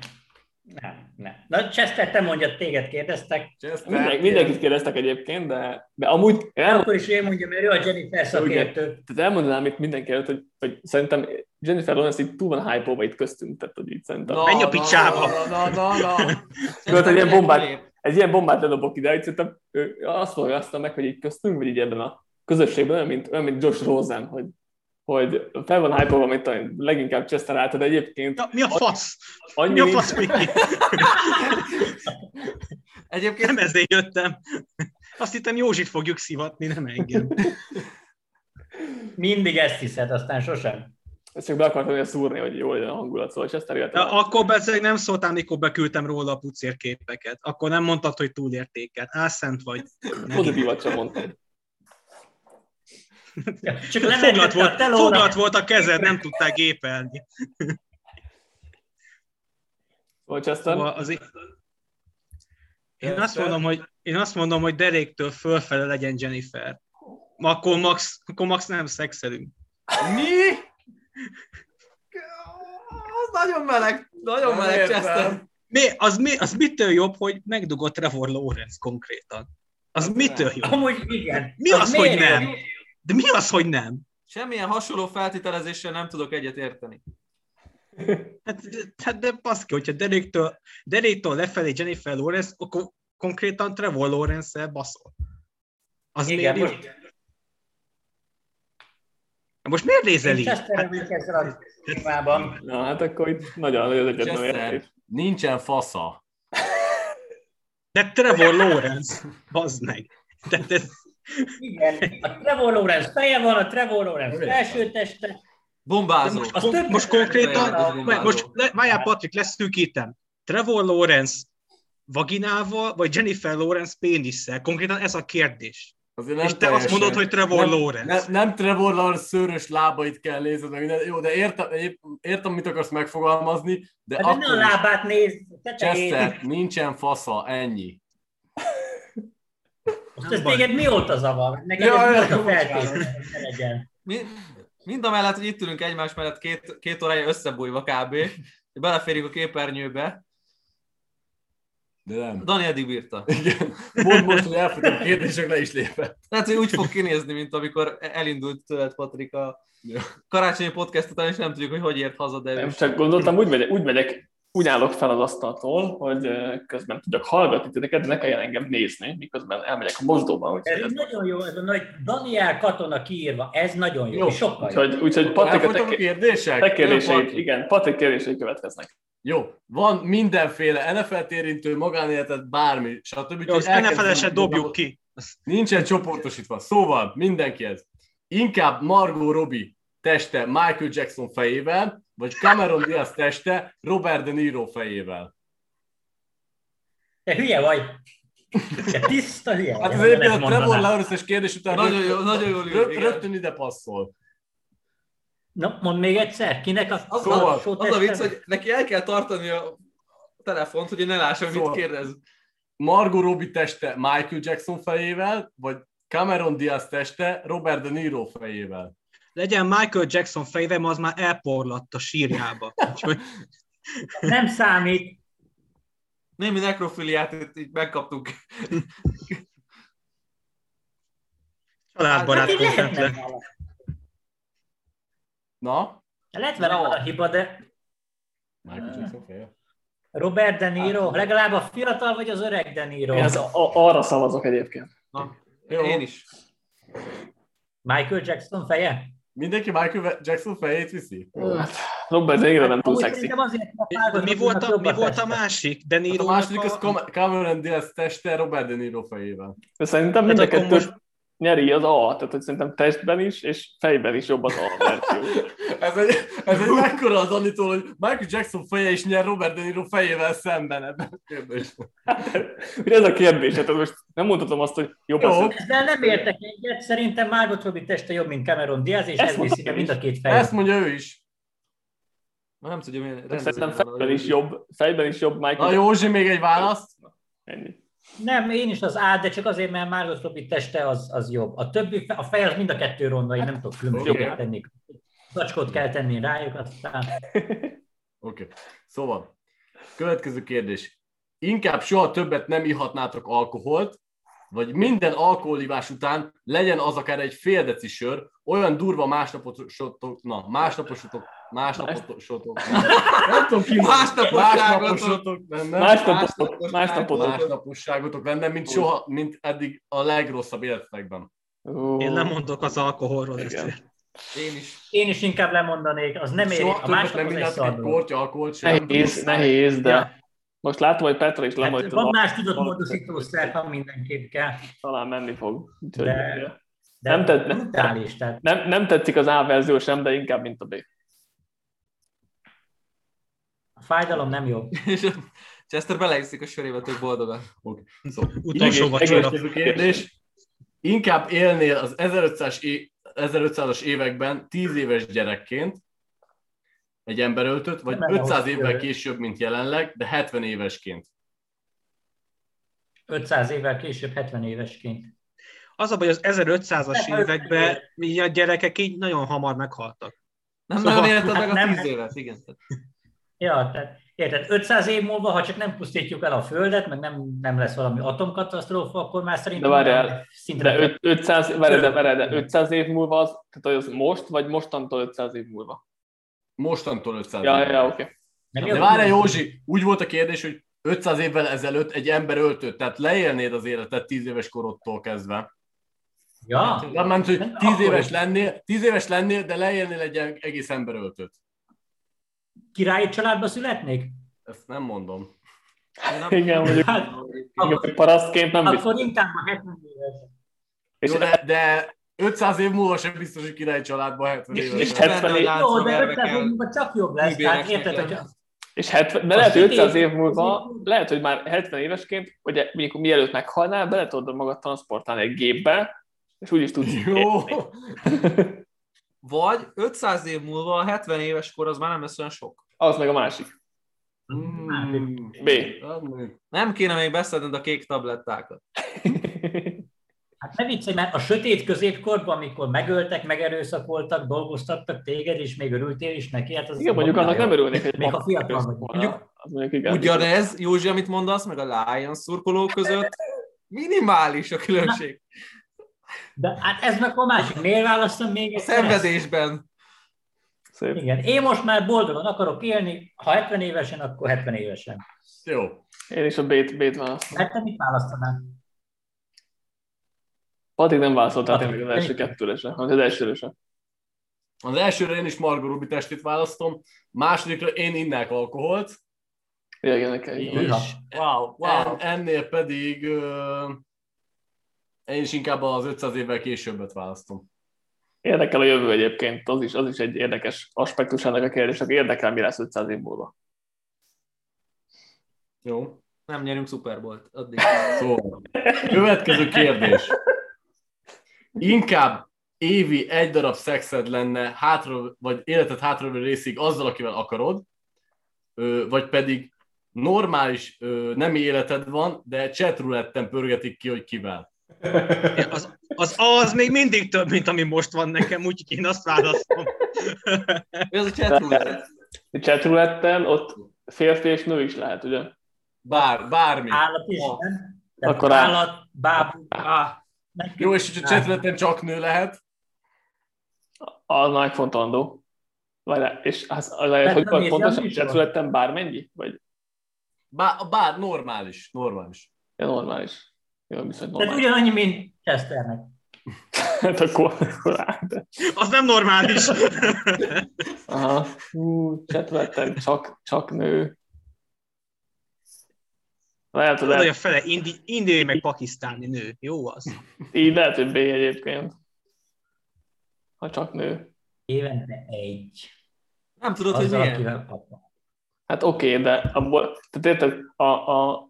Nem, nem. Na, Chester, te mondjad, téged kérdeztek.
Chester,
mindenki, mindenkit kérdeztek egyébként, de, de amúgy elmond,
Akkor is én mondjam, mert ő a Jennifer szakértő.
tehát elmondanám itt mindenki előtt, hogy, hogy szerintem Jennifer Lawrence itt túl van hype itt köztünk, tehát hogy itt szerintem.
Na,
Menj a
na,
picsába!
Na, na, na, na.
Tudod, egy ilyen bombát, egy ilyen bombát ledobok ide, hogy szerintem ő azt fogalmazta meg, hogy így köztünk, vagy így ebben a közösségben, olyan, mint, olyan, mint Josh Rosen, hogy, hogy fel van hype mint a leginkább Chester által, de egyébként
Ja, mi a fasz?
annyi
Mi a fasz, Miki?
Egyébként
Nem ezért jöttem. Azt hittem Józsit fogjuk szivatni, nem engem.
Mindig ezt hiszed, aztán sosem.
Ezt csak be akartam szúrni, hogy jó legyen a hangulat, szóval Chester jött.
Akkor beszélek nem szóltál, mikor beküldtem róla a pucérképeket. Akkor nem mondtad, hogy túlértéket. Álszent vagy.
Pozitívat sem mondtam.
Csak a
volt,
telóra.
foglat volt a kezed, nem tudták gépelni.
Chester,
Szóval az én azt mondom, hogy én azt mondom, hogy deréktől fölfele legyen Jennifer. Akkor max, akkor max nem szexelünk.
mi? Az nagyon meleg, nagyon
Nem
meleg. Chester.
Mi, az, mi, az mitől jobb, hogy megdugott Trevor Lawrence konkrétan? Az mitől jobb?
Amúgy igen.
Mi az, hogy
miért
nem?
jó?
De mi az, hogy nem?
Semmilyen hasonló feltételezéssel nem tudok egyet érteni.
Hát, hát de baszki, hogyha Deréktől, Deréktől lefelé Jennifer Lawrence, akkor konkrétan Trevor Lawrence-el baszol. Az
Igen,
miért jó?
most
Most miért nézel így? Hát,
ezzel a témában.
Na hát akkor itt nagyon nagy az értés.
nincsen fasza.
de Trevor Lawrence, bazd meg. Tehát ez,
Igen, a Trevor Lawrence feje van, a Trevor Lawrence
Nem
felső teste.
Bombázó.
most, kon,
több-
most konkrétan,
Bombázó.
most, le, várjál Patrik, leszűkítem. Trevor Lawrence vaginával, vagy Jennifer Lawrence pénisszel? Konkrétan ez a kérdés.
Azért nem
És te azt
teljesen.
mondod, hogy Trevor
nem,
Lawrence.
Nem, nem Trevor Lawrence szőrös lábait kell nézned, meg. Jó, de értem, értem, mit akarsz megfogalmazni, de
Hát de ne a
akkor
lábát nézd.
Chester, nincsen fasza, ennyi.
Most ez téged mióta zavar? Neked
Ja,
ez mióta feltétlenül legyen?
Mi, mind a mellett, hogy itt ülünk egymás mellett két, két órája összebújva kb. Beleférjük a képernyőbe.
De nem.
Dani eddig bírta.
Igen. Pont most, hogy elfutott a kérdések, le is lépett.
Lehet, hogy úgy fog kinézni, mint amikor elindult tőled, Patrik, a
Ja.
karácsonyi podcast után, és nem tudjuk, hogy hogy ért haza, de
Nem
ő
csak gondoltam, úgy megyek, úgy megyek, úgy állok fel az asztaltól, hogy közben tudjak hallgatni titeket, de ne kelljen engem nézni, miközben elmegyek a mosdóba. Úgyhogy,
Ez nagyon jó, ez a nagy Daniel katona kiírva, ez nagyon jó,
Jó,
sokkal jó.
úgyhogy, úgyhogy Patrik, a te,
kérdések?
te kérdéseid, igen, Patrik kérdései következnek.
Jó, van mindenféle NFL-t érintő magánéletet, bármi, stb.
Jó,
Úgyhogy
az NFL-eset dobjuk ki.
Nincsen csoportosítva. Szóval, mindenki ez. inkább Margot Robbie teste Michael Jackson fejével, vagy Cameron Diaz teste Robert De Niro fejével?
Te hülye vagy. Te tiszta hülye vagy.
Hát ez egyébként a. Trevor Lawrence-es kérdés után
Nagyon
rögtön-
jó, nagyon jól
rö-
igen.
rögtön ide passzol.
Na, mondd még egyszer, kinek a
Az,
Szóval,
az, az a vicc, hogy neki el kell tartani a telefont, hogy én ne lássam, mit
Szóval.
kérdez.
Margot Robbie teste Michael Jackson fejével, vagy Cameron Diaz teste Robert De Niro fejével?
Legyen Michael Jackson fejve, az már elporlatt a sírjába. Úgyhogy
Nem számít.
Némi nekrofiliát itt így megkaptunk.
családbarát
Hát
content
lehetne
le.
vala.
Na?
Lehet vele a hiba, de
Michael Jackson feje.
Robert De Niro, legalább a fiatal vagy az öreg De Niro?
Én az, a, arra szavazok egyébként.
Na,
Jó.
én is.
Michael Jackson feje?
Mindenki Michael Jackson fejét viszi?
Hát, Robert De Niro nem túl
Amúgy
szexi.
Mi, volt a, mi volt a másik? De
Hát
Niro
a második az Cam- Cameron Diaz teste Robert De Niro fejével.
De szerintem mind a
Hát
kettő
most-
nyeri az A, tehát hogy szerintem testben is, és fejben is jobb az A verzió.
Ez egy, ez egy mekkora az Anitól, hogy Michael Jackson feje is nyer Robert De Niro fejével szemben ebben a kérdésben.
Ugye ez a kérdés, hát most nem mondhatom azt, hogy jobb
Jó.
az.
Ezzel nem értek egyet, szerintem Margot Robbie teste jobb, mint Cameron Diaz, és ez viszi mind a két fejét.
Ezt mondja ő is.
Na, nem tudja, milyen
Szerintem fejben is jobb, fejben is jobb
Na
Michael.
Józsi, még egy választ.
Ennyi.
Nem, én is az A, de csak azért, mert Margot Robbie teste az, az jobb. A többi, a fej az mind a kettő ronda, én nem tudok különbséget
Oké.
tenni. Zacskót kell tenni rájuk, aztán
Oké. Okay. Szóval, következő kérdés. Inkább soha többet nem ihatnátok alkoholt, vagy minden alkoholivás után legyen az akár egy fél deci sör, olyan durva másnaposotok, na, másnaposotok, másnaposotok, nem tudom ki,
Másnaposságotok.
lenne,
másnapotok.
másnaposságotok lenne, mint soha, mint eddig a legrosszabb életetekben.
Ó,
Én nem mondok az alkoholról. Ezt.
Én is.
én is inkább lemondanék, az nem éri.
Soha
A
többet
másnap
nem
az egy szar
kortya alkoholt sem.
Nehéz, nehéz, de most látom, hogy Petra is
Hát
lemondott,
van más tudott
alkoholt,
módosítószer, ha mindenképp kell.
talán menni fog.
De- De
Nem tett- nem, nem tetszik az A verzió sem, de inkább, mint a B.
fájdalom nem jó.
És a Chester beleiszik a sörébe tök boldogan.
Utolsó
Egész-
vacsora.
Következő kérdés. Inkább élnél az 1500-as, é- 1500-as években 10 éves gyerekként, egy ember öltött, vagy
Nem
500
ahhoz
évvel
jövő.
később, mint jelenleg, de 70 évesként.
500 évvel később 70 évesként.
Az a baj, az 1500-as
Nem,
években így a gyerekek így nagyon hamar meghaltak.
Nem
Szóval-
nagyon élted
Hát
meg a
nem-
tíz évet, igen.
Ja, tehát érted, 500 év múlva, ha csak nem pusztítjuk el a Földet, meg nem, nem lesz valami atomkatasztrófa, akkor már szerintem
De várjál,
szintre
De öt- 500, várj, de, várj, de 500 év múlva az, tehát az most, vagy mostantól 500 év múlva?
Mostantól 500
Ja,
évvel.
ja, oké.
Nem
De várjál Józsi, úgy volt a kérdés, hogy 500 évvel ezelőtt egy ember öltött, tehát leélnéd az életet 10 éves korodtól kezdve.
Ja,
Nem ment, hogy
Nem,
10
akkor
éves lennél, 10 éves lennél, de leélnél egy egész ember öltött.
Királyi családba születnék?
Ezt nem mondom.
Nem-
Igen, mondjuk,
Hát, akkor,
parasztként nem biztos.
akkor inkább a 70 éves.
És,
Jó, de, de 500 év múlva sem biztos, hogy király családban 70
És-
éves.
és
lesz.
70 év-
Jó, de 500 év múlva csak jobb lesz. Tehát
Műbéreknek
érted, hogy
és 70, de
A
lehet, hogy
sötét-
500 év múlva, lehet, hogy már 70 évesként, ugye mondjuk mielőtt meghalnál, bele tudod magad transportálni egy gépbe, és úgyis tudsz
Jó.
Vagy 500 év múlva a 70 éves kor az már nem lesz olyan sok.
Az meg a másik.
Mm.
B.
Nem kéne még beszedned a kék tablettákat.
Hát ne viccelj, mert a sötét középkorban, amikor megöltek, megerőszakoltak, dolgoztattak téged, és még örültél is neki, hát az
Igen, mondjuk annak nem örülnék, hogy
Még ha fiatal vagy.
Mondjuk-
Az mondjuk igen.
Ugyanez, Józsi, amit mondasz, meg a Lions szurkolók között minimális a különbség.
De hát ez meg a másik. Miért választom még
A
egyszer ezt?
szenvedésben.
Szép.
Igen, én most már boldogan akarok élni, ha 70 évesen, akkor 70 évesen.
Jó.
Én is a B-t, B-t választom.
Mert te mit választanál?
Addig nem válaszoltál
Patrik,
tényleg az első kettőre sem, az elsőre sem.
Az elsőre én is Margot Robbie testét választom, másodikra én innek alkoholt,
Igen, nekem
és
Wow,
en,
wow.
ennél pedig ö, én is inkább az 500 évvel későbbet választom.
Érdekel a jövő egyébként, az is, az is egy érdekes aspektus ennek a kérdésnek. Érdekel, mi lesz 500 év múlva.
Jó.
Nem nyerünk Super Bowl-t addig.
Szóval, következő kérdés. Inkább évi egy darab szexed lenne, hátra, vagy életed hátralévő részig azzal, akivel akarod, vagy pedig normális nem életed van, de chatrouletten pörgetik ki, hogy kivel.
Az, az, az még mindig több, mint ami most van nekem, úgyhogy én azt választom.
Ez a chat roulette.
Chatrouletten ott férfi és nő is lehet, ugye?
Bár, bármi.
Állat is,
Ah.
nem?
Akkor áll-
állat, bábú.
Ah,
Jó, és a chatrouletten csak nő lehet,
Az megfontolandó. Várjál, és az, az, az, hogy
nem
pontosan
nézem,
chatrouletten bármennyi? Vagy
bár, bár normális, normális.
ja, normális?
Tehát ugyanannyi, mint Chesternek.
Hát akkor, akkor át.
Az nem normális.
Aha. Hú, chatrouletten csak, csak nő. Lehet, hogy
Tudod, hogy a
lehet,
fele indi, indiai meg pakisztáni nő. Jó az.
így lehet, hogy B egyébként. Ha csak nő.
Évente egy.
nem tudod, hogy
Azzal,
milyen?
akivel kapnak.
Hát oké, okay, de abból, tehát érted, a, a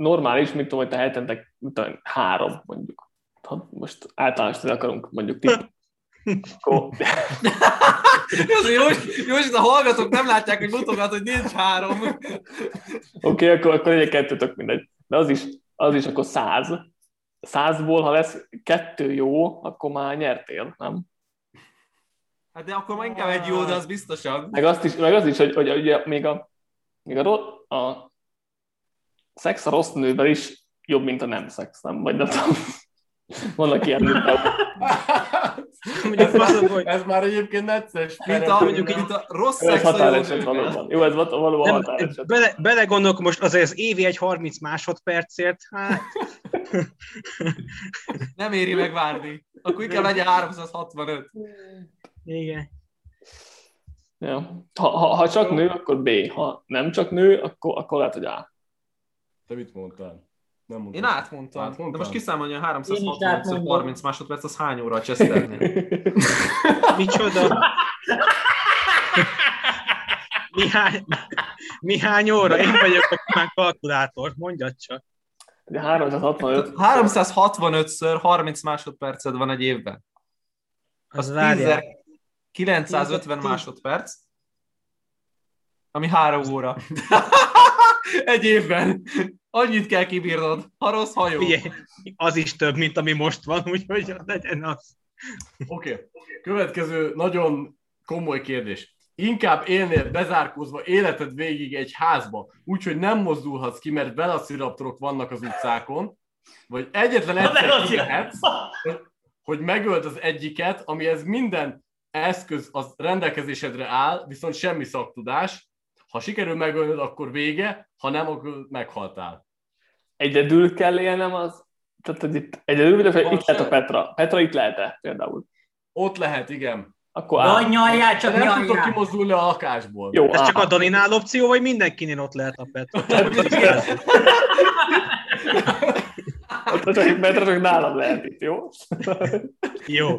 normális, mit tudom, hogy te hetente tudom, három mondjuk. Ha most általános akarunk mondjuk tipp, akkor
jó, jó, hogy a hallgatók nem látják, hogy mutogat, hogy nincs három.
Oké, okay, akkor, akkor egy kettő tök mindegy. De az is, az is akkor száz. Százból, ha lesz kettő jó, akkor már nyertél, nem?
Hát de akkor már inkább egy jó, de az biztosan.
Meg, azt is, meg az is, hogy, hogy ugye még a, még a, a szex a rossz nővel is jobb, mint a nem szex, nem? Vagy nem tudom. Vannak ilyen
az, hogy
Ez már egyébként necces.
Mint a, mondjuk így a rossz
Ez
szex
határeset valóban. Jó, ez val- valóban
nem,
határeset.
bele, belegondolok most azért az évi egy 30 másodpercért, hát
Nem éri meg várni. Akkor inkább legyen 365.
igen.
Ja. Ha, ha, ha csak nő, akkor B. Ha nem csak nő, akkor, akkor lehet, hogy A.
Te mit mondtál? Nem mondtad.
Én átmondtam.
Átmondtam?
De most kiszámolja a
Én
365
is átmondom.
30 másodperc, az hány óra a Chesternél?
Micsoda? Mihány, mihány óra? Én vagyok a kumán kalkulátor, mondjad csak.
Ugye 365.
365-ször 30 másodperced van egy évben.
Az
Az
várjál.
950 másodperc, ami három óra. egy évben. Annyit kell kibírnod, ha rossz hajó.
Figyelj, az is több, mint ami most van, úgyhogy legyen az.
Oké. Okay. Következő nagyon komoly kérdés. Inkább élnél bezárkózva életed végig egy házba, úgyhogy nem mozdulhatsz ki, mert velociraptorok vannak az utcákon, vagy egyetlen egyszer kimehetsz, hogy, megöld az egyiket, amihez minden eszköz az rendelkezésedre áll, viszont semmi szaktudás. Ha sikerül megölnöd, akkor vége, ha nem, akkor meghaltál.
Egyedül kell élnem az, tehát hogy itt egyedül, vagy
Van
itt lehet a. Petra. Petra itt lehet-e például?
Ott lehet, igen.
Akkor A.
nyaljál, csak
nem tudok
nyaljál.
kimozdulni a lakásból.
Jó,
Ez
A.
csak a Daninál opció, vagy mindenkinél ott lehet a pet?
Petra csak, Petra csak nálad lehet itt, jó?
Jó.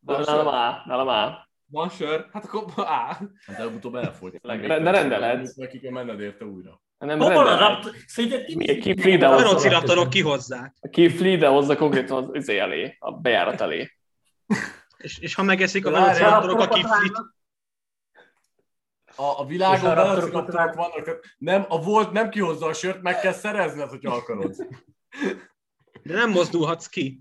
Van
Nálam? A. Nálam A.
Van sör? Hát akkor á.
Hát előbb-utóbb elfogy.
De- de rendelhetsz.
Neki kell menned érte újra.
Nem
Hol az a... Szerinted ki-
ki
A velociraptorok kihozzák.
Ki Frida hozza konkrétan az izé elé, a bejárat elé.
És, és ha megeszik a velociraptorok a kiflit.
A, a világon
a
velociraptorok vannak, nem, a volt nem kihozza a sört, meg kell szerezned, hogyha akarod.
de nem mozdulhatsz ki.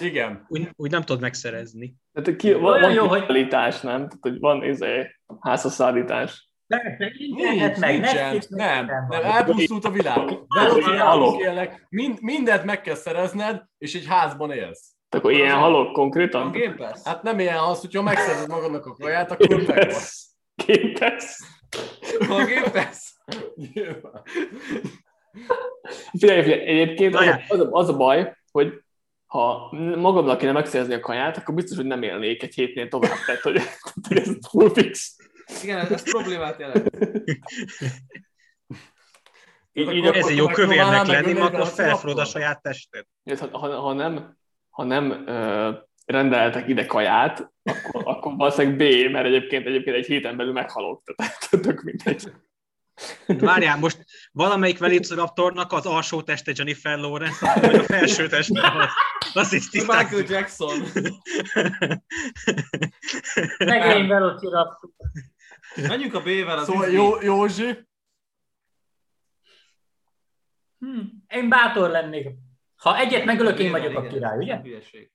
Igen.
Úgy, úgy nem tudod megszerezni.
Tehát ki, van,
Olyan
van
jó, hogy-
kiállítás, nem? Tehát, hogy van izé, házasszállítás.
Internet
Nincs,
meg,
nincsen.
Meg
Nem, nem,
van.
elpusztult a világ. Velociraptorok mind, mindent meg kell szerezned, és egy házban élsz.
Tehát akkor ilyen halok konkrétan?
Game Pass?
Hát nem ilyen az, hogyha megszerzed magadnak a kaját, akkor megvasz.
Képes.
Van Game Pass?
Figyelj, figyelj, egyébként az a, az, a, az a baj, hogy ha magamnak kéne megszerezni a kaját, akkor biztos, hogy nem élnék egy hétnél tovább. Tehát, hogy, hogy ez full fix.
Igen, ez, ez problémát jelent.
Így, így
akkor-
Ez egy jó kövérnek lenni, ma akkor felfogod a saját tested.
ha, ha, ha, nem, ha nem ö, rendeltek ide kaját, akkor, akkor valószínűleg B, mert egyébként, egyébként egy héten belül meghalok, tehát tök mindegy.
Várjál, most valamelyik Velociraptornak az alsó teste Jennifer Lawrence, vagy a felső teste az. Azt is
Michael
tisztázzuk.
Jackson.
Szegény Velociraptor.
Menjünk a B-vel az
Szóval jó, Józsi,
Hm, én bátor lennék. Ha egyet megölök, én vagyok a király, ugye?
Hülyeség.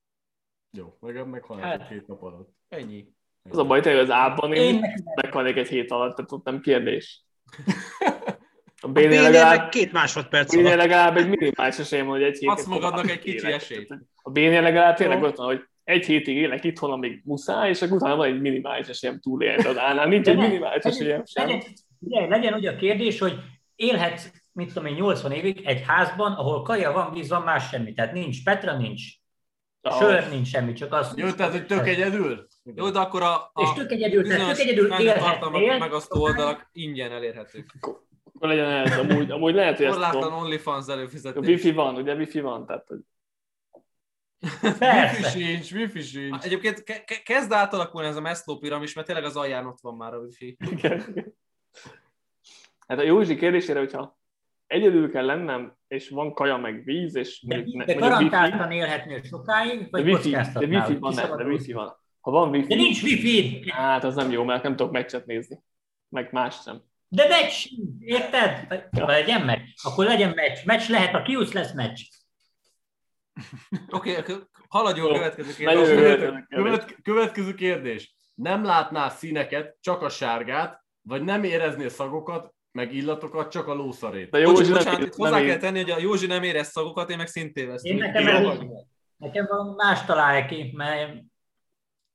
Jó, meg meghalnak
Hát.
két nap alatt.
Ennyi.
Az a baj, tényleg az A-ban
Én
én meghalnék egy hét alatt, tehát ott nem kérdés. A
meg
legalább,
két másodperc alatt.
legalább egy minimális esélyem hogy egy hétig
Adsz magadnak egy kicsi
élek.
esélyt.
A B-nél legalább tényleg ott van, hogy egy hétig élek itthon, amíg muszáj, és akkor utána van egy minimális esélyem túlélni. Az A-nál nincs
De
egy minimális esélyem sem.
legyen, ugye, legyen úgy a kérdés, hogy élhetsz, mit tudom én, 80 évig egy házban, ahol kaja van, víz van, más semmi. Tehát nincs Petra, nincs
Ah,
sör, nincs semmi, csak az.
Jó, tehát, hogy tök egyedül?
Jó, de akkor a, a
És tök egyedül, tök egyedül élhetnél.
megosztó oldalak ingyen elérhetők.
Akkor legyen ez, amúgy, amúgy lehet, hogy ezt
Korlátlan. OnlyFans
A
előfizetés.
wifi van, ugye wifi van, tehát hogy
Wifi sincs, wifi sincs.
Egyébként ke- ke- kezd átalakulni ez a Maslow piramis, mert tényleg az alján ott van már a wifi.
Igen. Hát a Józsi kérdésére, hogyha egyedül kell lennem, és van kaja, meg víz, és
De,
mondjuk,
de garantáltan élhetnél sokáig,
de
vagy
wifi, de wifi van, nem, de wifi van. Ha van
De
wifi,
nincs wifi
hát az nem jó, mert nem tudok meccset nézni. Meg más sem.
De meccs, érted? Ha legyen meccs, akkor legyen meccs. Meccs lehet, ha kiúsz lesz meccs.
Oké, okay, haladjunk a
Jó,
következő
a kérdés.
Követ, következő kérdés. Nem látnál színeket, csak a sárgát, vagy nem éreznél szagokat, meg illatokat, csak a lószarét?
De Józsi
bocsánat,
nem,
itt hozzá
nem
kell
ér-
tenni, hogy a Józsi nem érez szagokat, én meg szintén vesztem.
Én nekem, el, nekem valami más találja ki, mert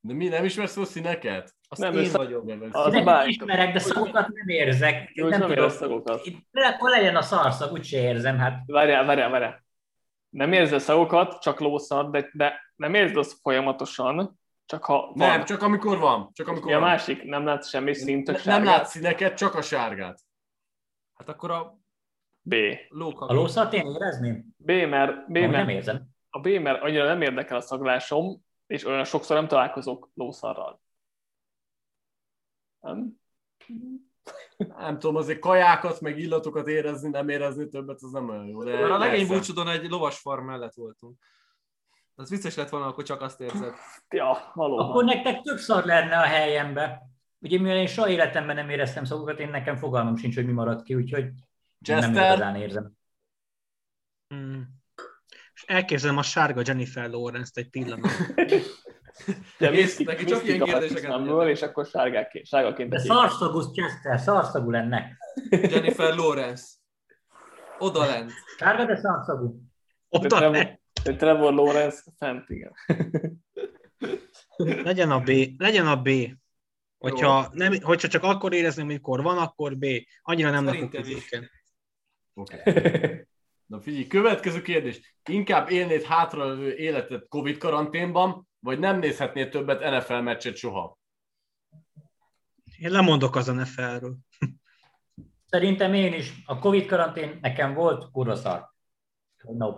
De mi, nem ismersz fel színeket?
Azt
nem
én
össze-
vagyok.
Nem,
Az a
Ezeket
báj.
ismerek, de szagokat nem érzek.
Józsi
nem
nem érez szagokat.
Itt, akkor legyen a szarszag, úgyse érzem. Hát
Várjál, várjál, várjál. Nem érzed szagokat, csak lószar, de, de nem érzed azt folyamatosan, csak ha van.
nem, csak amikor van. Csak amikor
Mi a
van.
másik? Nem látsz semmi szint,
nem
sárgát?
látsz színeket, csak a sárgát.
Hát akkor a
B.
lókak.
a lószart én érezném?
B, mert, B, mert
nem érzem.
a B, mert annyira nem érdekel a szaglásom, és olyan sokszor nem találkozok lószarral. Nem?
Nem tudom, azért kajákat, meg illatokat érezni, nem érezni többet, az nem olyan jó. De
Már a legény búcsúdon egy lovas farm mellett voltunk. Az vicces lett volna, akkor csak azt érzed.
Ja, valóban.
Akkor nektek több szar lenne a helyembe. Ugye mivel én soha életemben nem éreztem szagokat, én nekem fogalmam sincs, hogy mi maradt ki, úgyhogy nem
Chester?
igazán érzem.
Hmm. És elképzelem a sárga Jennifer Lawrence-t egy pillanat.
Kész,
misztik,
neki csak ilyen kérdéseket
kérdéseket és akkor sárgáként, sárgaként
De szarszagú Chester, szarszagú lenne.
Jennifer Lawrence. Oda lent.
Sárga, de szarszagú.
De
Oda
Trevor,
le.
de Trevor Lawrence fent, igen.
Legyen a B. Legyen a B. Hogyha, nem, hogyha csak akkor érezném, amikor van, akkor B. Annyira nem lakok.
Oké. Na figyelj, következő kérdés. Inkább élnéd hátralévő életet Covid karanténban, vagy nem nézhetnél többet NFL meccset soha?
Én lemondok az NFL-ről.
Szerintem én is. A Covid karantén nekem volt kurva szar. No.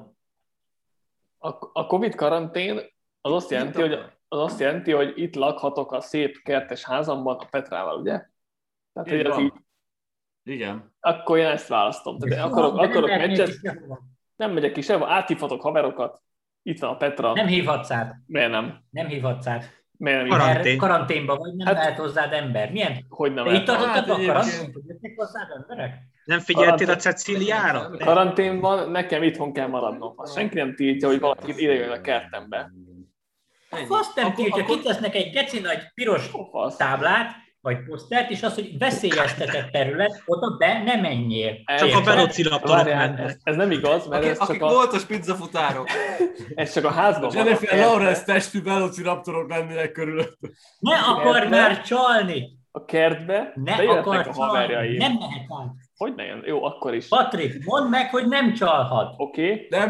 A, a Covid karantén az azt jelenti, hogy az azt jelenti, hogy itt lakhatok a szép kertes házamban a Petrával, ugye? Tehát, hogy ez így,
Igen.
akkor én ezt választom. Tehát akarok,
De nem
akarok
lehetnék
meccset, nem megyek ki sehova, áthívhatok haverokat. Itt van a Petra.
Nem hívhatsz át.
Miért nem?
Nem hívhatsz át.
Miért nem?
Karantén.
Mert karanténban vagy, nem
Hát-
lehet hozzád ember. Milyen?
Hogy nem?
De itt
lehet?
tartottad
Hát
a karantént, hogy jöttek hozzád emberek?
Nem figyeltél a
Karantén.
Ceciliára?
Karanténban nekem itthon kell maradnom. Ha senki nem tiltja, hogy valaki ide jön a kertembe.
Azt nem tiltja,
akkor-
kitesznek egy geci nagy piros táblát, vagy posztert, és az, hogy veszélyeztetett terület, oda be ne menjél.
Csak a mennek.
ez, ez nem igaz, mert
Akik,
ez
akik
csak, a,
voltos pizzafutárok.
ez csak a házban van.
Jennifer Lawrence testű velociraptorok lennének körülött.
Ne akar már csalni!
A kertbe
Ne akar
a
csalni!
haverjai.
Nem mehet át.
Hogy ne jön? Jó, akkor is.
Patrik, mondd meg, hogy nem csalhat.
Oké, okay.
Nem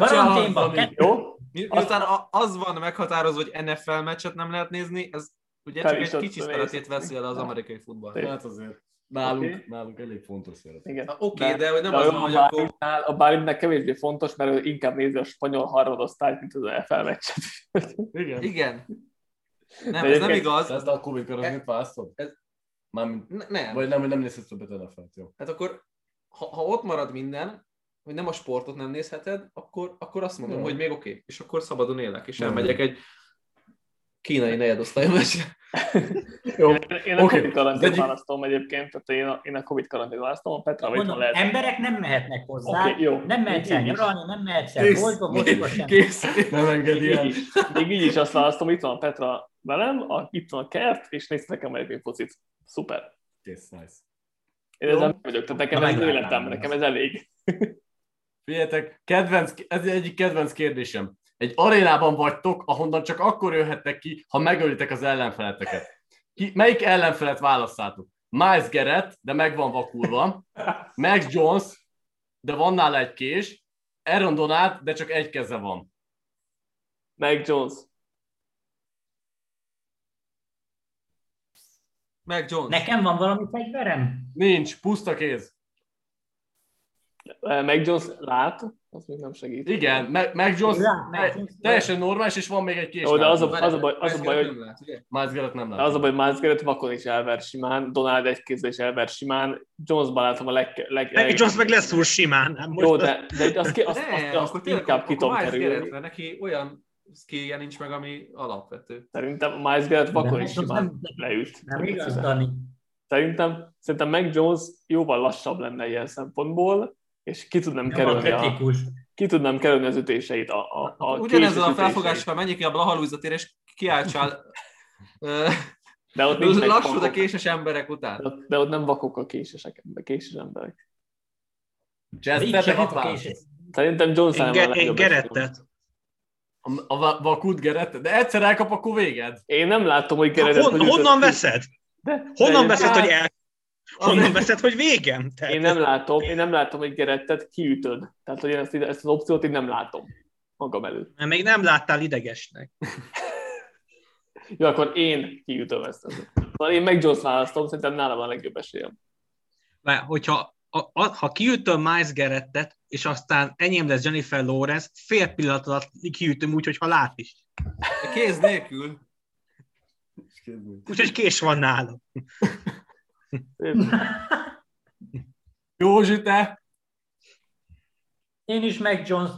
kettő-
jó.
Mi, miután az van meghatározva, hogy NFL meccset nem lehet nézni, ez ugye csak
Fel
egy kicsi szeretét veszi el az amerikai futball.
Hát azért. Nálunk,
Oké.
nálunk elég fontos szerep.
Igen.
Oké, okay, de hogy nem
de
az hogy akkor...
A Bálintnek kevésbé fontos, mert ő inkább nézi a spanyol harmadosztályt, mint az EFL meccset.
Igen.
Igen. Nem,
De
ez nem igaz.
Ezt a Covid karozmit választod?
Ez-
Mármint,
Ne- Nem.
vagy nem, hogy nem nézhetsz többet NFL-t, jó.
Hát akkor, ha, ha ott marad minden, hogy nem a sportot nem nézheted, akkor, akkor azt mondom,
Jó.
hogy még oké, és akkor szabadon élek, és elmegyek egy kínai negyedosztályú meccsre.
Jó, én a
Oké.
Covid karantént
egyik-
választom egyébként, tehát én a, én a Covid karantént választom, a Petra
Mondom,
lehet.
emberek nem mehetnek hozzá,
Oké, jó.
nem mehetsz el nyaralni, nem mehetsz el boltba, moziba sem.
Kész.
Nem engedi
Még
el.
így, is, még így is azt választom, itt van a Petra velem, a, itt van a kert, és nézzetek amerikai focit. Szuper.
Kész, nice.
Én ezzel nem vagyok, tehát nekem
Na,
ez
meglátám.
életem, nekem ez elég.
Figyeljetek, kedvenc, ez egyik kedvenc kérdésem. Egy arénában vagytok, ahonnan csak akkor jöhettek ki, ha megölitek az ellenfeleteket. Ki, melyik ellenfelet választátok? Miles Garrett, de meg van vakulva. Max Jones, de van nála egy kés. Aaron Donald, de csak egy keze van.
Meg Jones.
Meg Jones.
Nekem van valami fegyverem?
Nincs, puszta kéz.
Meg Jones lát, az még nem segít.
Igen, Mac Jones teljesen normális, és van még egy kés.
Jó, de az a, az a baj, az a baj hogy
Nem lát, ugye?
Miles Garrett nem
De
lát.
az a baj, hogy Miles Garrett vakon is elver simán, Donald egy kézzel is elver simán, Jonesban látom a leg... leg,
Meg
leg
Jones meg leszúr simán. Nem most
jó, de, de azt, ki- azt,
Ne, akkor tényleg
inkább
akkor
ki tudom
Miles
kerülni.
Garrett, mert neki olyan skillje nincs meg, ami alapvető.
Szerintem Miles Garrett vakon is simán leült.
Nem igaz, Dani?
Szerintem, szerintem Mac Jones jóval lassabb lenne ilyen szempontból, és ki tudnám
Nem
kerülni, a, ki tudnám kerülni az ütéseit. A, a, a
Ugyanezzel a felfogással menjék ki a Blaha Luisa tér, és kiáltsál
De ott nincs
lassú, de késes emberek után.
de ott nem vakok a késesek, de késes emberek.
Választasz?
és-
Szerintem
Én,
Allen
ge-
a legjobb
Gerettet.
A, a vakut Gerett, de egyszer elkap, akkor véged.
Én nem látom, hogy Gerettet
Hon, honnan veszed?
De,
Honnan
de-
veszed, hogy el... Honnan veszed, hogy végem? Tehát
Én nem látom, én nem látom, hogy Gerettet kiütöd. Tehát, hogy én ezt, ezt az opciót én nem látom magam előtt.
Mert még nem láttál idegesnek.
Jó, akkor én kiütöm ezt. Szóval én meg Jones választom, szerintem nálam van a legjobb esélyem.
Mert hogyha a, a, ha kiütöm Miles Garrettet, és aztán enyém lesz Jennifer Lawrence, fél pillanat alatt kiütöm úgy, hogyha lát is.
Kéz nélkül.
Úgyhogy kés van nálam.
Józsi, te?
Én is meg Jones.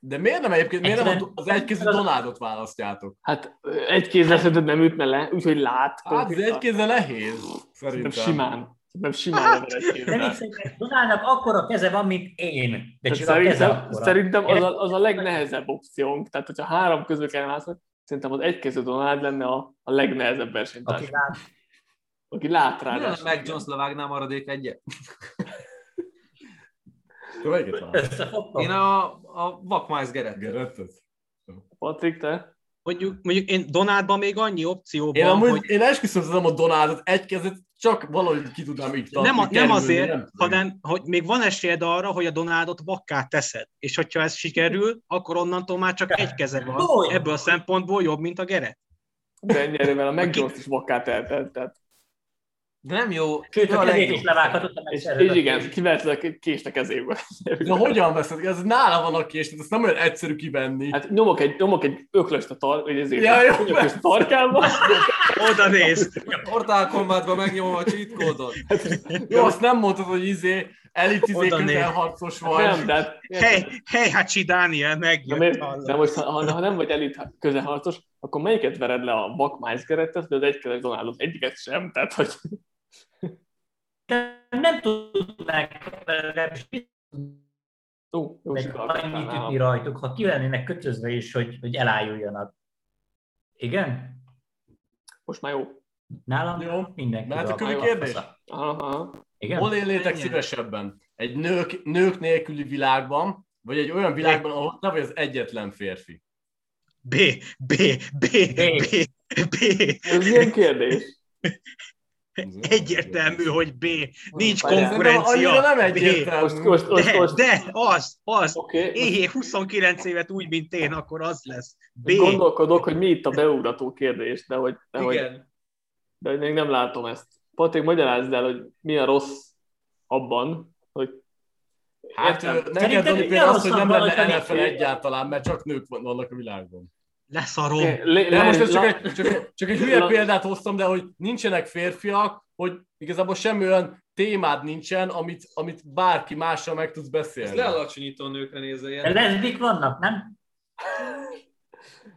De miért nem egyébként, miért nem az egykezű Donaldot választjátok?
Hát egy kézzel szerinted nem ütne le, úgyhogy lát.
Hát ez egy kézzel nehéz,
Szerintem
szerintem.
simán. Szerintem simán
még szerintem Donaldnak akkora keze van, mint én. De
Tehát
csak a keze
Szerintem, szerintem az, a, az a legnehezebb opciónk. Tehát, hogyha három közül kell választani, szerintem az egykezű Donald lenne a, a legnehezebb versenytárs.
Aki lát,
Aki lát rá.
Mi lenne meg Jones levágná a maradék egyet? Én a, a vak Miles Garrett.
Gerettet?
Patrik, te?
Mondjuk, mondjuk én Donaldban még annyi opció
Én
van,
amúgy,
hogy
én esküszöm, tudom a Donaldot egy kezet csak valahogy ki tudnám iktatni.
nem, a, nem azért,
nem
hanem hogy még van esélyed arra, hogy a Donaldot vakká teszed. És hogyha ez sikerül, akkor onnantól már csak egy keze van.
Hogy?
Ebből a szempontból jobb, mint a Geret.
De ennyi erővel a Mac Jones is vakká teheted. Tehát.
De nem jó.
Sőt, a
a
kezét is levághatott a
És, és igen, a kést a kezéből.
De hogyan veszed? Ez nála van a kés, tehát ezt nem olyan egyszerű kivenni.
Hát nyomok egy, nyomok egy öklöst a tar, vagy ezért,
Ja, jó,
öklöst a tarkába,
Oda néz.
Mortal Kombatban megnyomom a cheat kódot.
Jó, azt nem mondtad, hogy izé, elit izé közelharcos vagy.
nem, de hát,
Hey, hey, Hachi Daniel,
de,
megjött.
de most, ha, ha nem vagy elit közelharcos, akkor melyiket vered le a Buck Miles Gerettet, vagy az egykezes Donaldot? Egyiket sem, tehát hogy
nem tudnák legalábbis
Ó, jó
annyit ütni rajtuk, ha ki lennének kötözve is, hogy, hogy elájuljanak. Igen?
Most már jó.
Nálam
Jó.
mindenki.
Mehet a kövi kérdés?
Aha.
Igen?
Hol élnétek szívesebben? Egy nők, nők nélküli világban, vagy egy olyan világban, ahol te vagy az egyetlen férfi?
B, B, B, B, B.
Ez milyen kérdés?
Egyértelmű, hogy B. Nincs konkurencia.
Nem egyértelmű.
Most, most, most,
De,
most.
de, az, az.
Oké, okay,
Éhé 29 évet úgy, mint én, akkor az lesz. B.
gondolkodok, hogy mi itt a beugrató kérdés, de hogy, de hogy,
Igen.
de hogy még nem látom ezt. Patrik, magyarázd el, hogy mi a rossz abban, hogy
Hát ö, neked Dani például az, hogy nem lenne NFL egyáltalán, mert csak nők vannak a világban.
Leszarom.
Lé-
De most ez csak egy, csak, egy- csak egy hülye
La-
példát hoztam, de hogy nincsenek férfiak, hogy igazából semmi olyan témád nincsen, amit, amit bárki mással meg tudsz
Ez
beszélni.
lealacsonyító nőkre nézve
De
ilyen.
leszbik vannak, nem?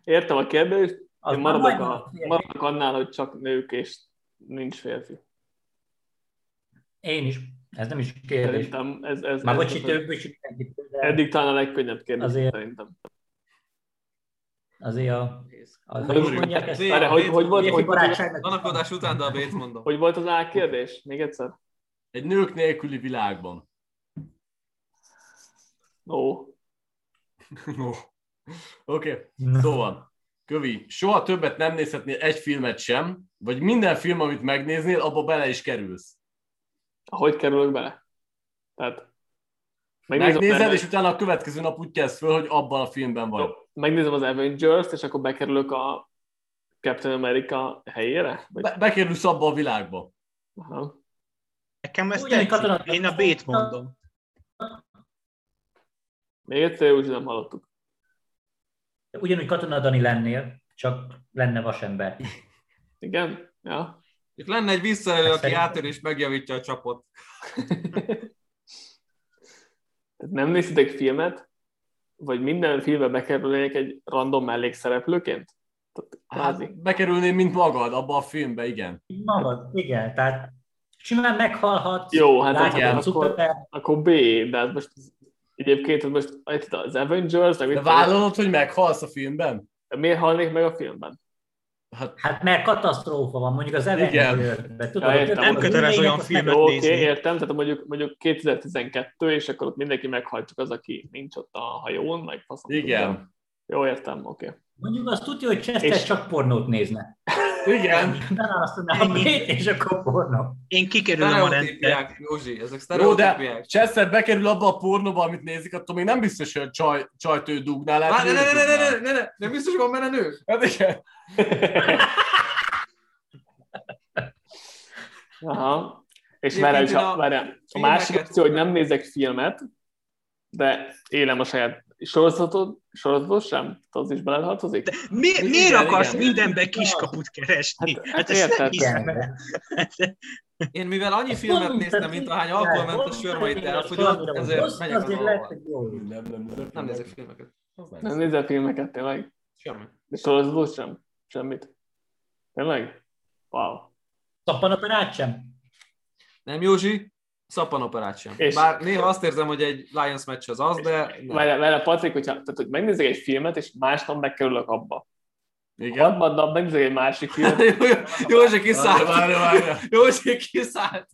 Értem a kérdést, én maradok, a, maradok annál, hogy csak nők és nincs férfi.
Én is. Ez nem is kérdés.
Szerintem ez, ez,
Már
ez
bocsi, több is de
eddig talán a legkönnyebb kérdés
Azért.
szerintem.
Azért a... a
Hogy
hogy ezt?
Várj, hogy, hogy, volt, hogy,
barátságnak.
Után, de a B-t mondom.
hogy volt az A kérdés? Még egyszer?
Egy nők nélküli világban.
Ó,
No. Oké, okay. szóval, Kövi, soha többet nem nézhetnél egy filmet sem, vagy minden film, amit megnéznél, abba bele is kerülsz.
hogy kerülök bele? Tehát
Megnézed,
az,
és utána a következő nap úgy kezd föl, hogy abban a filmben vagy.
Jó, megnézem az Avengers-t, és akkor bekerülök a Captain America helyére? Vagy...
Be- bekerülsz abba a világba.
Aha.
Nekem ez
Ugyanígy
tetszik.
katona-
Én a B-t mondom.
Még egyszer úgy nem hallottuk.
Ugyanúgy katona Dani lennél, csak lenne vasember.
Igen? Ja.
Itt lenne egy visszaelő, aki
Szerintem-
átör és megjavítja a csapot.
Tehát nem nézitek filmet, vagy minden filmbe bekerülnék egy random mellékszereplőként? Tehát.
Hát, bekerülnél, mint magad, abba a filmbe, igen.
Magad, igen, tehát simán meghalhatsz,
Jó, hát
látod
igen,
akkor- Akkor B, de hát most egyébként most itt az Avengers, meg
De vállalod, hogy meghalsz a filmben?
miért halnék meg a filmben?
Hát,
hát mert katasztrófa van, mondjuk az. Avengers-ben. Tudod,
Ja,
hogy
értem.
Nem
ülvények,
olyan filmet
oké,
nézni.
értem, tehát mondjuk, mondjuk 2012, és akkor ott mindenki meghalt, csak az, aki nincs ott a hajón, meg faszom. tudja.
igen.
Jó, értem, oké.
Mondjuk azt tudja, hogy Chester
És-
csak pornót nézne.
Igen.
Beválasztaná a B-t, és akkor pornó.
Én kikerülöm a rendbe.
Sztereotípiák, Józsi, ezek
Jó, de
sztereotípiák.
Chester bekerül abba a pornóba, amit nézik, attól még nem biztos, hogy a csaj, csajt ő dugnál. hogy
ne, ne, ne, ne,
dugnál.
ne, ne, ne, nem biztos, hogy van benne nő?
Hát igen.
Aha. És csak-
a.
A másik opció, hogy nem nézek filmet, de élem a saját sorozatot, sorozatot sem? Az is beletartozik?
Mi, miért
Igen,
akarsz
igen.
mindenbe kiskaput keresni?
Hát-
Hát,
hát
ezt nem hiszem el.
Én mivel annyi filmet néztem, mint ahány alkoholmentes sörmait
azért
elfogyott,
van,
ezért megyek az
hogy.
Nem,
nézek filmeket.
Nem.
Nézel filmeket, tényleg?
Semmi.
De sorozatot sem? Semmit? Tényleg? Wow.
Szappanoperát sem?
Nem, Józsi, szappanoperát sem.
És-
Bár néha azt érzem, hogy egy Lions meccs az az, de nem.
Várjál, várjál, Patrik, hogyha, tehát, hogy megnézek egy filmet, és másnap megkerülök abba.
Igen.
Harmadnap megnézek egy másik filmet,
Jó- jó- Józsi kiszállt.
Várja, várja.
Józsi kiszállt.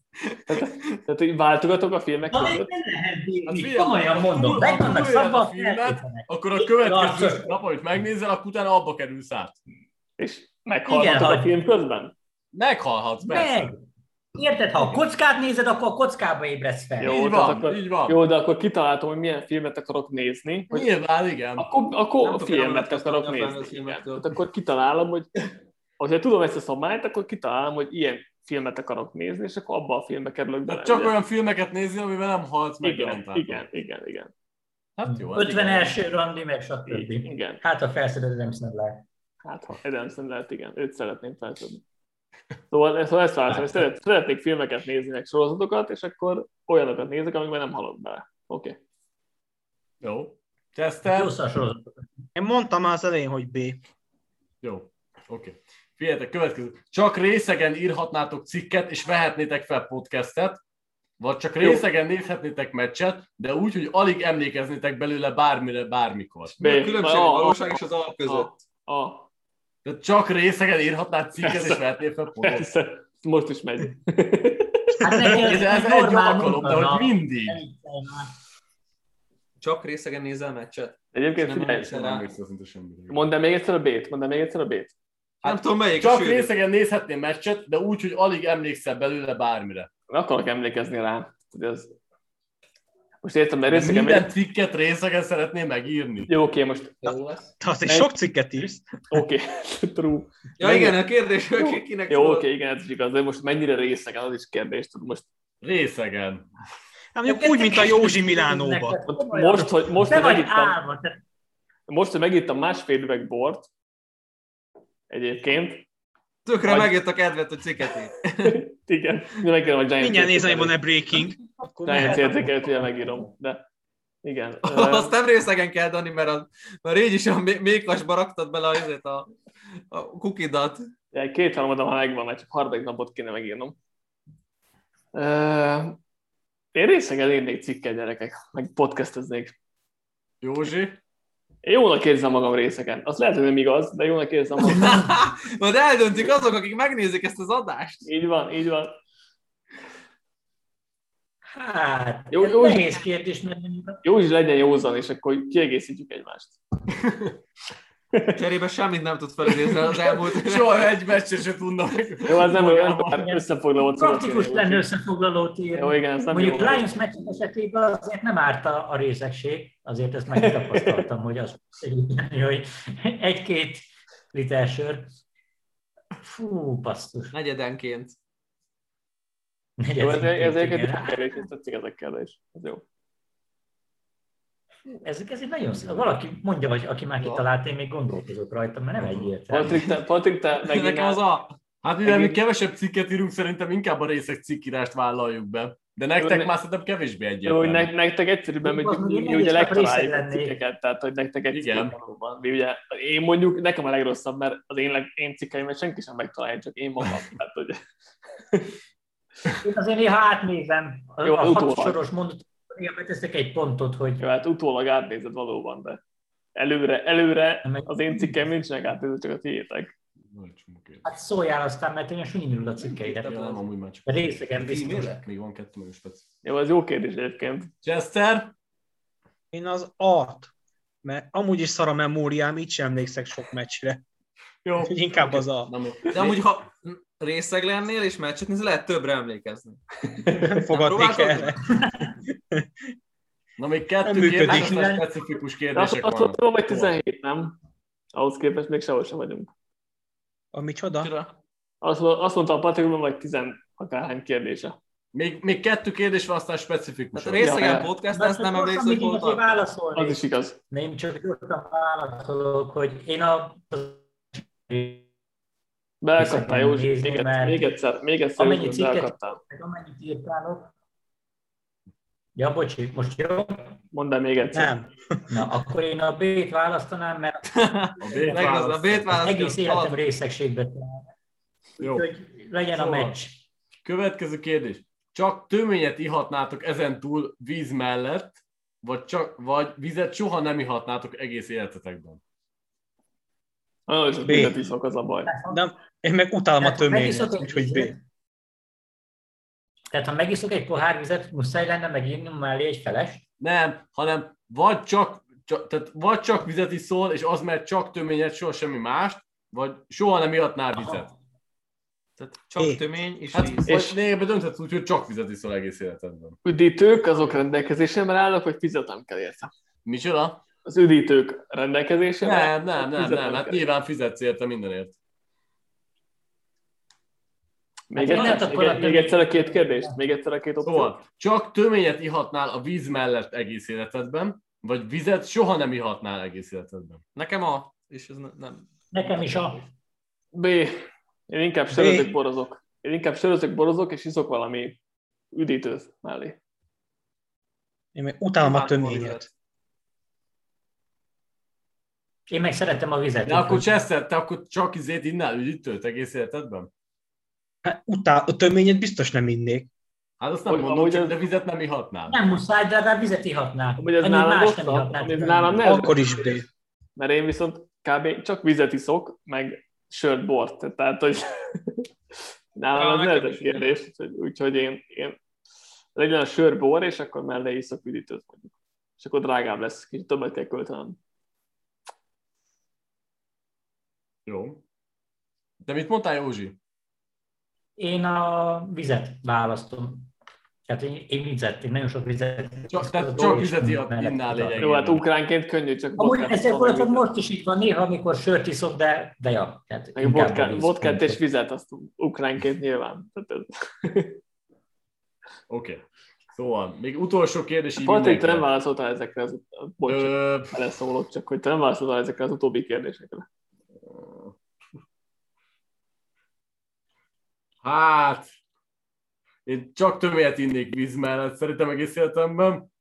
tehát hogy váltogatok a filmek
Na,
között.
nem lehet
Hát
bírni.
figyelj,
Komolyan mondom, meg vannak szabva,
a filmet. Akkor a következő nap, amit megnézel, akkor utána abba kerülsz át.
És meghalhatok
Igen,
a film közben?
Meghalhatsz, persze.
Meg! Érted, ha a kockát nézed, akkor a kockába ébredsz fel.
Jó,
Így van,
akkor-
így van.
Jó, de akkor kitaláltam, hogy milyen filmet akarok nézni. Hogy
Nyilván, igen.
akkor akkor a filmet akarok nézni. Tehát akkor kitalálom, hogy hogyha tudom ezt a szabályt, akkor kitalálom, hogy ilyen filmet akarok nézni, és akkor abba a filmbe kerülök bele.
De csak olyan filmeket nézni, amivel nem halsz meg
igen, igen, igen, igen,
Hát jó. hát
50
igen.
első randi, meg stb.
igen.
Hát a felszeded nem Sandler.
Hát ha Adamson lehet, igen, őt szeretném felszedni. Szóval, szóval ezt választom, hogy szeret, szeretnék filmeket nézni, meg sorozatokat, és akkor olyanokat nézek, amikben nem halok bele. Oké. Okay.
Jó.
Jó sorozat.
Én mondtam már az elején, hogy B.
Jó. Oké. Okay. Figyeljetek, következő. Csak részegen írhatnátok cikket, és vehetnétek fel podcastet, vagy csak részegen nézhetnétek meccset, de úgy, hogy alig emlékeznétek belőle bármire, bármikor.
Mi a
B.
különbség
A-
a
a-
valóság és az alap között?
A, a,
Tehát csak részegen írhatnád cikket, és
Persze.
vehetnél fel
persze, most is megy.
Hát neki
Ez, ez egy
normál
alkalom, de hogy mindig.
Ne.
Csak részegen nézel meccset?
Egyébként
Nem
emlékszel
mondd el még egyszer a B-t, mondd el még egyszer a B-t.
Nem tudom melyik
Csak
a sűrű.
részegen nézhetnél meccset, de úgy, hogy alig emlékszel belőle bármire.
Nem akarok emlékezni rá, hogy az... Most értem, mert részegen
minden cikket részegen szeretném megírni.
Jó, oké, most
Jó lesz.
Egy- sok cikket írsz.
oké, true.
Ja igen, a kérdés, hogy kinek
Jó, oké, igen, ez is igaz, de most mennyire részegen, az is kérdés. Tudod, Most,
Részegen.
Hát mondjuk úgy, mint a Józsi Milánóba.
most, hogy, most, hogy most, hogy megittam másfél üveg bort, egyébként,
Tökre
Vagy-
megjött a kedvet, hogy cikket ír.
igen, de megírom a Giants
Mindjárt nézem, van-e breaking.
Giants értékelőt, ugye megírom, de igen.
Azt nem részegen kell, Dani, mert, a, mert így is a mé- mékasba raktad bele azért a, a kukidat.
Ja, két harmadam már megvan, mert csak harmadik napot kéne megírnom. Uh, én részegen írnék cikket, gyerekek, meg podcasteznék.
Józsi?
Jónak érzem magam részeken. Az lehet, hogy nem igaz, de jónak érzem magam.
Majd eldöntik azok, akik megnézik ezt az adást.
így van, így van.
Hát,
Jó, jó,
nehéz kérdés, mert
Jó is legyen józan, és akkor kiegészítjük egymást.
Cserébe semmit nem tud felidézni az elmúlt.
Soha egy meccset se tudna meg.
Jó, az nem olyan, összefoglalót
praktikus lenne összefoglalót írni.
Jó, igen, ez nem
Mondjuk
jó.
Lions meccs esetében azért nem árt a, a részegség, azért ezt megtapasztaltam, hogy az hogy egy-két liter sör. Fú, basszus.
Negyedenként.
Jó, ez, ez egyébként tetszik ezek kérdés. Ez jó.
Ez, ez egy nagyon szép. Valaki mondja, hogy aki már kitalált, én még gondolkozok rajta, mert nem egyértelmű.
Patrik, te, Patrik, te megint
Nekem az a...
Hát mivel mi kevesebb cikket írunk, szerintem inkább a részek cikkírást vállaljuk be. De nektek
ne-
már szerintem kevésbé
Jó, hogy
egyértelmű.
ne, nektek egyszerűbben
az
mi, mi ugye legtaláljuk a cikkeket, tehát hogy nektek egy
Igen.
cikk valóban. Mi ugye, én mondjuk, nekem a legrosszabb, mert az én, leg, én cikkeimet senki sem megtalálja, csak én magam. Tehát, hogy,
Én azért néha átnézem a,
Jó,
a
utólag.
hat soros mondatot, néha beteszek egy pontot, hogy
jó, hát utólag átnézed valóban, de előre, előre az én cikkeim nincsenek átnézve, csak a tiétek.
Hát szóljál aztán, mert én súlynyúl a cikkeidet.
Nem, amúgy már csak.
Részegen biztos.
Még van kettő meg spec.
Jó, ez jó kérdés egyébként.
Chester?
Én az art. Mert amúgy is szar a memóriám, így sem emlékszek sok meccsre.
Jó.
Inkább az a...
De amúgy, ha részeg lennél és meccset nézel, lehet többre emlékezni. Próbáltad?
erre.
Na még
Nem
kettő
működik.
kérdés, specifikus
azt,
kérdések
azt
vannak.
mondom, hogy 17, nem? Ahhoz képest még sehol sem vagyunk.
Ami csoda?
Micsoda?
Azt, azt mondta a Patrik, hogy vagy 10 akárhány kérdése.
Még, még kettő kérdés van, aztán specifikus.
Tehát a részegen
Ja,
podcast,
De
ezt nem emlékszel, hogy tart.
válaszolni.
Az is igaz.
Nem, csak gyorsan válaszolok, hogy én a...
Beakadtál, Józsi. Még, egyszer,
mert
még egyszer, még egyszer,
amennyi
Józsi,
cikket-. Amennyit írtálok. Ja, bocsi, most jó?
Mondd el még egyszer.
Nem.
Na, akkor én a B-t választanám, mert
A B-t
Megaz, a
választ.
B-t
az
választja.
egész életem részegségbe.
Jó.
Úgyhogy legyen a
Szóval.
meccs.
Következő kérdés. Csak töményet ihatnátok ezen túl víz mellett, vagy, csak, vagy vizet soha nem ihatnátok egész életetekben?
Nagyon sok
B.
mindent iszok, az a baj.
Nem, én meg utálom a
megiszok
töményet, úgyhogy B.
Tehát ha megiszok egy pohár vizet, muszáj lenne megírni mellé egy feles.
Nem, hanem vagy csak, csak, tehát vagy csak vizet iszol, és az mert csak töményet, soha semmi mást, vagy soha nem ihatnál vizet.
Tehát csak
É.
tömény és
Hát,
víz.
vagy
És-
lényegében dönthetsz úgy, hogy csak vizet iszol egész életedben.
Üdítők azok rendelkezésemre állnak, hogy fizetem kell érte.
Micsoda?
Az üdítők rendelkezésemre.
Nem, nem, nem,
fizetem
nem, hát
kell.
nyilván fizetsz érte mindenért.
Még,
Hát
egyszer, még,
akkor
egy-
a
még egyszer a két kérdést? Még egyszer a két opciót?
Szóval, csak töményet ihatnál a víz mellett egész életedben, vagy vizet soha nem ihatnál egész életedben.
Nekem a... És ez ne- nem...
Nekem is a...
B. Én inkább sörözök, borozok. Én inkább sörözök, borozok, és iszok valami üdítőt mellé.
Én meg utálom a töményet.
Én meg szeretem a vizet.
De akkor Chester, te akkor csak izét innál üdítőt egész életedben?
Hát, utál, a töményet biztos nem innék.
Hát azt nem
Hogy-
mondom, csak
ez-
de vizet nem ihatnál.
Nem muszáj, de legalább vizet ihatnál.
Amúgy ez nálam
más nem ihatnál.
nálam ne- Ez-
Akkor is B.
Mert én viszont kb. csak vizet iszok, meg sört, bort. Tehát, hogy nálam ez
is.
kérdés. Úgyhogy, úgyhogy én, én legyen a sör, bor, és akkor mellé iszok üdítőt mondjuk. És akkor drágább lesz, kicsit többet kell költenem.
Jó. De mit mondtál, Józsi?
Én a vizet választom. Tehát én, én vizet, én nagyon sok vizet.
Csak, tehát csak vizet innál lényegében.
Jó, hát ukránként könnyű, csak
Amúgy
szólni.
volt, most is így van, néha, amikor sört iszok, de, de ja. Tehát
vodkát, vodkát és vizet, azt ukránként nyilván. Ez...
Oké. Okay. Szóval, még utolsó kérdés így
Patrik, te nem válaszoltál ezekre az, bocs,
Ö,
beleszólok, csak hogy te nem válaszoltál ezekre az utóbbi kérdésekre.
Hát, én csak tömélet innék víz mellett, szerintem egész életemben,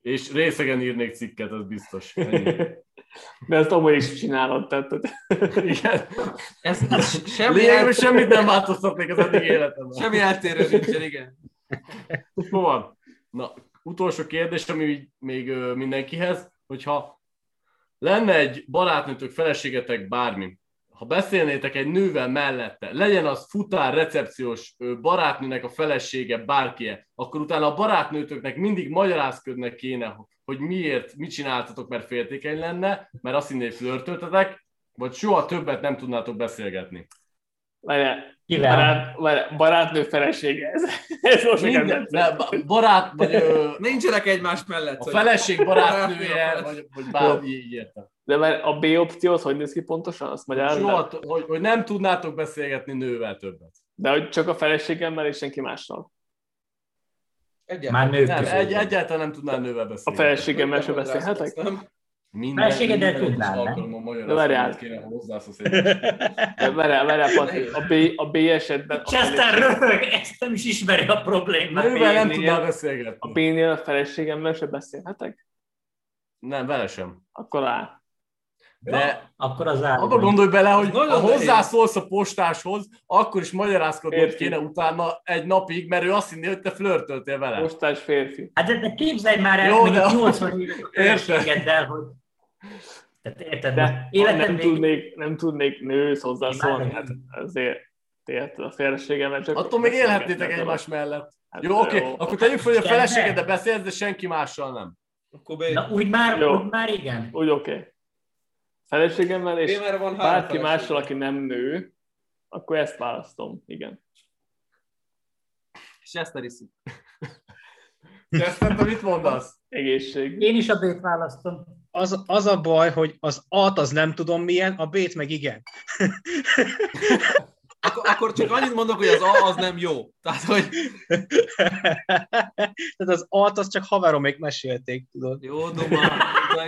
és részegen írnék cikket, az biztos.
De ezt amúgy is csinálod, tehát
Igen.
Ez, ez semmi,
Lényegben
el,
semmit nem változtatnék az eddig életemben.
semmi eltérő nincsen, igen.
Jó van. Na, utolsó kérdés, ami még mindenkihez, hogyha lenne egy barátnőtök, feleségetek, bármi, ha beszélnétek egy nővel mellette, legyen az futár, recepciós barátnőnek a felesége, bárkie, akkor utána a barátnőtöknek mindig magyarázködnek kéne, hogy miért, mit csináltatok, mert féltékeny lenne, mert azt hinné, flörtöltetek, vagy soha többet nem tudnátok beszélgetni.
Várjál,
Kivel?
barát, barátnő felesége ez. ez most
Minden, ne, ba- barát, vagy ö,
Nincsenek egymás mellett.
a
hogy-
feleség barátnője,
Barátnő,
vagy, vagy bármi így értem.
De már a B opció az hogy néz ki pontosan? Azt magyarázd
Soha,
meg?
hogy, hogy nem tudnátok beszélgetni nővel többet.
De hogy csak a feleségemmel és senki mással.
Egyáltalán.
Már nők
Nem, egy, egyáltalán nem tudnál nővel
A
beszélni.
feleségemmel sem beszélhetek?
Nem?
Minden,
tudnál, nem?
alkalommal magyar
De várjál.
azt kéne, hozzászólsz
Várjál, várjál, Patrik, a B, a B esetben... a
Chester röhög, ezt nem is ismeri a problémát.
Nővel nem tudnál
A
beszélgetni.
B-nél a feleségemmel sem beszélhetek?
Nem, vele sem.
Akkor A.
De
Akkor az áll.
abba gondolj bele, hogy ha hozzászólsz a postáshoz, akkor is magyarázkodnod
Érti.
kéne utána egy napig, mert ő azt hinné, hogy te flörtöltél vele.
Postás férfi.
Hát de, de képzelj már el,
Jó,
Jó,
de-
mondjuk 80 éves
Értem.
feleségeddel, hogy... Tehát érted,
De
életem
nem
végén...
tudnék, nem tudnék nőhöz hozzászólni, hát azért érted a feleségemmel csak...
Attól még élhetnétek egymás mellett.
Hát,
Jó, oké, akkor tegyük fel, hogy a
Semmi.
feleségeddel beszélsz, de senki mással nem.
Akkor B.
Na úgy már,
Jó.
úgy már igen.
Úgy oké. Okay. Feleségemmel és
van
bárki mással, aki nem nő, akkor ezt választom, igen.
És ezt iszik.
Te ezt nem mit mondasz?
Egészség.
Én is a B-t választom.
Az, az a baj, hogy az A-t az nem tudom milyen, a B-t meg igen.
Akkor, akkor csak annyit mondok, hogy az A az nem jó. Tehát, hogy
Tehát az A-t az csak haveromig mesélték, tudod.
jó, duma,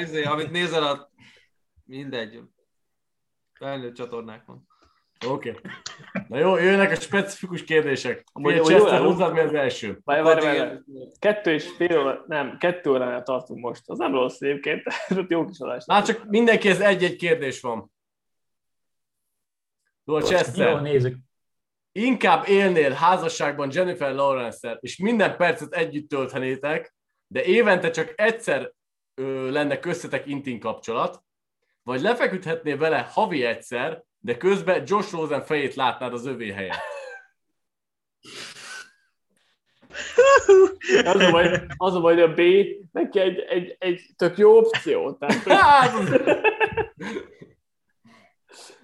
izé, amit nézel a... Mindegy. Felnőtt csatornákon.
Oké. Okay. Na jó, jönnek a specifikus kérdések.
Amúgy-
Chester, hozzád mi az első?
Várj, várj, várj. Kettő és fél óra, nem, kettő óránál tartunk most. Az nem rossz egyébként, ez ott jó kis adás.
Már csak mindenkihez egy-egy kérdés van. Jó,
Jó, nézzük.
inkább élnél házasságban Jennifer lawrence és minden percet együtt tölthenétek, de évente csak egyszer ö, lenne köztetek intim kapcsolat, vagy lefeküdhetnél vele havi egyszer, de közben Josh Rosen fejét látnád az övé helyett.
Az a baj, az a baj, a B neki egy, egy, egy tök jó opció. Tehát, hogy
Hát,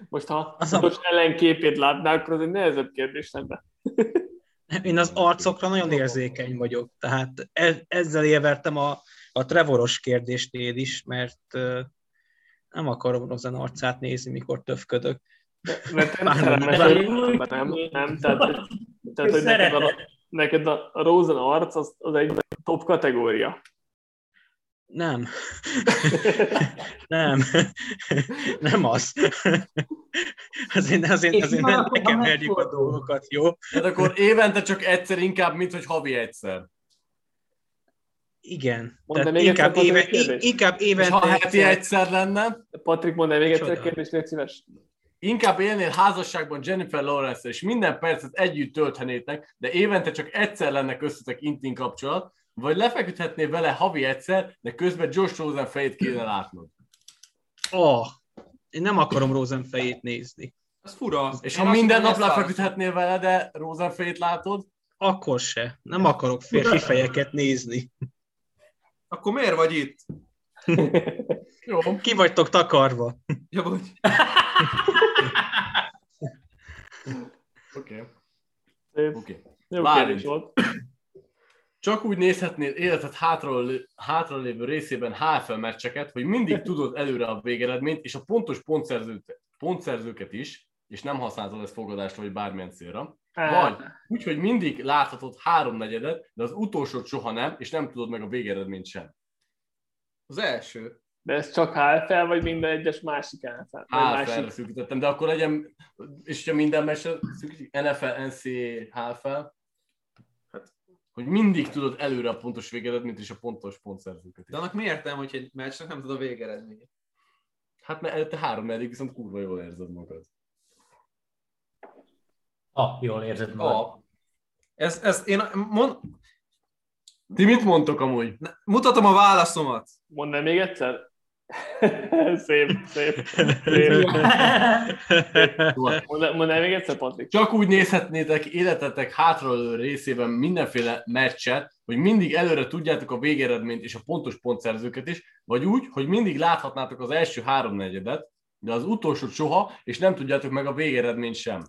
most ha
Az a-
most ellenképét látná, akkor az egy nehezebb kérdés lenne.
Én az arcokra nagyon érzékeny vagyok, tehát e- ezzel évertem a, a Trevoros kérdésnél is, mert nem akarom Rozen arcát nézni, mikor töfködök.
Mert nem vagyok, nem, nem, tehát, tehát hogy neked a, neked a, Rosen arc az, az egy top kategória.
Nem. nem. nem az. azért, azért, azért
már
ne,
akkor,
ne
ha
keverjük a dolgokat, jó?
hát akkor évente csak egyszer inkább, mint hogy havi egyszer.
Igen.
Mondd még egyszer,
inkább,
Patrik,
éve,
kérdést.
inkább évente
ha heti
egyszer-
egyszer lenne,
Patrik, mondd még egyszer a kérdést, légy szíves.
inkább élnél házasságban Jennifer lawrence és minden percet együtt tölthenétek, de évente csak egyszer lenne köztetek intim kapcsolat, vagy lefeküdhetnél vele havi egyszer, de közben Josh Rosen fejét kéne látnod.
Oh, én nem akarom Rosen fejét nézni.
Ez fura.
És
Én
ha minden nap lefeküdhetnél vele, de Rosen fejét látod,
Akkor se. Nem akarok férfi fejeket nézni.
Akkor miért vagy itt?
jó.
Ki vagytok takarva?
Ja, vagy.
Oké. Oké.
Jó
Várjunk.
kérdés volt.
csak úgy nézhetnél életed hátralévő, hátralévő részében HFL meccseket, hogy mindig tudod előre a végeredményt, és a pontos pontszerzőt, pontszerzőket is, és nem használod ezt fogadásra, vagy bármilyen célra. Vagy úgy, hogy mindig láthatod háromnegyedet, de az utolsót soha nem, és nem tudod meg a végeredményt sem.
Az első.
De ez csak HFL, vagy minden egyes másik NFL? Vagy
HFL-re
másik...
szűkítettem, de akkor legyen, és ha minden meccsen szűkítik, NFL, NC, HFL, hát, hogy mindig tudod előre a pontos végeredményt és a pontos pontszerzőket.
De annak mi értem, hogy egy meccsnek nem tud a végeredményt?
Hát mert előtte három eddig viszont kurva jól érzed magad.
Ha, jól érzed magad.
A. Ez, ez én mond,
Ti mit mondtok amúgy?
mutatom a válaszomat.
Mondd még egyszer? szép, szép. szép. Mondd még egyszer, Patrik?
Csak úgy nézhetnétek életetek hátralévő részében mindenféle meccset, hogy mindig előre tudjátok a végeredményt és a pontos pontszerzőket is, vagy úgy, hogy mindig láthatnátok az első háromnegyedet, de az utolsót soha, és nem tudjátok meg a végeredményt sem.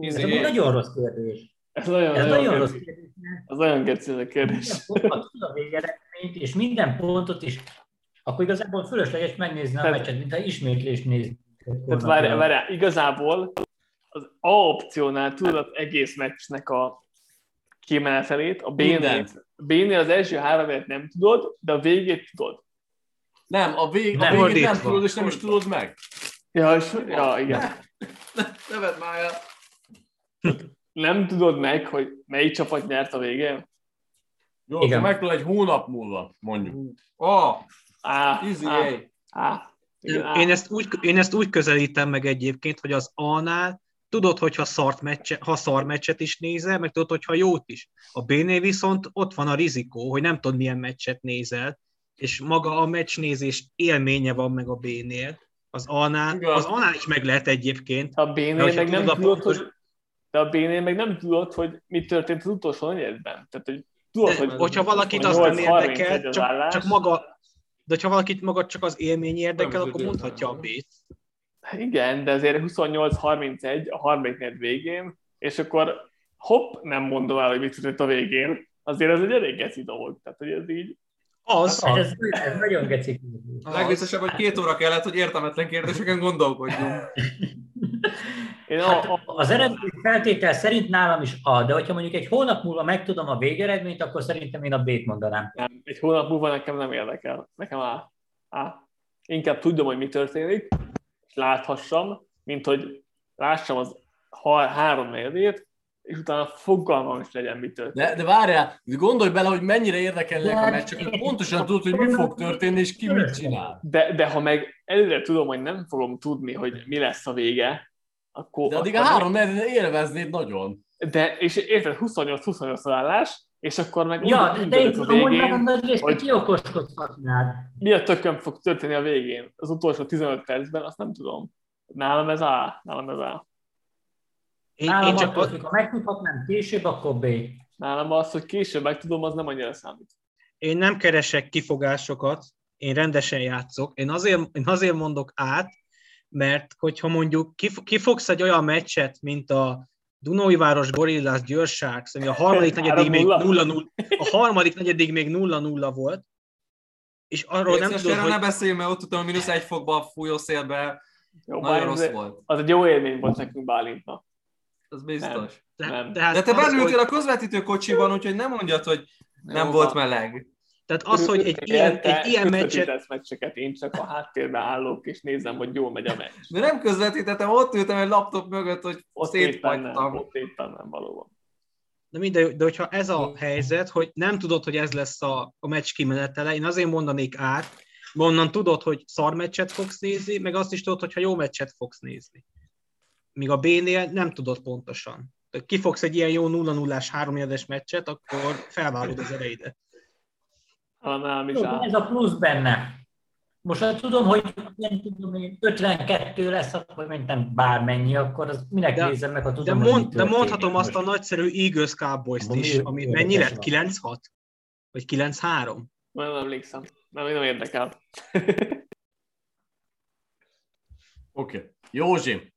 Ez
Izé,
egy nagyon rossz kérdés.
Ez nagyon,
Ez
nagyon,
nagyon rossz kérdés.
Ez nagyon geci ez a kérdés.
Tud a végeredményt, és minden pontot is, akkor igazából fölösleges megnézni a
Tehát-
meccset, mintha ismétlést nézni.
Tehát várjál, várjál, igazából az A opciónál tudod az egész meccsnek a kimenetelét, a B-nél. B-nél az első három nem tudod, de a végét tudod.
Nem, a, vég, a
Nem,
végét nem tudod, és nem is tudod meg.
Ja, és, ja igen.
ne vedd már el.
Nem tudod meg, hogy melyik csapat nyert a végén?
Jó,
Igen.
akkor megtudod egy hónap múlva, mondjuk.
A.
Á,
Easy
á,
A.
á. Igen, á.
Én ezt, úgy, én ezt úgy közelítem meg egyébként, hogy az A-nál tudod, hogyha szart meccse, ha szar meccset is nézel, meg tudod, hogyha jót is. A B-nél viszont ott van a rizikó, hogy nem tudod, milyen meccset nézel, és maga a meccsnézés élménye van meg a B-nél. Az A-nál, az A-nál is meg lehet egyébként.
A B-nél meg nem
tudod a
tudod,
pontos-
hogy de a B-nél meg nem tudod, hogy mi történt az utolsó negyedben. Tehát, hogy tudod,
De,
hogy
hogyha valakit az
8-31
nem érdekel,
az
csak,
állás.
csak maga, de ha valakit maga csak az élmény érdekel, akkor mondhatja a B-t.
Igen, de azért 28-31 a harmadik negyed végén, és akkor hopp, nem mondom el, hogy mit történt a végén. Azért ez egy elég geci dolog. Tehát, hogy ez így...
Az,
Hát Ez, ez nagyon geci.
A legviccesebb, hogy két óra kellett, hogy értelmetlen kérdéseken gondolkodjunk.
Én
Hát
a, a,
az eredeti feltétel szerint nálam is A, de hogyha mondjuk egy hónap múlva megtudom a végeredményt, akkor szerintem én a B-t mondanám.
nem, egy hónap múlva nekem nem érdekel. Nekem á, á. Inkább tudjam, hogy mi történik, és láthassam, mint hogy lássam az három negyedét, és utána fogalmam is legyen, mi történik.
De, de várjál, gondolj bele, hogy mennyire érdekelnek a meccsek, hogy pontosan tudod, hogy mi fog történni, és ki mit csinál.
De, de ha meg előre tudom, hogy nem fogom tudni, hogy mi lesz a vége, akkor...
De addig a három negyedén élveznéd nagyon.
De, és érted, 28-28 az állás, és akkor meg
Ja,
úgy
de, itt
a végén, hogy-
kiokoskodhatnád.
mi a tököm fog történni a végén, az utolsó 15 percben, azt nem tudom. Nálam ez A, nálam ez A.
én,
Nálam
én csak
függ, ha megtudhatnám később, akkor B.
Nálam az, hogy később megtudom, az nem annyira számít.
én nem keresek kifogásokat, én rendesen játszok. Én azért, én azért mondok át, mert hogyha mondjuk kif- kifogsz egy olyan meccset, mint a Dunói Város Gorillás Győr Sharks, ami a harmadik negyedig még
3-0.
0-0, a harmadik negyedig még 0-0 volt, és arról nem tudod, hogy
ne beszéljünk, mert ott utána mínusz egy fokba fújó szélbe
Jó,
nagyon rossz
ez-
volt.
Az egy jó élmény volt nekünk Bálintnak.
Ez biztos.
te,
nem.
tehát
De te
az,
bennültél
hogy,
a közvetítő kocsiban, úgyhogy nem mondjad, hogy nem
Jó,
volt
van.
meleg.
tehát az, hogy egy ilyen,
Te
egy ilyen meccset,
meccseket, én csak a háttérben állok, és nézem, hogy jól megy a meccs.
De nem közvetítettem, ott ültem egy laptop mögött, hogy
Ott éppen nem,
szétfagytam.
ott éppen nem valóban.
de mindegy, de hogyha ez a helyzet, hogy nem tudod, hogy ez lesz a, a meccs kimenetele, én azért mondanék át, onnan tudod, hogy szar meccset fogsz nézni, meg azt is tudod, hogyha jó meccset fogsz nézni. Míg a B-nél nem tudod pontosan. Tehát kifogsz egy ilyen jó 0-0-ás háromjedes meccset, akkor felválod az ereidet.
Ez a plusz benne. Most ha tudom, hogy nem tudom, én 52 lesz, akkor mentem bármennyi, akkor az minek
De-
nézem meg, ha
De,
tudom, mi
mond, de mondhatom azt a
most.
nagyszerű Eagles Cowboys-t
Abban
is,
mi-
ami
mi
mennyi lett?
van?
9-6? Vagy 9-3?
Nem emlékszem. Nem, nem érdekel.
Oké. Okay. Józsi,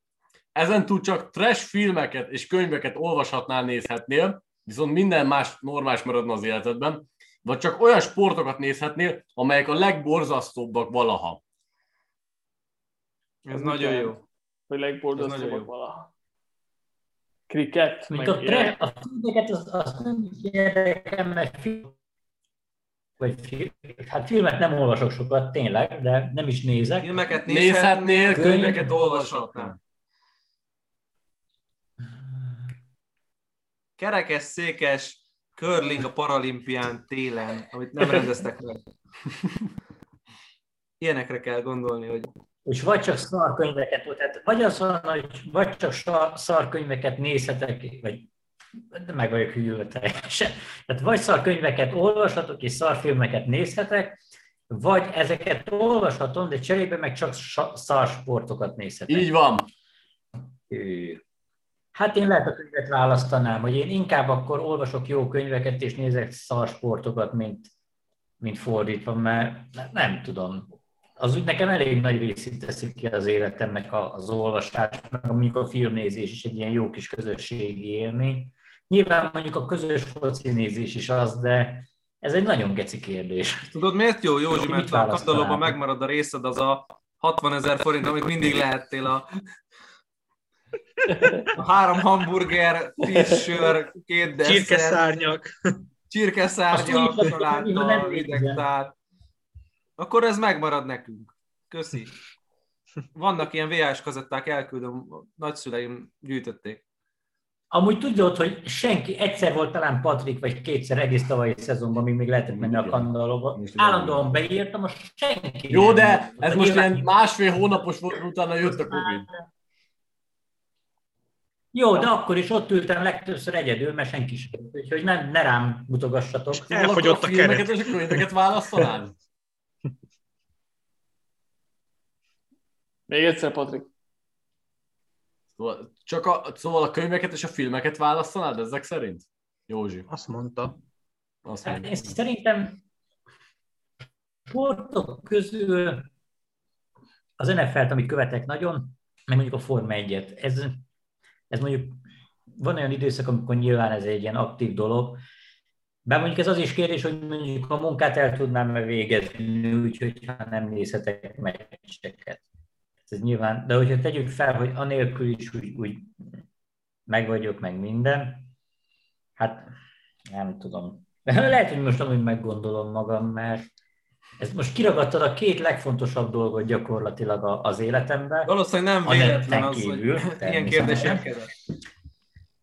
ezen túl csak trash filmeket és könyveket olvashatnál, nézhetnél, viszont minden más normális maradna az életedben, vagy csak olyan sportokat nézhetnél, amelyek a legborzasztóbbak valaha.
Ez nagyon jó.
Hogy
Ez
legborzasztóbbak valaha. Kriket,
Mint
meg
a, tre, a filmeket, az, az nem érdekel, mert film, vagy film, hát filmet nem olvasok sokat, tényleg, de nem is nézek.
Filmeket
Nézhetnél,
könyveket
könyveket
olvashatnál. Kerekes, székes, curling a paralimpián télen, amit nem rendeztek meg. Ilyenekre kell gondolni, hogy
És vagy csak szarkönyveket, tehát vagy az van, hogy vagy csak sa- szarkönyveket nézhetek, vagy de meg vagyok hűlve teljesen. Tehát vagy szarkönyveket olvashatok, és szarfilmeket nézhetek, vagy ezeket olvashatom, de cserébe meg csak sa- szarsportokat nézhetek.
Így van.
Ő. Hát én lehet a könyvet választanám, hogy én inkább akkor olvasok jó könyveket és nézek szarsportokat, mint, mint fordítva, mert ne- nem tudom. Az úgy nekem elég nagy részét teszik ki az életemnek az olvasás, meg mondjuk a filmnézés is egy ilyen jó kis közösségi élmény. Nyilván mondjuk a közös foci nézés is az, de ez egy nagyon geci kérdés.
Tudod, miért jó, Józsi,
Mit
mert a katalóban megmarad a részed, az a 60 ezer forint, amit mindig lehettél a három hamburger, tíz sör, két desszert,
Csirkeszárnyak.
csirkeszárnyak,
nem
idegtál. Akkor ez megmarad nekünk. Köszi. Vannak ilyen VHS kazetták, elküldöm, a nagyszüleim gyűjtötték.
Amúgy tudod, hogy senki, egyszer volt talán Patrik, vagy kétszer egész tavalyi szezonban, még még lehetett menni a kandallóba. Állandóan beírtam, most senki
Jó,
nem.
de ez most ilyen másfél hónapos volt, utána jött a Covid.
Jó, de akkor is ott ültem legtöbbször egyedül, mert senki sem. Úgyhogy nem, ne rám mutogassatok.
Elfogyott a
filmeket
keret.
és a könyveket választanád?
Még egyszer, Patrik.
Szóval, csak a, szóval a könyveket és a filmeket választanád ezek szerint? Józsi,
Azt mondta.
azt
Hát
mondja.
én szerintem sportok közül az NFL-t, amit követek nagyon, meg mondjuk a Forma 1-et. Ez, ez mondjuk van olyan időszak, amikor nyilván ez egy ilyen aktív dolog, de mondjuk ez az is kérdés, hogy mondjuk a munkát el tudnám -e végezni, úgyhogy ha nem nézhetek meccseket. Ez nyilván, de hogyha tegyük fel, hogy anélkül is úgy, úgy meg vagyok, meg minden, hát nem tudom. Lehet, hogy most amúgy meggondolom magam, mert ez most kiragadtad a két legfontosabb dolgot gyakorlatilag a- az életemben.
Valószínűleg nem véletlen az,
kívül,
hogy ilyen kérdéseket.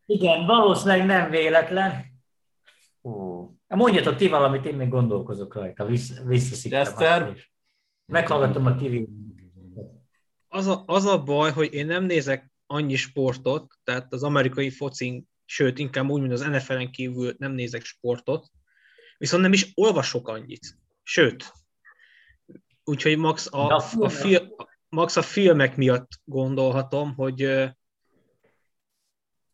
Igen, valószínűleg nem véletlen. Ó. Mondjatok ti valamit, én még gondolkozok rajta, Vissz, is. Meghallgatom a TV.
Az a, az a baj, hogy én nem nézek annyi sportot, tehát az amerikai focin, sőt, inkább úgy, mint az NFL-en kívül nem nézek sportot, viszont nem is olvasok annyit. Sőt, úgyhogy max a,
a
fil, max a filmek miatt gondolhatom, hogy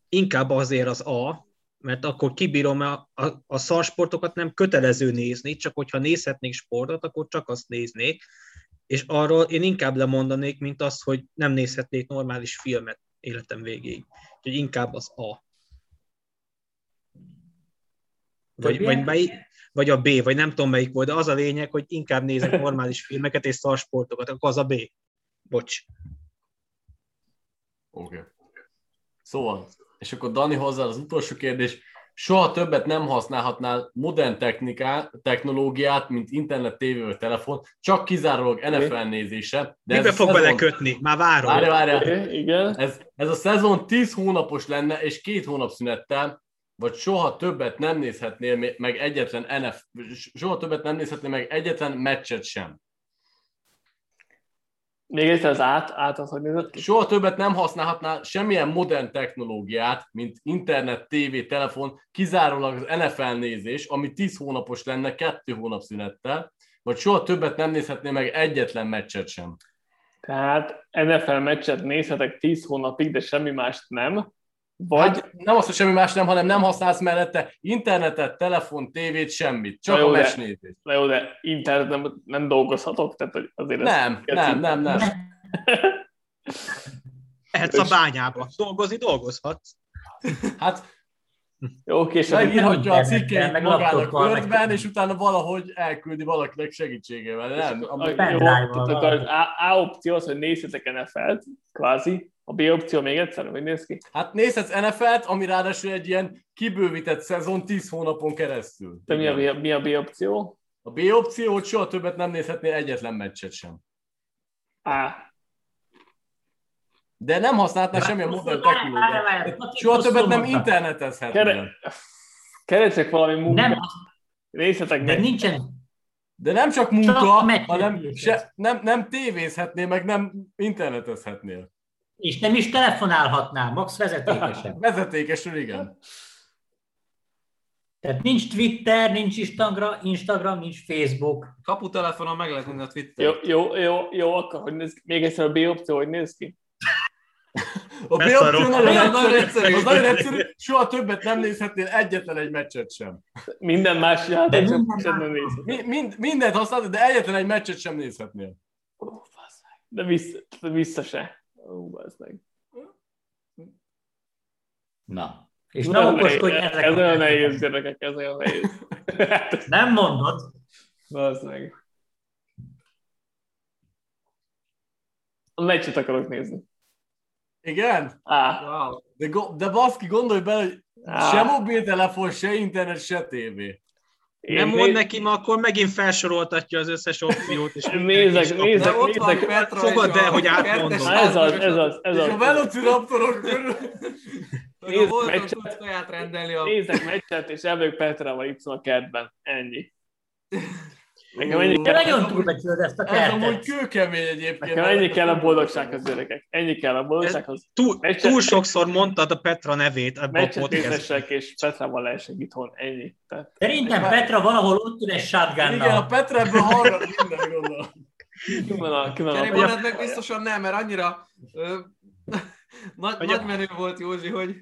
inkább azért az A, mert akkor kibírom a, a, a szarsportokat nem kötelező nézni, csak hogyha nézhetnék sportot, akkor csak azt néznék, és arról én inkább lemondanék, mint az, hogy nem nézhetnék normális filmet életem végéig. Úgyhogy inkább az A. Vagy, vagy, mely, vagy a B, vagy nem tudom melyik volt, de az a lényeg, hogy inkább nézek normális filmeket és szarsportokat, akkor az a B. Bocs.
Oké. Okay. Szóval, és akkor Dani hozzá az utolsó kérdés. Soha többet nem használhatnál modern techniká, technológiát, mint internet, tévé vagy telefon, csak kizárólag NFL nézése. De
Mibe
ez
fog
szezon-
belekötni? Már várom.
Várja, várja.
Okay, igen.
Ez, ez a szezon 10 hónapos lenne, és két hónap szünettel, vagy soha többet nem nézhetnél me- meg egyetlen NF, soha többet nem nézhetnél meg egyetlen meccset sem.
Még egyszer az át, át az, hogy nézett ki?
Soha többet nem használhatnál semmilyen modern technológiát, mint internet, tévé, telefon, kizárólag az NFL nézés, ami 10 hónapos lenne, kettő hónap szünettel, vagy soha többet nem nézhetnél meg egyetlen meccset sem.
Tehát NFL meccset nézhetek 10 hónapig, de semmi mást nem. Vagy
Hát nem az, hogy semmi más nem, hanem nem használsz mellette internetet, telefon, tévét, semmit. Csak
jó,
a
de-
meccsnézés.
Na jó, de internet nem, nem dolgozhatok, tehát azért ez
Nem, nem, nem, nem.
Lehetsz a bányába. Dolgozni dolgozhatsz.
Hát
Jó, később.
Megírhatja a cikkeit
meg
magának Wordben, és utána valahogy elküldi valakinek segítségével. Nem?
A, jó, tehát az A, A opció az, hogy nézzetek NFL-t, kvázi. A B opció még egyszer, hogy néz ki?
Hát nézhetsz NFL-t, ami ráadásul egy ilyen kibővített szezon 10 hónapon keresztül.
De mi a, mi a B opció?
A B opció, hogy soha többet nem nézhetnél egyetlen meccset sem.
A.
De nem használhatnál semmilyen modern technológiát. Soha többet nem internetezhetnél.
Kere... Keresek valami munkát.
Nem,
Nézzetek
de nincsen,
De nem csak
Csak
munka,
meccset
hanem se, nem, nem tévézhetnél, meg nem internetezhetnél.
és nem is telefonálhatnál, max vezetékesen.
Vezetékesről igen.
Tehát nincs Twitter, nincs Instagram, Instagram nincs Facebook.
Kaputelefonon meg lehet a Twitter.
Jó, jó, jó, jó, akkor hogy néz ki? Még egyszer a B opció, hogy néz ki?
A B
Beszarok.
opció nagyon
Nagyon
egyszerű, az nagyon egyszerű, soha többet nem nézhetnél egyetlen egy meccset sem.
Minden más játék, sem nem nézhet.
Mi, mind, mindent használod, de egyetlen egy meccset sem nézhetnél.
Ó. De vissza, de vissza se. Ó, meg.
Na. És
Ez
ne
olyan
okoskodj ezek
Ez olyan nehéz, gyerekek, ez olyan nehéz.
Nem mondod.
Bazd meg. A meccset akarok nézni.
Igen?
Á,
Wow.
De, go, de baszki, gondolj bele, hogy
á.
se mobiltelefon, se internet, se tévé.
Én
Nem mond neki, mert akkor megint felsoroltatja az összes opciót. És
Nézek,
is
nézek.
De ott van Petra
Fogad el, hogy átmondom.
ez az, ez az, ez
És a
az.
velociraptorok körül...
Bolton
meccset.
rendelni a...
Nézek meccset, és elvők Petrával itt a kertben. Ennyi. Nekem ennyi kell,
nagyon túlbecsülöd ezt a
Ez amúgy
kertet.
kőkemény egyébként.
nekem ennyi kell a boldogsághoz, gyerekek. Ennyi kell a boldogsághoz.
Túl,
Meccset-
túl sokszor mondtad a Petra nevét ebbe a
nézessek, és Petrával lehessek itthon. Ennyi. Tehát
Szerintem Petra valahol ott ül egy
Igen, a
shotgunnal.
Petra ebből hallgat minden, gondolom.
ki van a, ki van
Kenny
a,
Barnett meg biztosan nem, mert annyira ö, nagy,
a-
nagy menő volt Józsi, hogy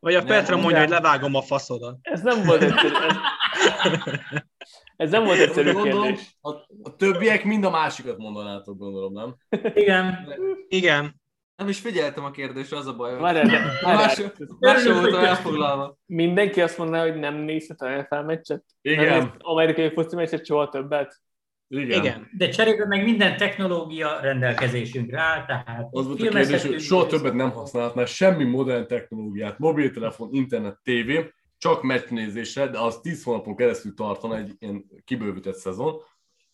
Vagy a
Nem,
Petra mondja,
ugye.
hogy levágom a faszodat.
ez nem volt egyszerű. Ez, nem volt egyszerű
Gondolom,
kérdés.
a, a többiek mind a másikat mondanátok, gondolom, nem?
Igen.
Igen.
nem is figyeltem a kérdésre, az a baj. hogy
Várjál, de,
Más, voltam elfoglalva.
Mindenki azt mondaná, hogy nem nézhet a NFL meccset? Nem
Igen.
nézhet amerikai foci meccset soha többet?
Igen.
Igen.
De cserébe meg minden technológia rendelkezésünkre áll, tehát
Az volt a kérdés, hogy soha többet nem használhatnál semmi modern technológiát, mobiltelefon, internet, tévé, csak meccsnézésre, de az 10 hónapon keresztül tartana egy ilyen kibővített szezon,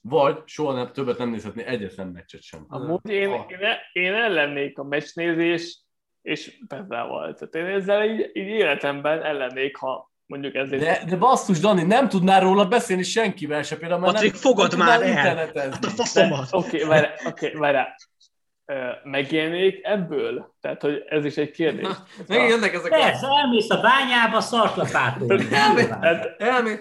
vagy soha nem, többet nem nézhetné egyetlen meccset sem.
Amúgy én,
Ah.
én, én ellennék a meccsnézés és Petrával. Tehát én ezzel így, így életemben ellennék, ha mondjuk ezért...
De, de basszus, Dani, nem tudnál róla beszélni senkivel se, például mert
Patrik,
nem,
fogad
nem
már el!
internetezni.
A faszomat!
Oké, okay, várj, okay, várj. Megélnék ebből? Tehát, hogy ez is egy kérdés.
Megint jönnek ezek a...
Persze, elmész a bányába, szartlapától.
Elmi...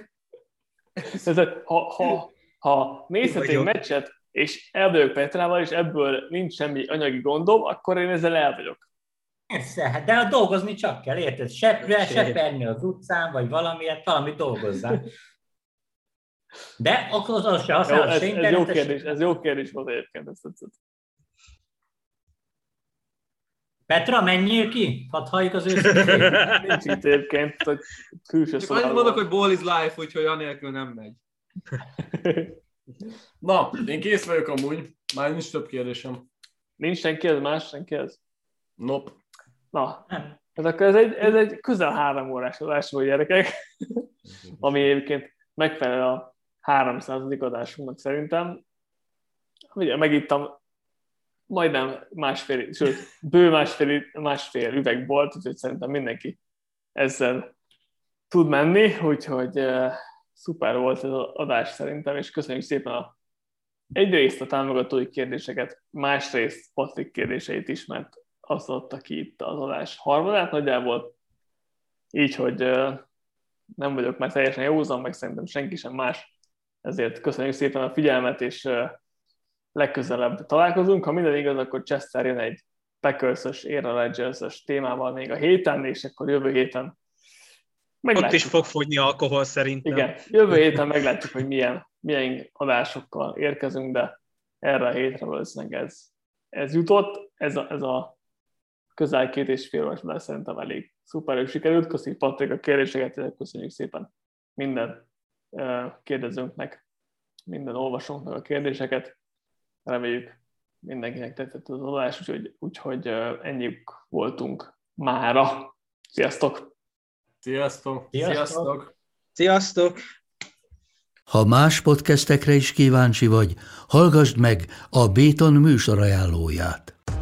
tehát, ha, ha, ha nézhet egy
vagyok.
meccset, és el vagyok Petrával, és ebből nincs semmi anyagi gondom, akkor én ezzel el vagyok.
Persze, hát de a dolgozni csak kell, érted? Se,
Sérj.
seperni az utcán, vagy valamiért, valamit dolgozzál. De akkor az, az se
Jó,
használod
ez, ez jó kérdés, ez jó kérdés volt egyébként. Ez tetszett.
Petra, menjél ki? Hadd halljuk az őszintén.
Nincs itt egyébként, hogy külső
Csak annyit mondok, hogy ball is life, úgyhogy anélkül nem megy.
Na, én kész vagyok amúgy, már nincs több kérdésem.
Nincs senki, ez más senki ez.
Nope.
Na,
Nem.
ez akkor ez egy, ez egy közel három órás adás volt, gyerekek, ami egyébként megfelel a 300. adásunknak szerintem. Ugye megittam majdnem másfél, sőt, bő másfél, másfél üveg volt, úgyhogy szerintem mindenki ezzel tud menni, úgyhogy uh, szuper volt ez az adás szerintem, és köszönjük szépen a egyrészt a támogatói kérdéseket, másrészt Patrik kérdéseit is, mert azt adta ki itt az adás harmadát nagyjából, így, hogy uh, nem vagyok már teljesen józan, meg szerintem senki sem más, ezért köszönjük szépen a figyelmet, és uh, legközelebb találkozunk. Ha minden igaz, akkor Chester jön egy Packers-ös, Rodgers-ös témával még a héten, és akkor jövő héten
Ott
meglátjuk.
is fog fogyni alkohol szerintem.
Igen, jövő héten meglátjuk, hogy milyen, milyen adásokkal érkezünk, de erre a hétre valószínűleg ez, ez jutott, ez a, ez a közel két és fél órás, mert szerintem elég szuperül sikerült. Köszönjük Patrik a kérdéseket, köszönjük szépen minden kérdezőnknek, minden olvasónknak a kérdéseket. Reméljük mindenkinek tetszett az adás, úgyhogy, úgyhogy ennyi voltunk mára. Sziasztok!
Sziasztok!
Sziasztok!
Sziasztok!
Ha más podcastekre is kíváncsi vagy, hallgassd meg a Béton műsor ajánlóját.